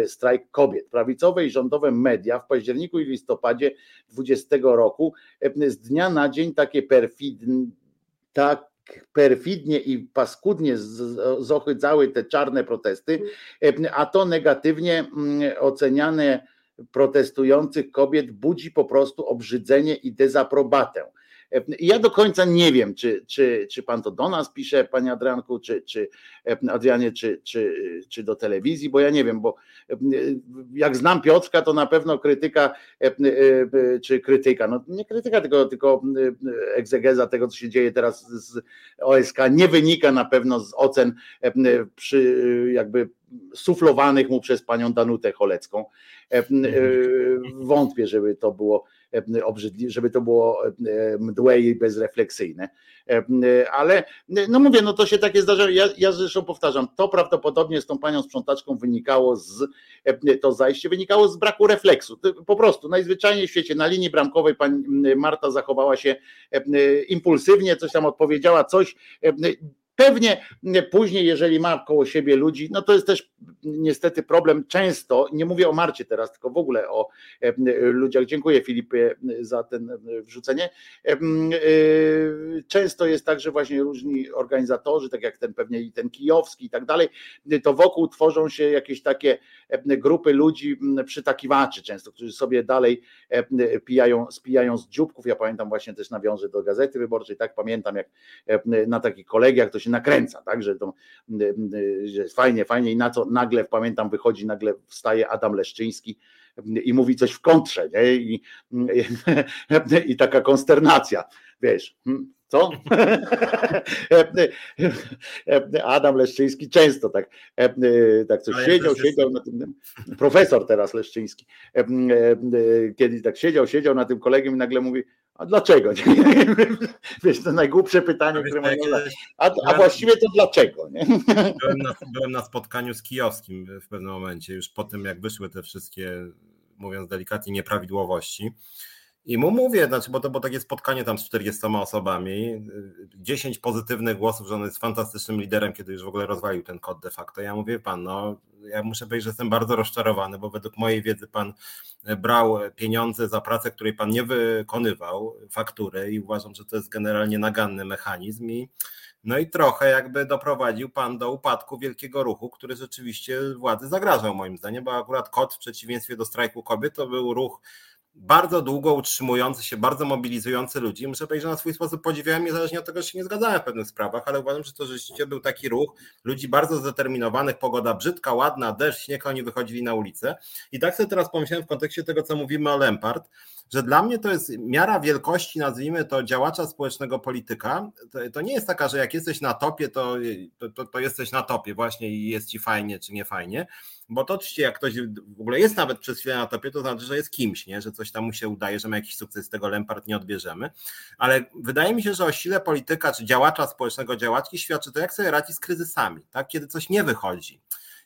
strajk kobiet. Prawicowe i rządowe media w październiku i listopadzie 20 roku z dnia na dzień takie perfidne, tak perfidnie i paskudnie zohydzały te czarne protesty, a to negatywnie mm, oceniane protestujących kobiet budzi po prostu obrzydzenie i dezaprobatę. Ja do końca nie wiem, czy, czy, czy pan to do nas pisze, panie Adrianku, czy, czy Adrianie, czy, czy, czy do telewizji, bo ja nie wiem, bo jak znam Piotrka, to na pewno krytyka, czy krytyka, no nie krytyka, tylko, tylko egzegeza tego, co się dzieje teraz z OSK, nie wynika na pewno z ocen przy jakby suflowanych mu przez panią Danutę Cholecką. Wątpię, żeby to było obrzydliwe, żeby to było mdłe i bezrefleksyjne. Ale no mówię, no to się takie zdarza. Ja, ja zresztą powtarzam, to prawdopodobnie z tą panią sprzątaczką wynikało z to zajście, wynikało z braku refleksu. Po prostu najzwyczajniej w świecie na linii bramkowej pani Marta zachowała się impulsywnie, coś tam odpowiedziała, coś Pewnie później, jeżeli ma koło siebie ludzi, no to jest też niestety problem często, nie mówię o Marcie teraz, tylko w ogóle o e, ludziach. Dziękuję Filipie za ten e, wrzucenie. E, często jest tak, że właśnie różni organizatorzy, tak jak ten pewnie i ten kijowski i tak dalej, to wokół tworzą się jakieś takie grupy ludzi przytakiwaczy często, którzy sobie dalej pijają, spijają z dzióbków. Ja pamiętam właśnie też nawiążę do Gazety Wyborczej, tak pamiętam jak na takich kolegiach to się nakręca, tak, że to że fajnie, fajnie i na co nagle, pamiętam, wychodzi, nagle wstaje Adam Leszczyński i mówi coś w kontrze, nie? I, i taka konsternacja, wiesz, hmm, co? Adam Leszczyński często tak, tak coś siedział, siedział na tym, profesor teraz Leszczyński, kiedy tak siedział, siedział na tym kolegiem i nagle mówi, a dlaczego? Wiesz, to najgłupsze pytanie, które zadać. A, a właściwie to dlaczego? Nie? Byłem, na, byłem na spotkaniu z Kijowskim w pewnym momencie, już po tym jak wyszły te wszystkie, mówiąc delikatnie, nieprawidłowości. I mu mówię, znaczy, bo to było takie spotkanie tam z 40 osobami, 10 pozytywnych głosów, że on jest fantastycznym liderem, kiedy już w ogóle rozwalił ten kod de facto. Ja mówię, pan, no ja muszę powiedzieć, że jestem bardzo rozczarowany, bo według mojej wiedzy pan brał pieniądze za pracę, której pan nie wykonywał, faktury i uważam, że to jest generalnie naganny mechanizm i no i trochę jakby doprowadził pan do upadku wielkiego ruchu, który rzeczywiście władzy zagrażał moim zdaniem, bo akurat kod w przeciwieństwie do strajku kobiet to był ruch bardzo długo utrzymujący się, bardzo mobilizujący ludzi. Muszę powiedzieć, że na swój sposób podziwiałem, niezależnie od tego, że się nie zgadzałem w pewnych sprawach, ale uważam, że to rzeczywiście był taki ruch ludzi bardzo zdeterminowanych, pogoda brzydka, ładna, deszcz, śnieg, oni wychodzili na ulicę. I tak sobie teraz pomyślałem w kontekście tego, co mówimy o Lempart, że dla mnie to jest miara wielkości, nazwijmy to, działacza społecznego polityka. To, to nie jest taka, że jak jesteś na topie, to, to, to, jesteś na topie właśnie i jest ci fajnie czy nie fajnie, bo to oczywiście jak ktoś w ogóle jest nawet przez chwilę na topie, to znaczy, że jest kimś, nie? że coś tam mu się udaje, że ma jakiś sukces, tego Lempart nie odbierzemy, ale wydaje mi się, że o sile polityka czy działacza społecznego, działaczki świadczy to, jak sobie radzi z kryzysami, tak? kiedy coś nie wychodzi.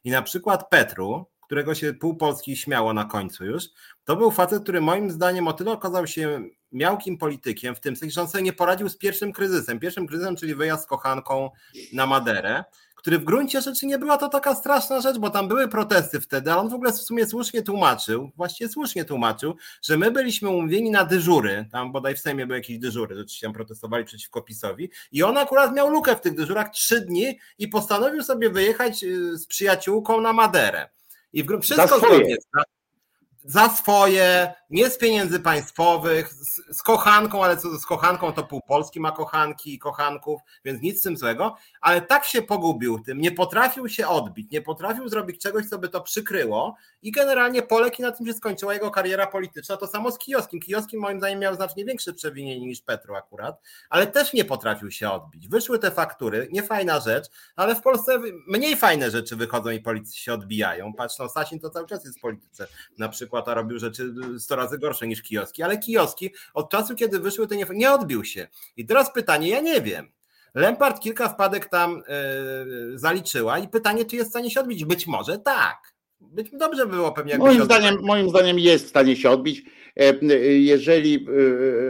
I na przykład Petru, którego się pół Polski śmiało na końcu już, to był facet, który moim zdaniem o tyle okazał się miałkim politykiem, w tym sensie, że on sobie nie poradził z pierwszym kryzysem. Pierwszym kryzysem, czyli wyjazd z kochanką na Maderę, który w gruncie rzeczy nie była to taka straszna rzecz, bo tam były protesty wtedy, ale on w ogóle w sumie słusznie tłumaczył, właściwie słusznie tłumaczył, że my byliśmy umówieni na dyżury, tam bodaj w Sejmie były jakieś dyżury, rzeczywiście tam protestowali przeciwko PiSowi i on akurat miał lukę w tych dyżurach trzy dni i postanowił sobie wyjechać y, z przyjaciółką na Maderę. I w, wszystko zgodnie. Za swoje, nie z pieniędzy państwowych, z, z, kochanką, ale co z kochanką, to pół Polski ma kochanki i kochanków, więc nic z tym złego, ale tak się pogubił tym, nie potrafił się odbić, nie potrafił zrobić czegoś, co by to przykryło i generalnie Polek i na tym się skończyła jego kariera polityczna. To samo z Kijowskim. Kijowski moim zdaniem miał znacznie większe przewinienie niż Petru akurat, ale też nie potrafił się odbić. Wyszły te faktury, nie fajna rzecz, ale w Polsce mniej fajne rzeczy wychodzą i policji się odbijają. Patrz, no Sasin to cały czas jest w polityce na przykład, a robił rzeczy 100 razy gorsze niż Kijowski, ale Kijowski od czasu, kiedy wyszły te nie, nie odbił się. I teraz pytanie, ja nie wiem. Lempart kilka wpadek tam yy, zaliczyła i pytanie, czy jest w stanie się odbić? Być może tak. Być dobrze było pewnie. Moim zdaniem, moim zdaniem jest w stanie się odbić. E, jeżeli,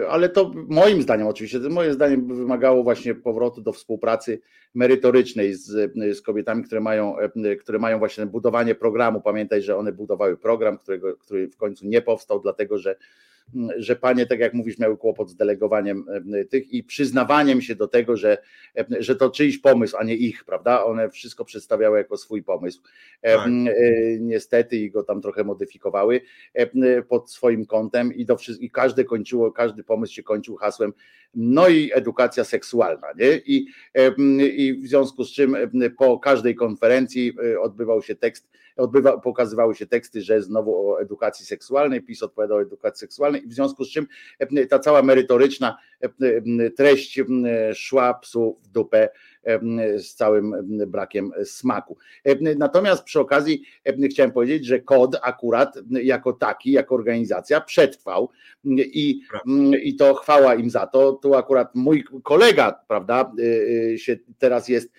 e, ale to moim zdaniem oczywiście, to moim zdaniem wymagało właśnie powrotu do współpracy merytorycznej z, z kobietami, które mają, które mają właśnie budowanie programu. Pamiętaj, że one budowały program, którego, który w końcu nie powstał, dlatego że że panie, tak jak mówisz, miały kłopot z delegowaniem tych i przyznawaniem się do tego, że, że to czyjś pomysł, a nie ich, prawda? One wszystko przedstawiały jako swój pomysł. Tak. E, niestety i go tam trochę modyfikowały pod swoim kątem i, do, i każde kończyło, każdy pomysł się kończył hasłem no i edukacja seksualna, nie? I, i w związku z czym po każdej konferencji e, odbywał się tekst, odbywa, pokazywały się teksty, że znowu o edukacji seksualnej, PiS odpowiadał o edukacji seksualnej i w związku z czym ta cała merytoryczna treść szła psu w dupę z całym brakiem smaku. Natomiast przy okazji chciałem powiedzieć, że kod akurat jako taki, jako organizacja przetrwał i, i to chwała im za to. Tu akurat mój kolega, prawda, y, y, się teraz jest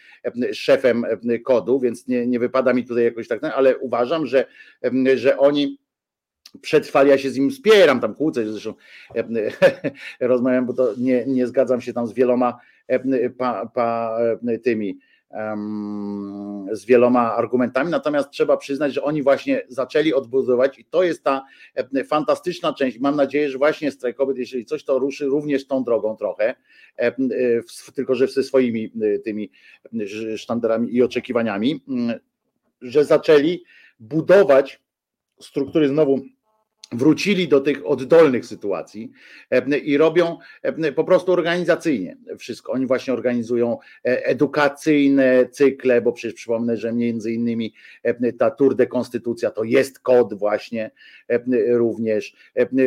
szefem kodu, więc nie, nie wypada mi tutaj jakoś tak, ale uważam, że, że oni przetrwali, ja się z nim spieram, tam kłócę, zresztą rozmawiam, bo to nie, nie zgadzam się tam z wieloma pa, pa, tymi z wieloma argumentami, natomiast trzeba przyznać, że oni właśnie zaczęli odbudować i to jest ta fantastyczna część. Mam nadzieję, że właśnie strajk jeśli coś to ruszy również tą drogą trochę, tylko że ze swoimi tymi sztandarami i oczekiwaniami, że zaczęli budować struktury znowu wrócili do tych oddolnych sytuacji e, i robią e, po prostu organizacyjnie wszystko. Oni właśnie organizują e, edukacyjne cykle, bo przecież przypomnę, że między innymi ta Tour de Konstytucja to jest kod właśnie również.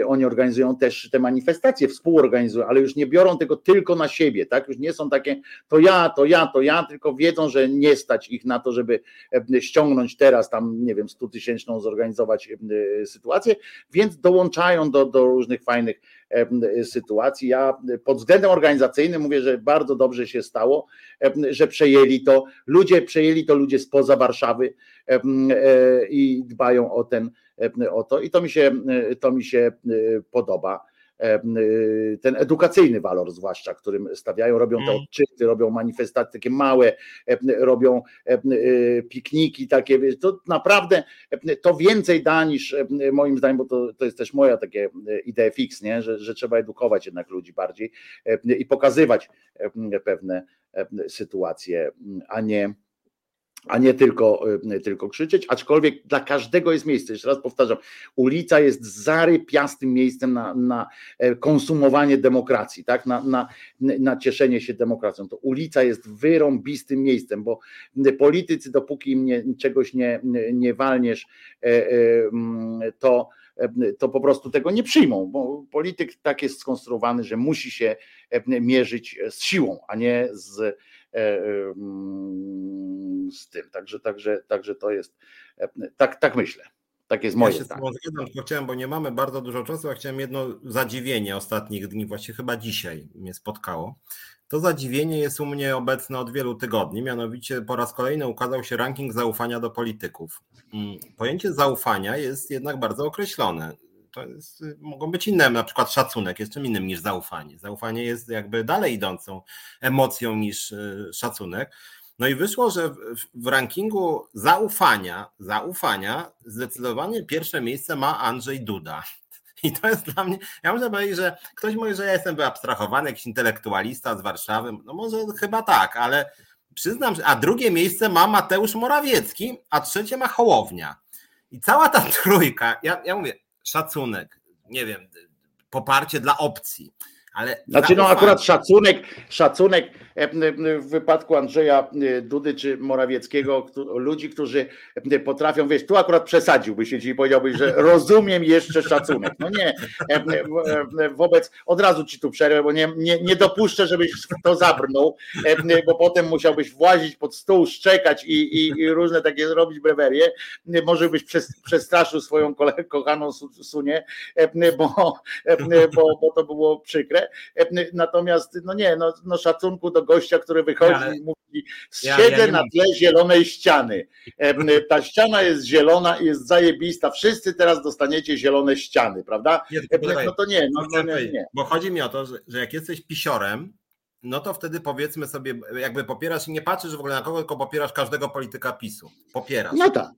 Oni organizują też te manifestacje, współorganizują, ale już nie biorą tego tylko na siebie, tak? Już nie są takie to ja, to ja, to ja, tylko wiedzą, że nie stać ich na to, żeby ściągnąć teraz tam, nie wiem, 100 tysięczną zorganizować sytuację, więc dołączają do, do różnych fajnych sytuacji. Ja pod względem organizacyjnym mówię, że bardzo dobrze się stało, że przejęli to. Ludzie przejęli to ludzie spoza Warszawy e, i dbają o ten, o to i to mi się, to mi się podoba. Ten edukacyjny walor zwłaszcza, którym stawiają, robią te mm. odczyty, robią manifestacje takie małe, robią pikniki takie, to naprawdę to więcej da niż moim zdaniem, bo to, to jest też moja takie idea fix, nie? Że, że trzeba edukować jednak ludzi bardziej i pokazywać pewne sytuacje, a nie a nie tylko, e, tylko krzyczeć, aczkolwiek dla każdego jest miejsce. Jeszcze raz powtarzam, ulica jest zarypiastym miejscem na, na e, konsumowanie demokracji, tak? na, na, na cieszenie się demokracją. To ulica jest wyrąbistym miejscem, bo politycy, dopóki im nie, czegoś nie, nie walniesz, e, to to po prostu tego nie przyjmą, bo polityk tak jest skonstruowany, że musi się mierzyć z siłą, a nie z, E, mm, z tym. Także, także, także to jest, e, tak, tak myślę. Tak jest moje ja się zdanie. Zgadzam, tylko chciałem, bo nie mamy bardzo dużo czasu, a chciałem jedno zadziwienie ostatnich dni, właśnie chyba dzisiaj mnie spotkało. To zadziwienie jest u mnie obecne od wielu tygodni, mianowicie po raz kolejny ukazał się ranking zaufania do polityków. Mm, pojęcie zaufania jest jednak bardzo określone to jest, mogą być inne, na przykład szacunek jest czym innym niż zaufanie. Zaufanie jest jakby dalej idącą emocją niż e, szacunek. No i wyszło, że w rankingu zaufania, zaufania zdecydowanie pierwsze miejsce ma Andrzej Duda. I to jest dla mnie, ja muszę powiedzieć, że ktoś mówi, że ja jestem wyabstrahowany, jakiś intelektualista z Warszawy, no może chyba tak, ale przyznam, że, a drugie miejsce ma Mateusz Morawiecki, a trzecie ma Hołownia. I cała ta trójka, ja, ja mówię, szacunek, nie wiem, poparcie dla opcji. Ale znaczy, no akurat szacunek, szacunek w wypadku Andrzeja Dudy czy Morawieckiego, ludzi, którzy potrafią, wiesz, tu akurat przesadziłby się i powiedziałbyś, że rozumiem jeszcze szacunek. No nie, wobec, od razu ci tu przerwę, bo nie, nie, nie dopuszczę, żebyś to zabrnął, bo potem musiałbyś włazić pod stół, szczekać i, i, i różne takie robić brewerie. Może byś przestraszył swoją kolegę, kochaną Sunię, bo, bo, bo to było przykre. Natomiast, no nie, no, no szacunku do gościa, który wychodzi ale... i mówi: Siedzę ja, ja na tle zielonej ściany. Ta ściana jest zielona i jest zajebista. Wszyscy teraz dostaniecie zielone ściany, prawda? Nie, no to nie, no, to nie, nie. Bo chodzi mi o to, że, że jak jesteś pisiorem, no to wtedy powiedzmy sobie, jakby popierasz i nie patrzysz w ogóle na kogo, tylko popierasz każdego polityka PiSu. Popierasz. No tak.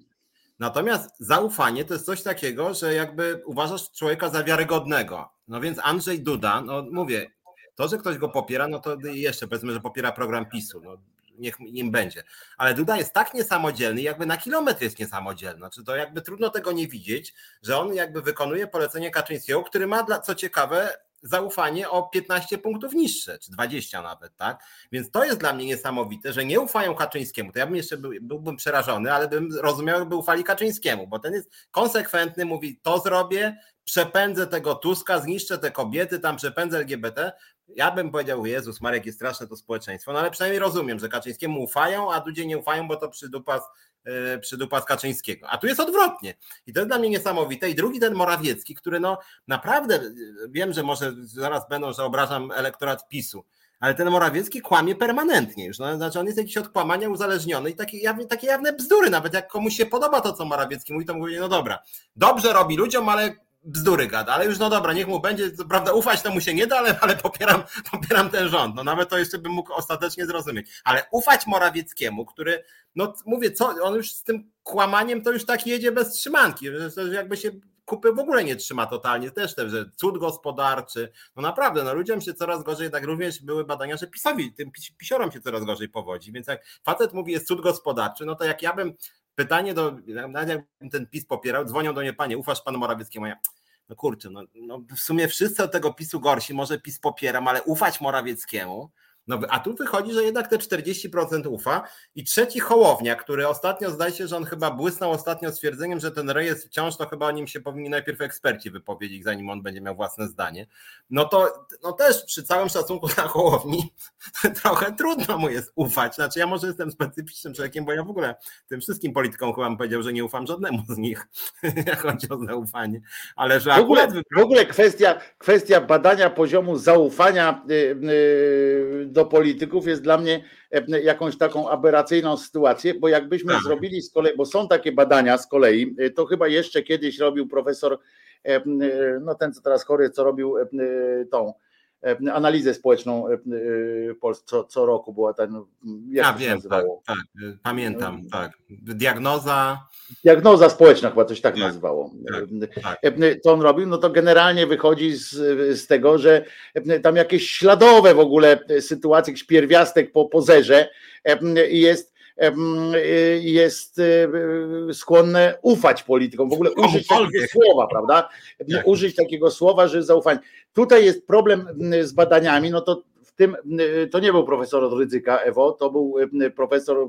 Natomiast zaufanie to jest coś takiego, że jakby uważasz człowieka za wiarygodnego. No więc Andrzej Duda, no mówię, to, że ktoś go popiera, no to jeszcze powiedzmy, że popiera program PiSu. No, niech nim będzie. Ale Duda jest tak niesamodzielny, jakby na kilometr jest niesamodzielny. Znaczy to jakby trudno tego nie widzieć, że on jakby wykonuje polecenie Kaczyńskiego, który ma, dla, co ciekawe, zaufanie o 15 punktów niższe, czy 20 nawet, tak? Więc to jest dla mnie niesamowite, że nie ufają Kaczyńskiemu. To ja bym jeszcze był, byłbym przerażony, ale bym rozumiał, jakby ufali Kaczyńskiemu, bo ten jest konsekwentny, mówi to zrobię, przepędzę tego Tuska, zniszczę te kobiety, tam przepędzę LGBT. Ja bym powiedział, Jezus, Marek jest straszne to społeczeństwo, no ale przynajmniej rozumiem, że Kaczyńskiemu ufają, a ludzie nie ufają, bo to przydupas, yy, przydupas Kaczyńskiego. A tu jest odwrotnie. I to jest dla mnie niesamowite. I drugi ten Morawiecki, który no naprawdę, wiem, że może zaraz będą, że obrażam elektorat PiSu, ale ten Morawiecki kłamie permanentnie już. No, znaczy on jest jakiś od kłamania uzależniony i takie, jawne, takie jawne bzdury, nawet jak komuś się podoba to, co Morawiecki mówi, to mówi, no dobra, dobrze robi ludziom, ale bzdury gada, ale już no dobra, niech mu będzie, prawda ufać temu się nie da, ale, ale popieram, popieram ten rząd. No nawet to jeszcze bym mógł ostatecznie zrozumieć. Ale ufać Morawieckiemu, który, no mówię, co, on już z tym kłamaniem to już tak jedzie bez trzymanki, że jakby się kupy w ogóle nie trzyma totalnie, też te, że cud gospodarczy, no naprawdę, no ludziom się coraz gorzej, tak również były badania, że pisowi, tym pisiorom się coraz gorzej powodzi, więc jak facet mówi jest cud gospodarczy, no to jak ja bym pytanie do, nawet jakbym ten PiS popierał, dzwonią do mnie, panie, ufasz panu Morawieckiemu? Ja, no kurczę, no, no w sumie wszyscy od tego PiSu gorsi, może PiS popieram, ale ufać Morawieckiemu, no, a tu wychodzi, że jednak te 40% ufa. I trzeci Hołownia, który ostatnio zdaje się, że on chyba błysnął ostatnio stwierdzeniem, że ten rejestr wciąż to chyba o nim się powinni najpierw eksperci wypowiedzieć, zanim on będzie miał własne zdanie. No to no też przy całym szacunku na Hołowni trochę trudno mu jest ufać. Znaczy ja może jestem specyficznym człowiekiem, bo ja w ogóle tym wszystkim politykom chyba bym powiedział, że nie ufam żadnemu z nich, jak chodzi o zaufanie. Ale że w ogóle, w ogóle kwestia, kwestia badania poziomu zaufania yy, yy, do polityków jest dla mnie e, jakąś taką aberracyjną sytuację, bo jakbyśmy tak. zrobili z kolei, bo są takie badania z kolei, e, to chyba jeszcze kiedyś robił profesor no ten co teraz chory, co robił tą analizę społeczną co, co roku była ten, jak ja wiem, tak, tak, pamiętam, tak. Diagnoza. Diagnoza społeczna chyba coś tak, tak nazywało. Tak, tak. Co on robił? No to generalnie wychodzi z, z tego, że tam jakieś śladowe w ogóle sytuacje, jakiś pierwiastek po pozerze jest jest skłonne ufać politykom, w ogóle użyć takiego słowa, prawda? Użyć takiego słowa, że zaufanie. Tutaj jest problem z badaniami, no to w tym, to nie był profesor od Rydzyka Ewo, to był profesor,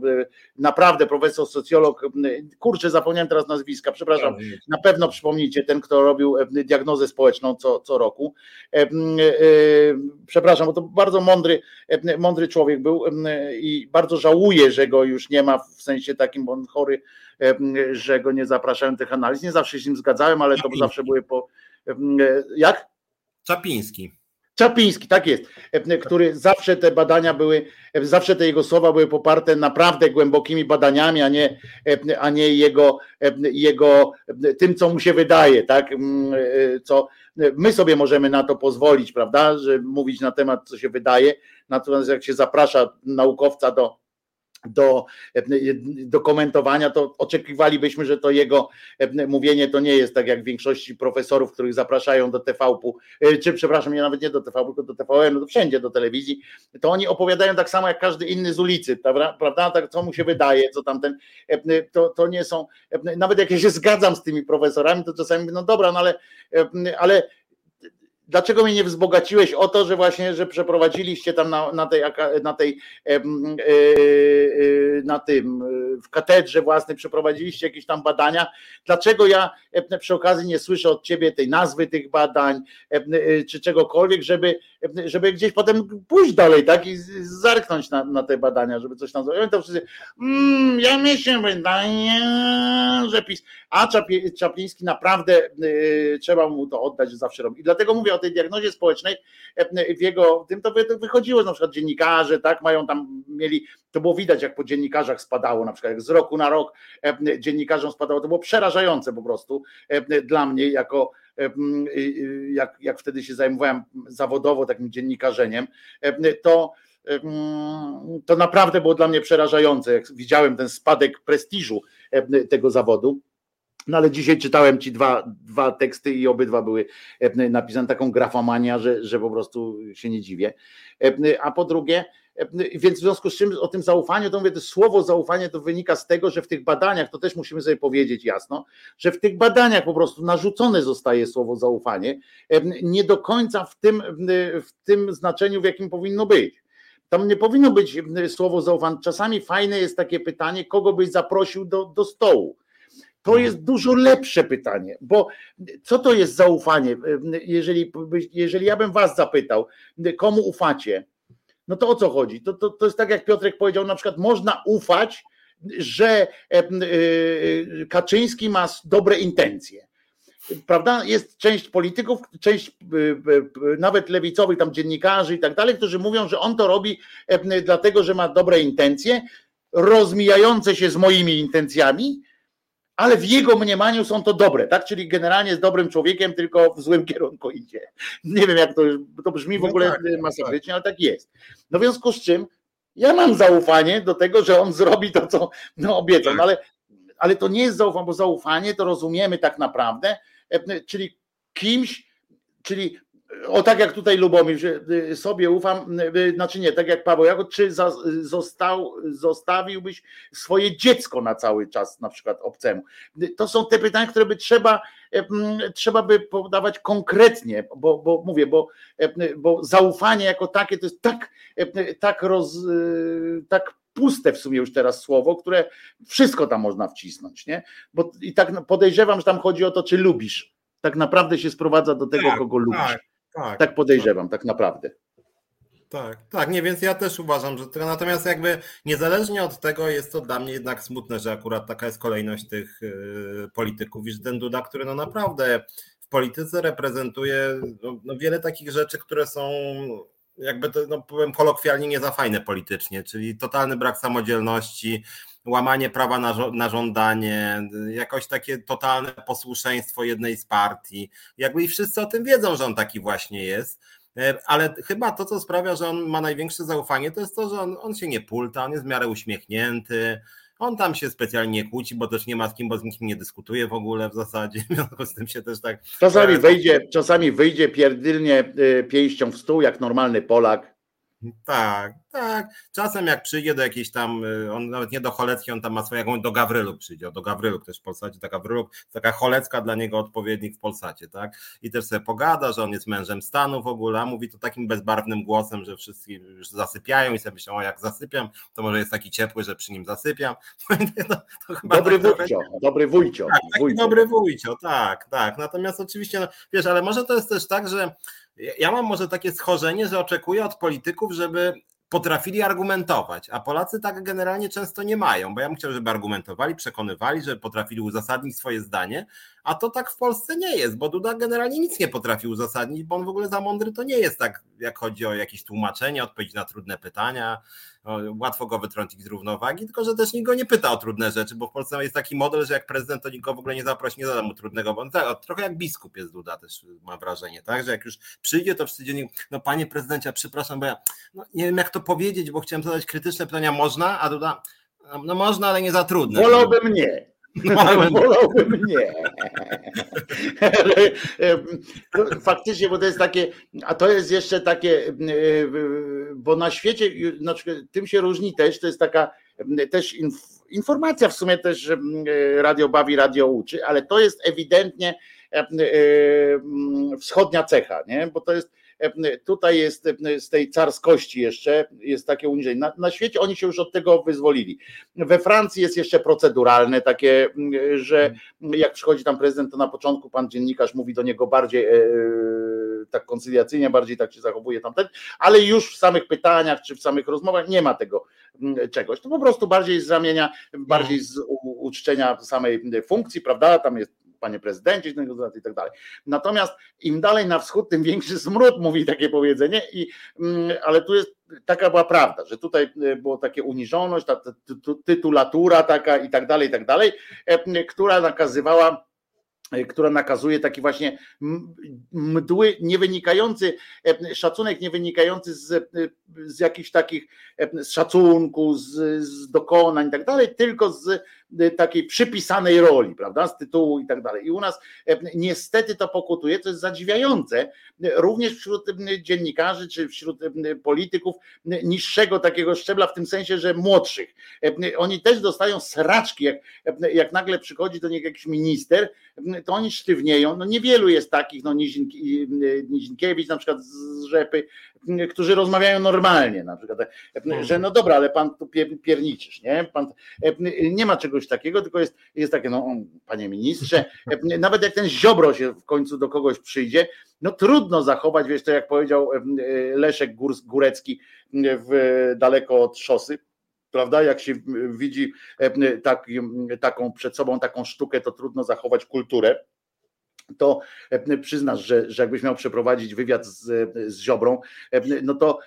naprawdę profesor, socjolog, kurczę, zapomniałem teraz nazwiska, przepraszam, na pewno przypomnijcie, ten, kto robił diagnozę społeczną co, co roku. Przepraszam, bo to bardzo mądry, mądry człowiek był i bardzo żałuję, że go już nie ma w sensie takim, bo on chory, że go nie zapraszałem tych analiz. Nie zawsze się z nim zgadzałem, ale to zawsze były po. Jak? Czapiński. Czapiński, tak jest, który zawsze te badania były, zawsze te jego słowa były poparte naprawdę głębokimi badaniami, a nie, a nie jego, jego tym, co mu się wydaje, tak? Co my sobie możemy na to pozwolić, prawda? Że mówić na temat, co się wydaje. Natomiast jak się zaprasza naukowca do do, do komentowania, to oczekiwalibyśmy, że to jego mówienie to nie jest tak jak w większości profesorów, których zapraszają do TVP, e, czy przepraszam, nie nawet nie do TV, tylko do TVN, no wszędzie do telewizji, to oni opowiadają tak samo jak każdy inny z ulicy, prawda? Tak, co mu się wydaje, co tamten, to, to nie są, nawet jak ja się zgadzam z tymi profesorami, to czasami, no dobra, no ale, ale dlaczego mnie nie wzbogaciłeś o to, że właśnie, że przeprowadziliście tam na, na tej, na tej e, e, na tym, w katedrze własnej przeprowadziliście jakieś tam badania, dlaczego ja e, przy okazji nie słyszę od ciebie tej nazwy tych badań, czy czegokolwiek, żeby, żeby gdzieś potem pójść dalej, tak, i zerknąć na, na te badania, żeby coś tam zrobić. To wszyscy, mm, ja mi się wydaje, że PiS, a Czapliński naprawdę trzeba mu to oddać, że zawsze robi. I dlatego mówię o tej diagnozie społecznej, w jego tym to wychodziło, na przykład dziennikarze, tak, mają tam, mieli, to było widać, jak po dziennikarzach spadało, na przykład jak z roku na rok dziennikarzom spadało, to było przerażające po prostu dla mnie, jako jak, jak wtedy się zajmowałem zawodowo takim dziennikarzeniem, to to naprawdę było dla mnie przerażające, jak widziałem ten spadek prestiżu tego zawodu. No ale dzisiaj czytałem ci dwa, dwa teksty i obydwa były e, napisane taką grafomania, że, że po prostu się nie dziwię. E, a po drugie, e, więc w związku z czym o tym zaufaniu, to mówię, to słowo zaufanie to wynika z tego, że w tych badaniach, to też musimy sobie powiedzieć jasno, że w tych badaniach po prostu narzucone zostaje słowo zaufanie, nie do końca w tym, w tym znaczeniu, w jakim powinno być. Tam nie powinno być słowo zaufanie. Czasami fajne jest takie pytanie, kogo byś zaprosił do, do stołu to mhm. jest dużo lepsze pytanie, bo co to jest zaufanie? Jeżeli, jeżeli ja bym was zapytał, komu ufacie, no to o co chodzi? To, to, to jest tak, jak Piotrek powiedział, na przykład można ufać, że e, e, Kaczyński ma dobre intencje. Prawda? Jest część polityków, część e, nawet lewicowych, tam dziennikarzy i tak dalej, którzy mówią, że on to robi dlatego, że ma dobre intencje, rozmijające się z moimi intencjami, ale w jego mniemaniu są to dobre, tak? Czyli generalnie jest dobrym człowiekiem, tylko w złym kierunku idzie. Nie wiem, jak to, to brzmi w no ogóle tak, masakrycznie, tak. ale tak jest. No w związku z czym ja mam zaufanie do tego, że on zrobi to, co no, obiecał, tak. no, ale, ale to nie jest zaufanie, bo zaufanie to rozumiemy tak naprawdę, e, czyli kimś, czyli o tak jak tutaj Lubomir, że y, sobie ufam, y, znaczy nie, tak jak Paweł Jachot, czy za, został, zostawiłbyś swoje dziecko na cały czas na przykład obcemu? To są te pytania, które by trzeba, trzeba by podawać konkretnie, bo, bo mówię, bo, bo zaufanie jako takie to jest tak, tak, roz, y, tak puste w sumie już teraz słowo, które wszystko tam można wcisnąć, nie? Bo i tak podejrzewam, że tam chodzi o to, czy lubisz. Tak naprawdę się sprowadza do tego, tak, kogo lubisz. Tak. Tak, tak podejrzewam, tak. tak naprawdę. Tak, tak, nie, więc ja też uważam, że to, natomiast jakby niezależnie od tego jest to dla mnie jednak smutne, że akurat taka jest kolejność tych y, polityków, iż ten Duda, który no naprawdę w polityce reprezentuje no, no wiele takich rzeczy, które są jakby to, no, powiem kolokwialnie, nie za fajne politycznie, czyli totalny brak samodzielności, łamanie prawa na, na żądanie, jakoś takie totalne posłuszeństwo jednej z partii. Jakby i wszyscy o tym wiedzą, że on taki właśnie jest. E, ale chyba to, co sprawia, że on ma największe zaufanie, to jest to, że on, on się nie pulta, on jest w miarę uśmiechnięty, on tam się specjalnie kłóci, bo też nie ma z kim, bo z nikim nie dyskutuje w ogóle w zasadzie. W związku z tym się też tak. Czasami wyjdzie, czasami wyjdzie pierdylnie y, pięścią w stół, jak normalny Polak. Tak, tak. Czasem jak przyjdzie do jakiejś tam, y, on nawet nie do Cholecki, on tam ma swoją, do Gawryluk przyjdzie, do Gawryluk też w Polsacie, taka Gawryluk, taka Cholecka dla niego odpowiednik w Polsacie, tak? I też sobie pogada, że on jest mężem stanu w ogóle, a mówi to takim bezbarwnym głosem, że wszyscy już zasypiają i sobie myślą, o jak zasypiam, to może jest taki ciepły, że przy nim zasypiam. To, to dobry tak wujcio, trochę... dobry wujcio. Tak, wujcio. dobry wujcio, tak, tak. Natomiast oczywiście, no, wiesz, ale może to jest też tak, że ja mam może takie schorzenie, że oczekuję od polityków, żeby potrafili argumentować, a Polacy tak generalnie często nie mają, bo ja bym chciał, żeby argumentowali, przekonywali, żeby potrafili uzasadnić swoje zdanie, a to tak w Polsce nie jest, bo Duda generalnie nic nie potrafi uzasadnić, bo on w ogóle za mądry to nie jest tak, jak chodzi o jakieś tłumaczenie, odpowiedź na trudne pytania, łatwo go wytrącić z równowagi, tylko że też nikt go nie pyta o trudne rzeczy, bo w Polsce jest taki model, że jak prezydent to nikt go w ogóle nie zaprosi, nie zada mu trudnego, bo tak, trochę jak biskup jest Duda też mam wrażenie, tak, że jak już przyjdzie to wszyscy dziennik, no panie prezydencie, przepraszam, bo ja no, nie wiem jak to powiedzieć, bo chciałem zadać krytyczne pytania, można, a Duda, no można, ale nie za trudne. Wolałbym nie. Wolałbym nie. Faktycznie, bo to jest takie, a to jest jeszcze takie, bo na świecie, znaczy, tym się różni też, to jest taka też informacja w sumie też, że radio bawi, radio uczy, ale to jest ewidentnie wschodnia cecha, nie? bo to jest Tutaj jest z tej carskości jeszcze, jest takie uniżenie. Na, na świecie oni się już od tego wyzwolili. We Francji jest jeszcze proceduralne takie, że jak przychodzi tam prezydent, to na początku pan dziennikarz mówi do niego bardziej e, tak koncyliacyjnie, bardziej tak się zachowuje tamten, ale już w samych pytaniach czy w samych rozmowach nie ma tego czegoś. To po prostu bardziej z ramienia, bardziej z uczczenia samej funkcji, prawda? Tam jest panie prezydencie i tak dalej. Natomiast im dalej na wschód, tym większy smród, mówi takie powiedzenie, i, mm, ale tu jest taka była prawda, że tutaj e, było takie uniżoność, ta tytulatura taka i tak dalej, i tak dalej, e, która nakazywała E, która nakazuje taki właśnie mdły, nie wynikający, e, szacunek nie wynikający z, z jakichś takich z szacunku, z, z dokonań i tak dalej, tylko z takiej przypisanej roli, prawda, z tytułu i tak dalej. I u nas niestety to pokutuje, to jest zadziwiające, również wśród dziennikarzy czy wśród polityków niższego takiego szczebla, w tym sensie, że młodszych. Oni też dostają sraczki, jak, jak nagle przychodzi do nich jakiś minister, to oni sztywnieją. No niewielu jest takich, no Nizinkiewicz na przykład z Rzepy, którzy rozmawiają normalnie, na przykład, że no dobra, ale pan tu pierniczysz, nie? Pan, nie ma czegoś takiego, tylko jest, jest takie, no panie ministrze, nawet jak ten Ziobro się w końcu do kogoś przyjdzie, no trudno zachować, wiesz, to jak powiedział Leszek Górecki w, daleko od szosy, prawda? Jak się widzi e, tak, taką przed sobą taką sztukę, to trudno zachować kulturę to e, przyznasz, że, że jakbyś miał przeprowadzić wywiad z, z Ziobrą, e, no to,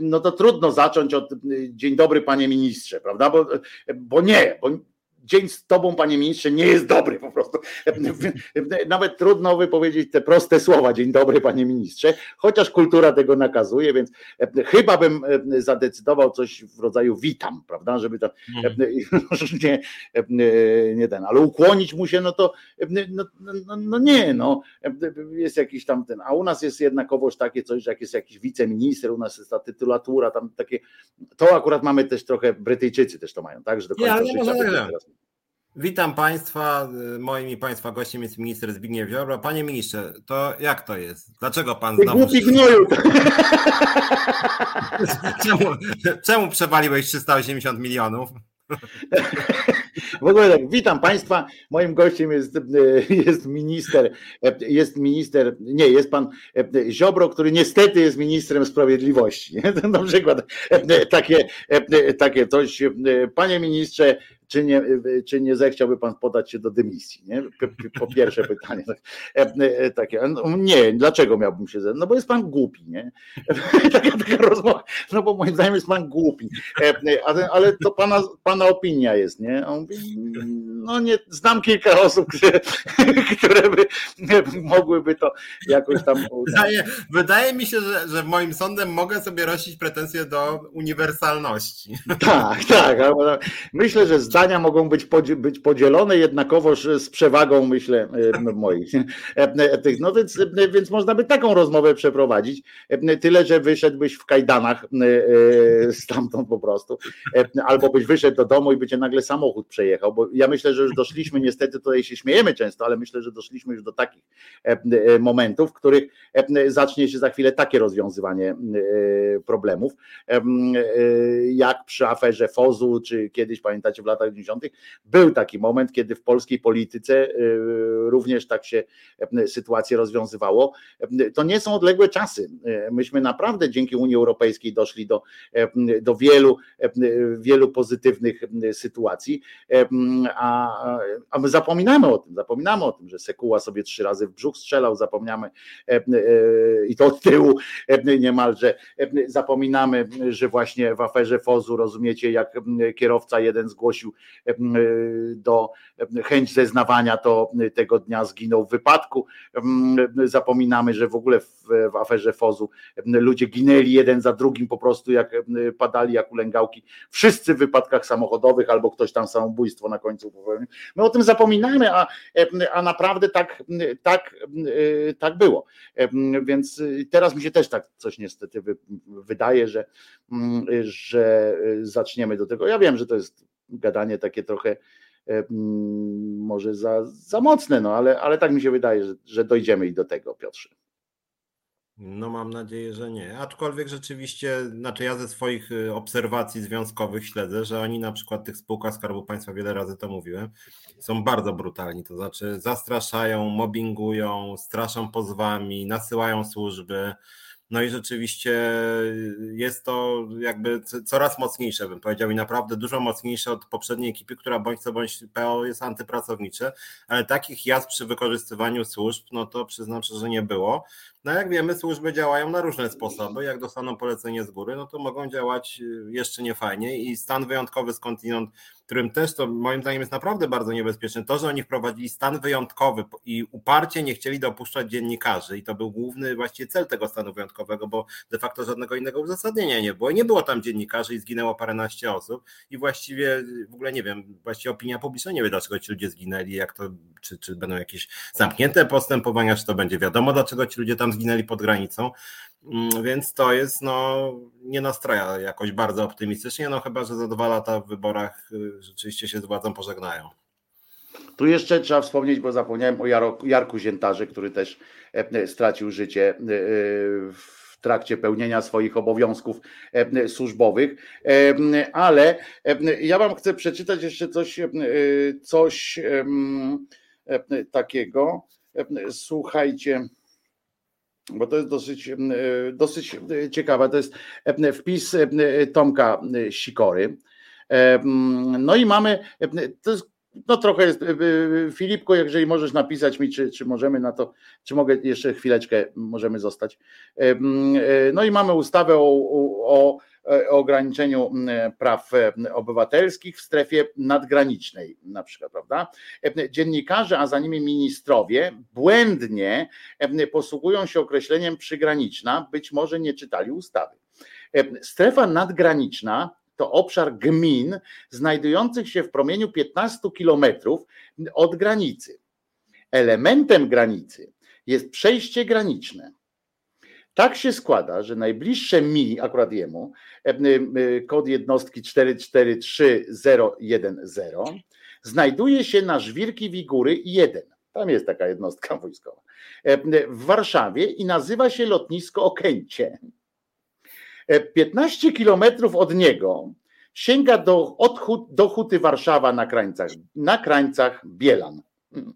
no to trudno zacząć od dzień dobry panie ministrze, prawda? Bo, bo nie, bo dzień z tobą, panie ministrze, nie jest dobry po prostu. Nawet trudno wypowiedzieć te proste słowa, dzień dobry, panie ministrze, chociaż kultura tego nakazuje, więc chyba bym zadecydował coś w rodzaju witam, prawda, żeby tam nie, nie ten, ale ukłonić mu się, no to no, no, no nie, no jest jakiś tam ten, a u nas jest jednakowoż takie coś, że jak jest jakiś wiceminister, u nas jest ta tytulatura, tam takie, to akurat mamy też trochę, Brytyjczycy też to mają, tak, że do końca nie, życia. Witam Państwa. Moim i Państwa gościem jest minister Zbigniew Ziobro. Panie ministrze, to jak to jest? Dlaczego Pan znowu... Głupi gnoju! czemu, czemu przewaliłeś 380 milionów? W ogóle tak, witam Państwa. Moim gościem jest, jest minister, jest minister, nie, jest pan Ziobro, który niestety jest ministrem sprawiedliwości. Na przykład takie, takie coś. Panie ministrze, czy nie, czy nie zechciałby pan podać się do dymisji? Nie? Po pierwsze pytanie. Takie, no, nie, dlaczego miałbym się, no bo jest pan głupi, nie? Taka, taka rozmowa, no bo moim zdaniem jest pan głupi, ale to pana, pana opinia jest, nie? On mówi, no nie, znam kilka osób, które, które by mogłyby to jakoś tam wydaje, wydaje mi się, że, że moim sądem mogę sobie rościć pretensje do uniwersalności. Tak, tak. Myślę, że zdania mogą być, być podzielone jednakowoż z przewagą, myślę, moich. No więc, więc można by taką rozmowę przeprowadzić. Tyle, że wyszedłbyś w kajdanach stamtąd po prostu. Albo byś wyszedł do domu i by cię nagle samochód przejechał, bo ja myślę, że już doszliśmy, niestety tutaj się śmiejemy często, ale myślę, że doszliśmy już do takich momentów, w których zacznie się za chwilę takie rozwiązywanie e, problemów, e, jak przy aferze Fozu, czy kiedyś pamiętacie w latach 90. był taki moment, kiedy w polskiej polityce e, również tak się sytuacje rozwiązywało. To nie są odległe czasy. Myśmy naprawdę dzięki Unii Europejskiej doszli do, do wielu, wielu pozytywnych sytuacji, a, a my zapominamy o tym, zapominamy o tym, że Sekuła sobie trzy razy w brzuch strzelał, zapomniamy i to od tyłu niemalże. Zapominamy, że właśnie w aferze Fozu, rozumiecie, jak kierowca jeden zgłosił do chęć zeznawania, to tego dnia zginął w wypadku. Zapominamy, że w ogóle w, w aferze Fozu ludzie ginęli jeden za drugim po prostu jak padali jak ulęgałki. Wszyscy w wypadkach samochodowych albo ktoś tam samobójstwo na końcu popełnił. My o tym zapominamy, a, a naprawdę tak, tak, tak było. Więc teraz mi się też tak coś niestety wydaje, że, mm, że zaczniemy do tego. Ja wiem, że to jest gadanie takie trochę mm, może za, za mocne, no ale, ale tak mi się wydaje, że, że dojdziemy i do tego, Piotrze. No mam nadzieję, że nie. Aczkolwiek rzeczywiście, znaczy ja ze swoich y, obserwacji związkowych śledzę, że oni na przykład tych spółkach Skarbu Państwa, wiele razy to mówiłem, są bardzo brutalni, to znaczy zastraszają, mobbingują, straszą pozwami, nasyłają służby, no i rzeczywiście jest to jakby coraz mocniejsze, bym powiedział, i naprawdę dużo mocniejsze od poprzedniej ekipy, która bądź co bądź PO jest antypracownicze, ale takich jazd przy wykorzystywaniu służb, no to przyznam że nie było. No jak wiemy, służby działają na różne sposoby. Jak dostaną polecenie z góry, no to mogą działać jeszcze nie fajnie i stan wyjątkowy skądinąd którym też to moim zdaniem jest naprawdę bardzo niebezpieczne. To, że oni wprowadzili stan wyjątkowy i uparcie nie chcieli dopuszczać dziennikarzy i to był główny właściwie cel tego stanu wyjątkowego, bo de facto żadnego innego uzasadnienia nie było. Nie było tam dziennikarzy i zginęło paręnaście osób i właściwie w ogóle nie wiem, właściwie opinia publiczna nie wie, dlaczego ci ludzie zginęli, jak to, czy, czy będą jakieś zamknięte postępowania, czy to będzie wiadomo, dlaczego ci ludzie tam zginęli pod granicą. Mm, więc to jest, no, nie nastroja jakoś bardzo optymistycznie, no chyba, że za dwa lata w wyborach y, rzeczywiście się z władzą pożegnają. Tu jeszcze trzeba wspomnieć, bo zapomniałem o Jarku Ziętarze, który też e, e, stracił życie e, w trakcie pełnienia swoich obowiązków służbowych. Ale ja wam chcę przeczytać jeszcze coś, coś takiego. Słuchajcie bo to jest dosyć, e, dosyć ciekawe. To jest e, wpis e, Tomka Sikory. No i mamy, to jest, no trochę jest, Filipko, jeżeli możesz napisać mi, czy, czy możemy na to, czy mogę jeszcze chwileczkę, możemy zostać. No i mamy ustawę o, o E, o ograniczeniu praw e, obywatelskich w strefie nadgranicznej, na przykład, prawda? E, dziennikarze, a za nimi ministrowie błędnie posługują się określeniem przygraniczna, być może nie czytali ustawy. Strefa nadgraniczna to obszar gmin znajdujących się w promieniu 15 kilometrów od granicy. Elementem granicy jest przejście graniczne tak się składa, że najbliższe mi, akurat jemu, e, e, kod jednostki 443010 znajduje się na Żwirki Wigury 1. Tam jest taka jednostka wojskowa. E, w Warszawie i nazywa się lotnisko Okęcie. 15 kilometrów od niego sięga do, od, do Huty Warszawa na krańcach, na krańcach Bielan. Hmm.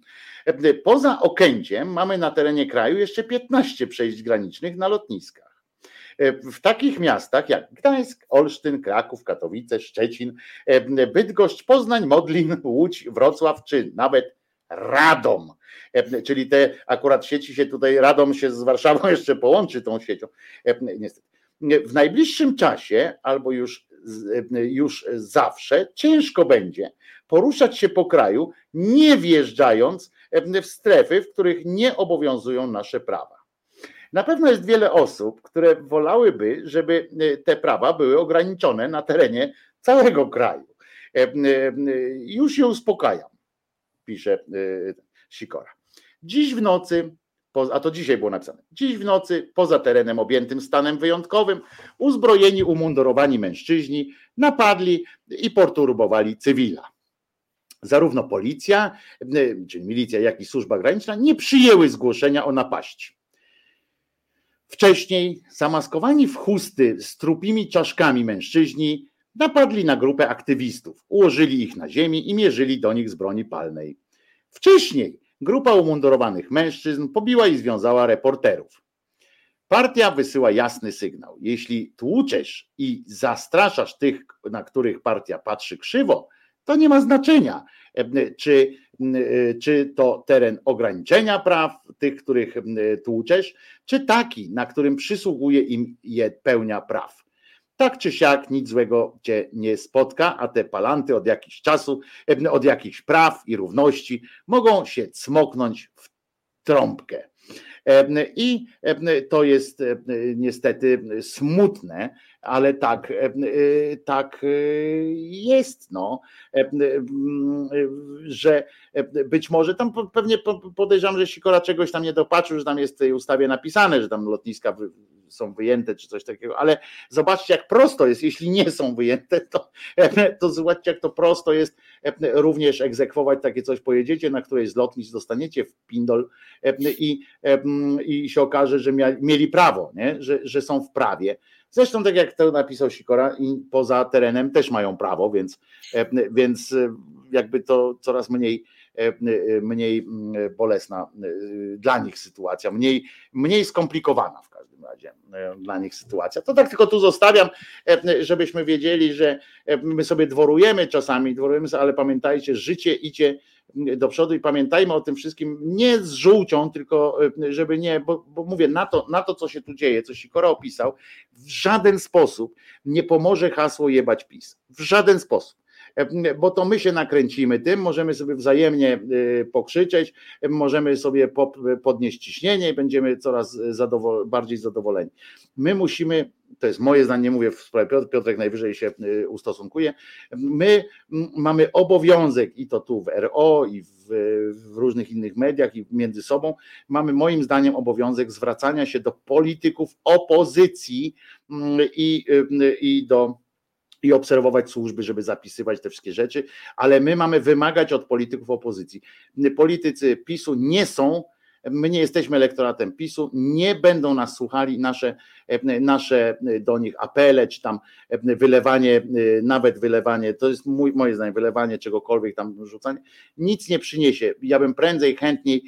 Poza Okęciem mamy na terenie kraju jeszcze 15 przejść granicznych na lotniskach. W takich miastach jak Gdańsk, Olsztyn, Kraków, Katowice, Szczecin, Bydgoszcz, Poznań, Modlin, Łódź, Wrocław czy nawet Radom. Czyli te akurat sieci się tutaj, Radom się z Warszawą jeszcze połączy tą siecią. Niestety. W najbliższym czasie albo już, już zawsze ciężko będzie poruszać się po kraju, nie wjeżdżając w strefy, w których nie obowiązują nasze prawa. Na pewno jest wiele osób, które wolałyby, żeby te prawa były ograniczone na terenie całego kraju. Już się uspokajam, pisze Sikora. Dziś w nocy, a to dzisiaj było napisane, dziś w nocy poza terenem objętym stanem wyjątkowym uzbrojeni, umundurowani mężczyźni napadli i perturbowali cywila zarówno policja, czy milicja, jak i służba graniczna nie przyjęły zgłoszenia o napaści. Wcześniej zamaskowani w chusty z trupimi czaszkami mężczyźni napadli na grupę aktywistów, ułożyli ich na ziemi i mierzyli do nich z broni palnej. Wcześniej grupa umundurowanych mężczyzn pobiła i związała reporterów. Partia wysyła jasny sygnał. Jeśli tłuczesz i zastraszasz tych, na których partia patrzy krzywo, to nie ma znaczenia, e, czy, e, czy to teren ograniczenia praw tych, których tłuczesz, czy taki, na którym przysługuje im je pełnia praw. Tak czy siak nic złego cię nie spotka, a te palanty od jakichś czasu, e, od jakichś praw i równości mogą się cmoknąć w trąbkę. I to jest niestety smutne, ale tak, tak jest, no, że być może tam pewnie podejrzewam, że Sikora czegoś tam nie dopatrzył, że tam jest w tej ustawie napisane, że tam lotniska są wyjęte czy coś takiego, ale zobaczcie jak prosto jest, jeśli nie są wyjęte, to, to zobaczcie jak to prosto jest również egzekwować takie coś, pojedziecie na którejś z lotnisk, dostaniecie w pindol i, i się okaże, że mieli prawo, nie? Że, że są w prawie. Zresztą tak jak to napisał Sikora, i poza terenem też mają prawo, więc, więc jakby to coraz mniej mniej bolesna dla nich sytuacja, mniej, mniej skomplikowana w każdym razie dla nich sytuacja. To tak tylko tu zostawiam, żebyśmy wiedzieli, że my sobie dworujemy czasami, dworujemy, ale pamiętajcie, życie idzie do przodu i pamiętajmy o tym wszystkim nie z żółcią, tylko żeby nie, bo, bo mówię, na to, na to, co się tu dzieje, co Sikora opisał, w żaden sposób nie pomoże hasło jebać PiS. W żaden sposób bo to my się nakręcimy tym, możemy sobie wzajemnie y, pokrzyczeć, możemy sobie podnieść ciśnienie i będziemy coraz zadowol bardziej zadowoleni. My musimy, to jest moje zdanie, nie mówię w sprawie Piotr, Piotrek najwyżej się ustosunkuje, my mamy obowiązek i to tu w RO i w, w różnych innych mediach i między sobą, mamy moim zdaniem obowiązek zwracania się do polityków opozycji i, y, i do i obserwować służby, żeby zapisywać te wszystkie rzeczy, ale my mamy wymagać od polityków opozycji. Politycy PiSu nie są, my nie jesteśmy elektoratem PiSu, nie będą nas słuchali, nasze, nasze do nich apele, czy tam wylewanie, nawet wylewanie, to jest mój, moje zdanie, wylewanie czegokolwiek tam rzucanie, nic nie przyniesie. Ja bym prędzej, chętniej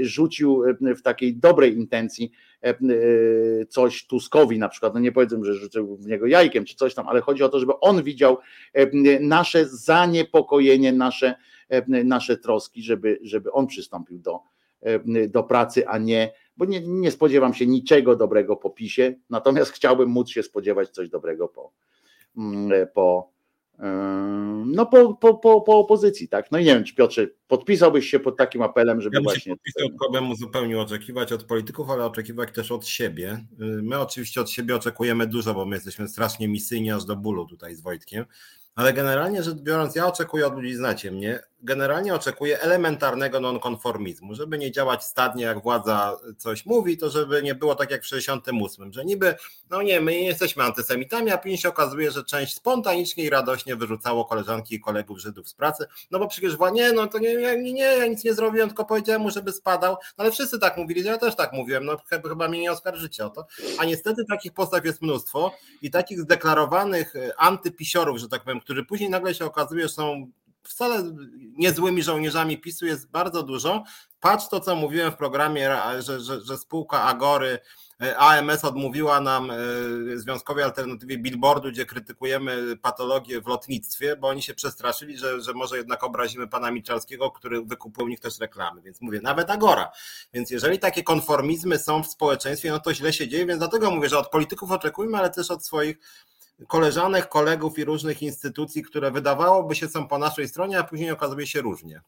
rzucił w takiej dobrej intencji coś Tuskowi na przykład, no nie powiedzmy, że rzucił w niego jajkiem czy coś tam, ale chodzi o to, żeby on widział e, nasze zaniepokojenie, nasze, nasze troski, żeby, żeby on przystąpił do, do pracy, a nie, bo nie, nie spodziewam się niczego dobrego po PiSie, natomiast chciałbym móc się spodziewać coś dobrego po, po no po, po, po, po opozycji, tak? No i nie wiem, czy Piotrze, podpisałbyś się pod takim apelem, żeby ja właśnie... podpisał, kogo mu zupełnie oczekiwać od polityków, ale oczekiwać też od siebie. My oczywiście od siebie oczekujemy dużo, bo my jesteśmy strasznie misyjni aż do bólu tutaj z Wojtkiem, ale generalnie rzecz biorąc, ja oczekuję od ludzi, znacie mnie, generalnie oczekuję elementarnego nonkonformizmu, żeby nie działać stadnie, jak władza coś mówi, to żeby nie było tak jak w 68, że niby, no nie, my nie jesteśmy antysemitami, a później się okazuje, że część spontanicznie i radośnie wyrzucało koleżanki i kolegów Żydów z pracy, no bo przecież nie, no to nie, nie, nie, ja nic nie zrobiłem, tylko powiedziałem mu, żeby spadał, no ale wszyscy tak mówili, ja też tak mówiłem, no chyba mnie nie oskarżycie o to, a niestety takich postaw jest mnóstwo i takich zdeklarowanych antypisiorów, że tak powiem, którzy później nagle się okazuje, że są wcale niezłymi żołnierzami PiSu jest bardzo dużo. Patrz to, co mówiłem w programie, że, że, że spółka Agory AMS odmówiła nam Związkowej Alternatywie billboardu, gdzie krytykujemy patologię w lotnictwie, bo oni się przestraszyli, że, że może jednak obrazimy pana Michalskiego, który wykupił u nich też reklamy. Więc mówię, nawet Agora. Więc jeżeli takie konformizmy są w społeczeństwie, no to źle się dzieje, więc dlatego mówię, że od polityków oczekujmy, ale też od swoich koleżanek, kolegów i różnych instytucji, które wydawałoby się są po naszej stronie, a później okazuje się różnie.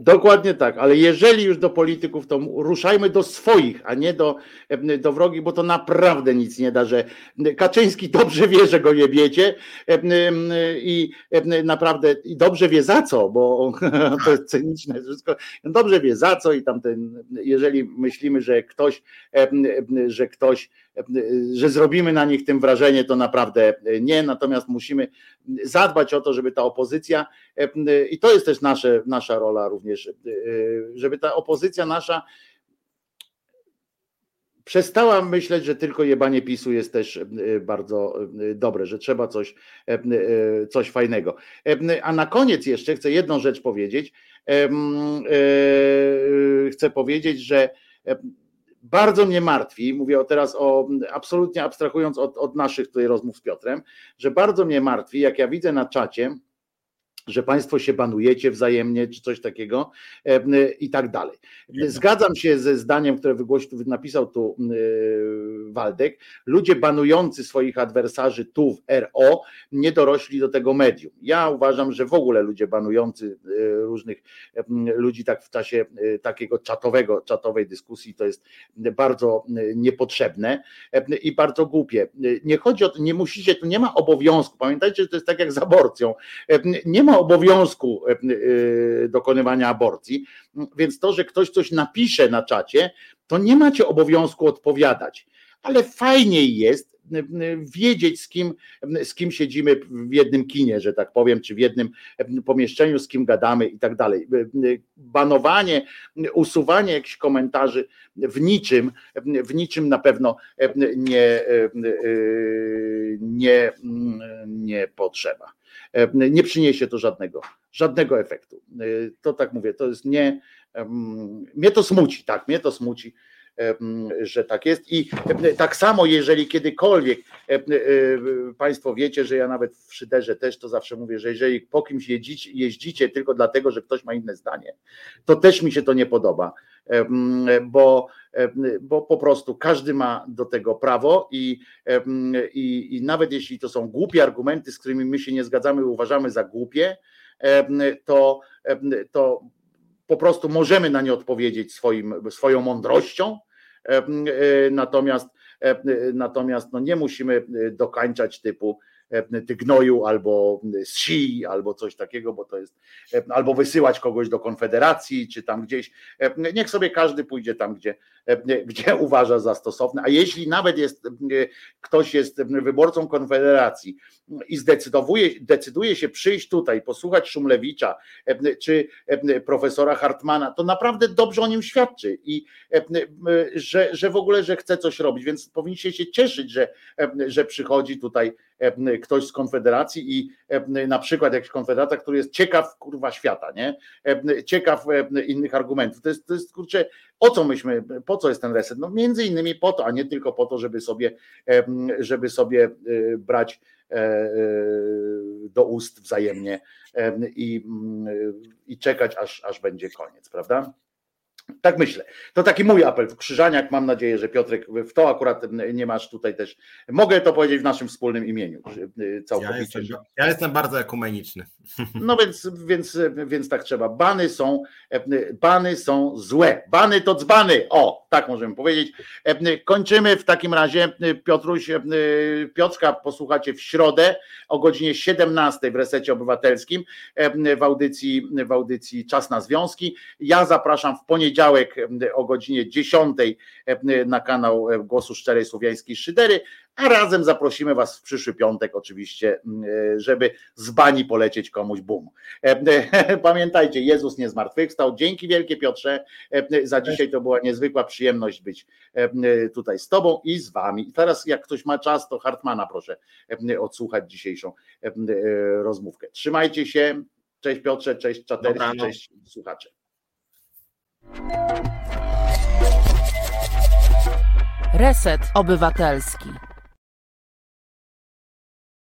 Dokładnie tak, ale jeżeli już do polityków, to ruszajmy do swoich, a nie do, do wrogich, bo to naprawdę nic nie da, że Kaczyński dobrze wie, że go jebiecie i naprawdę i dobrze wie za co, bo to jest cyniczne wszystko, dobrze wie za co i tamten, jeżeli myślimy, że ktoś, że ktoś że zrobimy na nich tym wrażenie, to naprawdę nie. Natomiast musimy zadbać o to, żeby ta opozycja, i to jest też nasze, nasza rola również, żeby ta opozycja nasza przestała myśleć, że tylko jebanie PiSu jest też bardzo dobre, że trzeba coś, coś fajnego. A na koniec jeszcze chcę jedną rzecz powiedzieć. Chcę powiedzieć, że bardzo mnie martwi, mówię teraz o absolutnie abstrahując od, od naszych tutaj rozmów z Piotrem, że bardzo mnie martwi, jak ja widzę na czacie, że Państwo się banujecie wzajemnie, czy coś takiego i tak dalej. Zgadzam się ze zdaniem, które wygłosił, napisał tu Waldek. Ludzie banujący swoich adwersarzy tu w RO nie dorośli do tego medium. Ja uważam, że w ogóle ludzie banujący różnych ludzi tak w czasie takiego czatowego, czatowej dyskusji to jest bardzo niepotrzebne i bardzo głupie. Nie chodzi o to, nie musicie, tu nie ma obowiązku. Pamiętajcie, że to jest tak jak z aborcją. Nie ma obowiązku e, e, dokonywania aborcji, więc to, że ktoś coś napisze na czacie, to nie macie obowiązku odpowiadać. Ale fajniej jest e, wiedzieć, z kim, z kim siedzimy w jednym kinie, że tak powiem, czy w jednym pomieszczeniu, z kim gadamy i tak dalej. Banowanie, usuwanie jakichś komentarzy w niczym, w niczym na pewno nie, nie, nie potrzeba. E, nie przyniesie to żadnego, żadnego efektu. E, to tak mówię, to jest nie, mnie to smuci, tak, mnie to smuci, że tak jest. I tak samo, jeżeli kiedykolwiek Państwo wiecie, że ja nawet w szyderze też to zawsze mówię, że jeżeli po kimś jeździcie, jeździcie tylko dlatego, że ktoś ma inne zdanie, to też mi się to nie podoba, bo, bo po prostu każdy ma do tego prawo i, i, i nawet jeśli to są głupie argumenty, z którymi my się nie zgadzamy, uważamy za głupie, to, to po prostu możemy na nie odpowiedzieć swoim, swoją mądrością, natomiast e, natomiast no nie musimy e, dokańczać typu ty gnoju albo si, albo coś takiego, bo to jest, albo wysyłać kogoś do Konfederacji, czy tam gdzieś. Niech sobie każdy pójdzie tam, gdzie, gdzie uważa za stosowne. A jeśli nawet jest ktoś jest wyborcą Konfederacji i zdecyduje, decyduje się przyjść tutaj, posłuchać Szumlewicza czy profesora Hartmana, to naprawdę dobrze o nim świadczy i że, że w ogóle, że chce coś robić, więc powinniście się cieszyć, że, że przychodzi tutaj ktoś z Konfederacji i na przykład jakiś konfederata, który jest ciekaw kurwa świata, nie? Ciekaw innych argumentów. To jest, to jest kurczę, o co myśmy, po co jest ten reset? No między innymi po to, a nie tylko po to, żeby sobie, żeby sobie brać e, e, do ust wzajemnie i, mm, i czekać, aż, aż będzie koniec, prawda? Tak myślę. To taki mój apel. Krzyżaniak, mam nadzieję, że Piotrek, w to akurat nie masz tutaj też. Mogę to powiedzieć w naszym wspólnym imieniu. Całkowicie. Ja jestem, ja jestem bardzo ekumeniczny. No więc, więc, więc tak trzeba. Bany są, bany są złe. Bany to dzbany. O, tak możemy powiedzieć. Kończymy w takim razie. Piotruś, Piotrka posłuchacie w środę o godzinie 17 w Resecie Obywatelskim w audycji, w audycji Czas na Związki. Ja zapraszam w poniedziałek poniedziałek o godzinie 10 na kanał Głosu Szczerej Słowiańskiej Szydery, a razem zaprosimy Was w przyszły piątek oczywiście, żeby z bani polecieć komuś bum. Pamiętajcie, Jezus nie zmartwychwstał. Dzięki wielkie Piotrze, za dzisiaj to była niezwykła przyjemność być tutaj z Tobą i z Wami. I teraz jak ktoś ma czas, to Hartmana proszę odsłuchać dzisiejszą rozmówkę. Trzymajcie się. Cześć Piotrze, cześć czaterski, cześć słuchacze. Reset Obywatelski.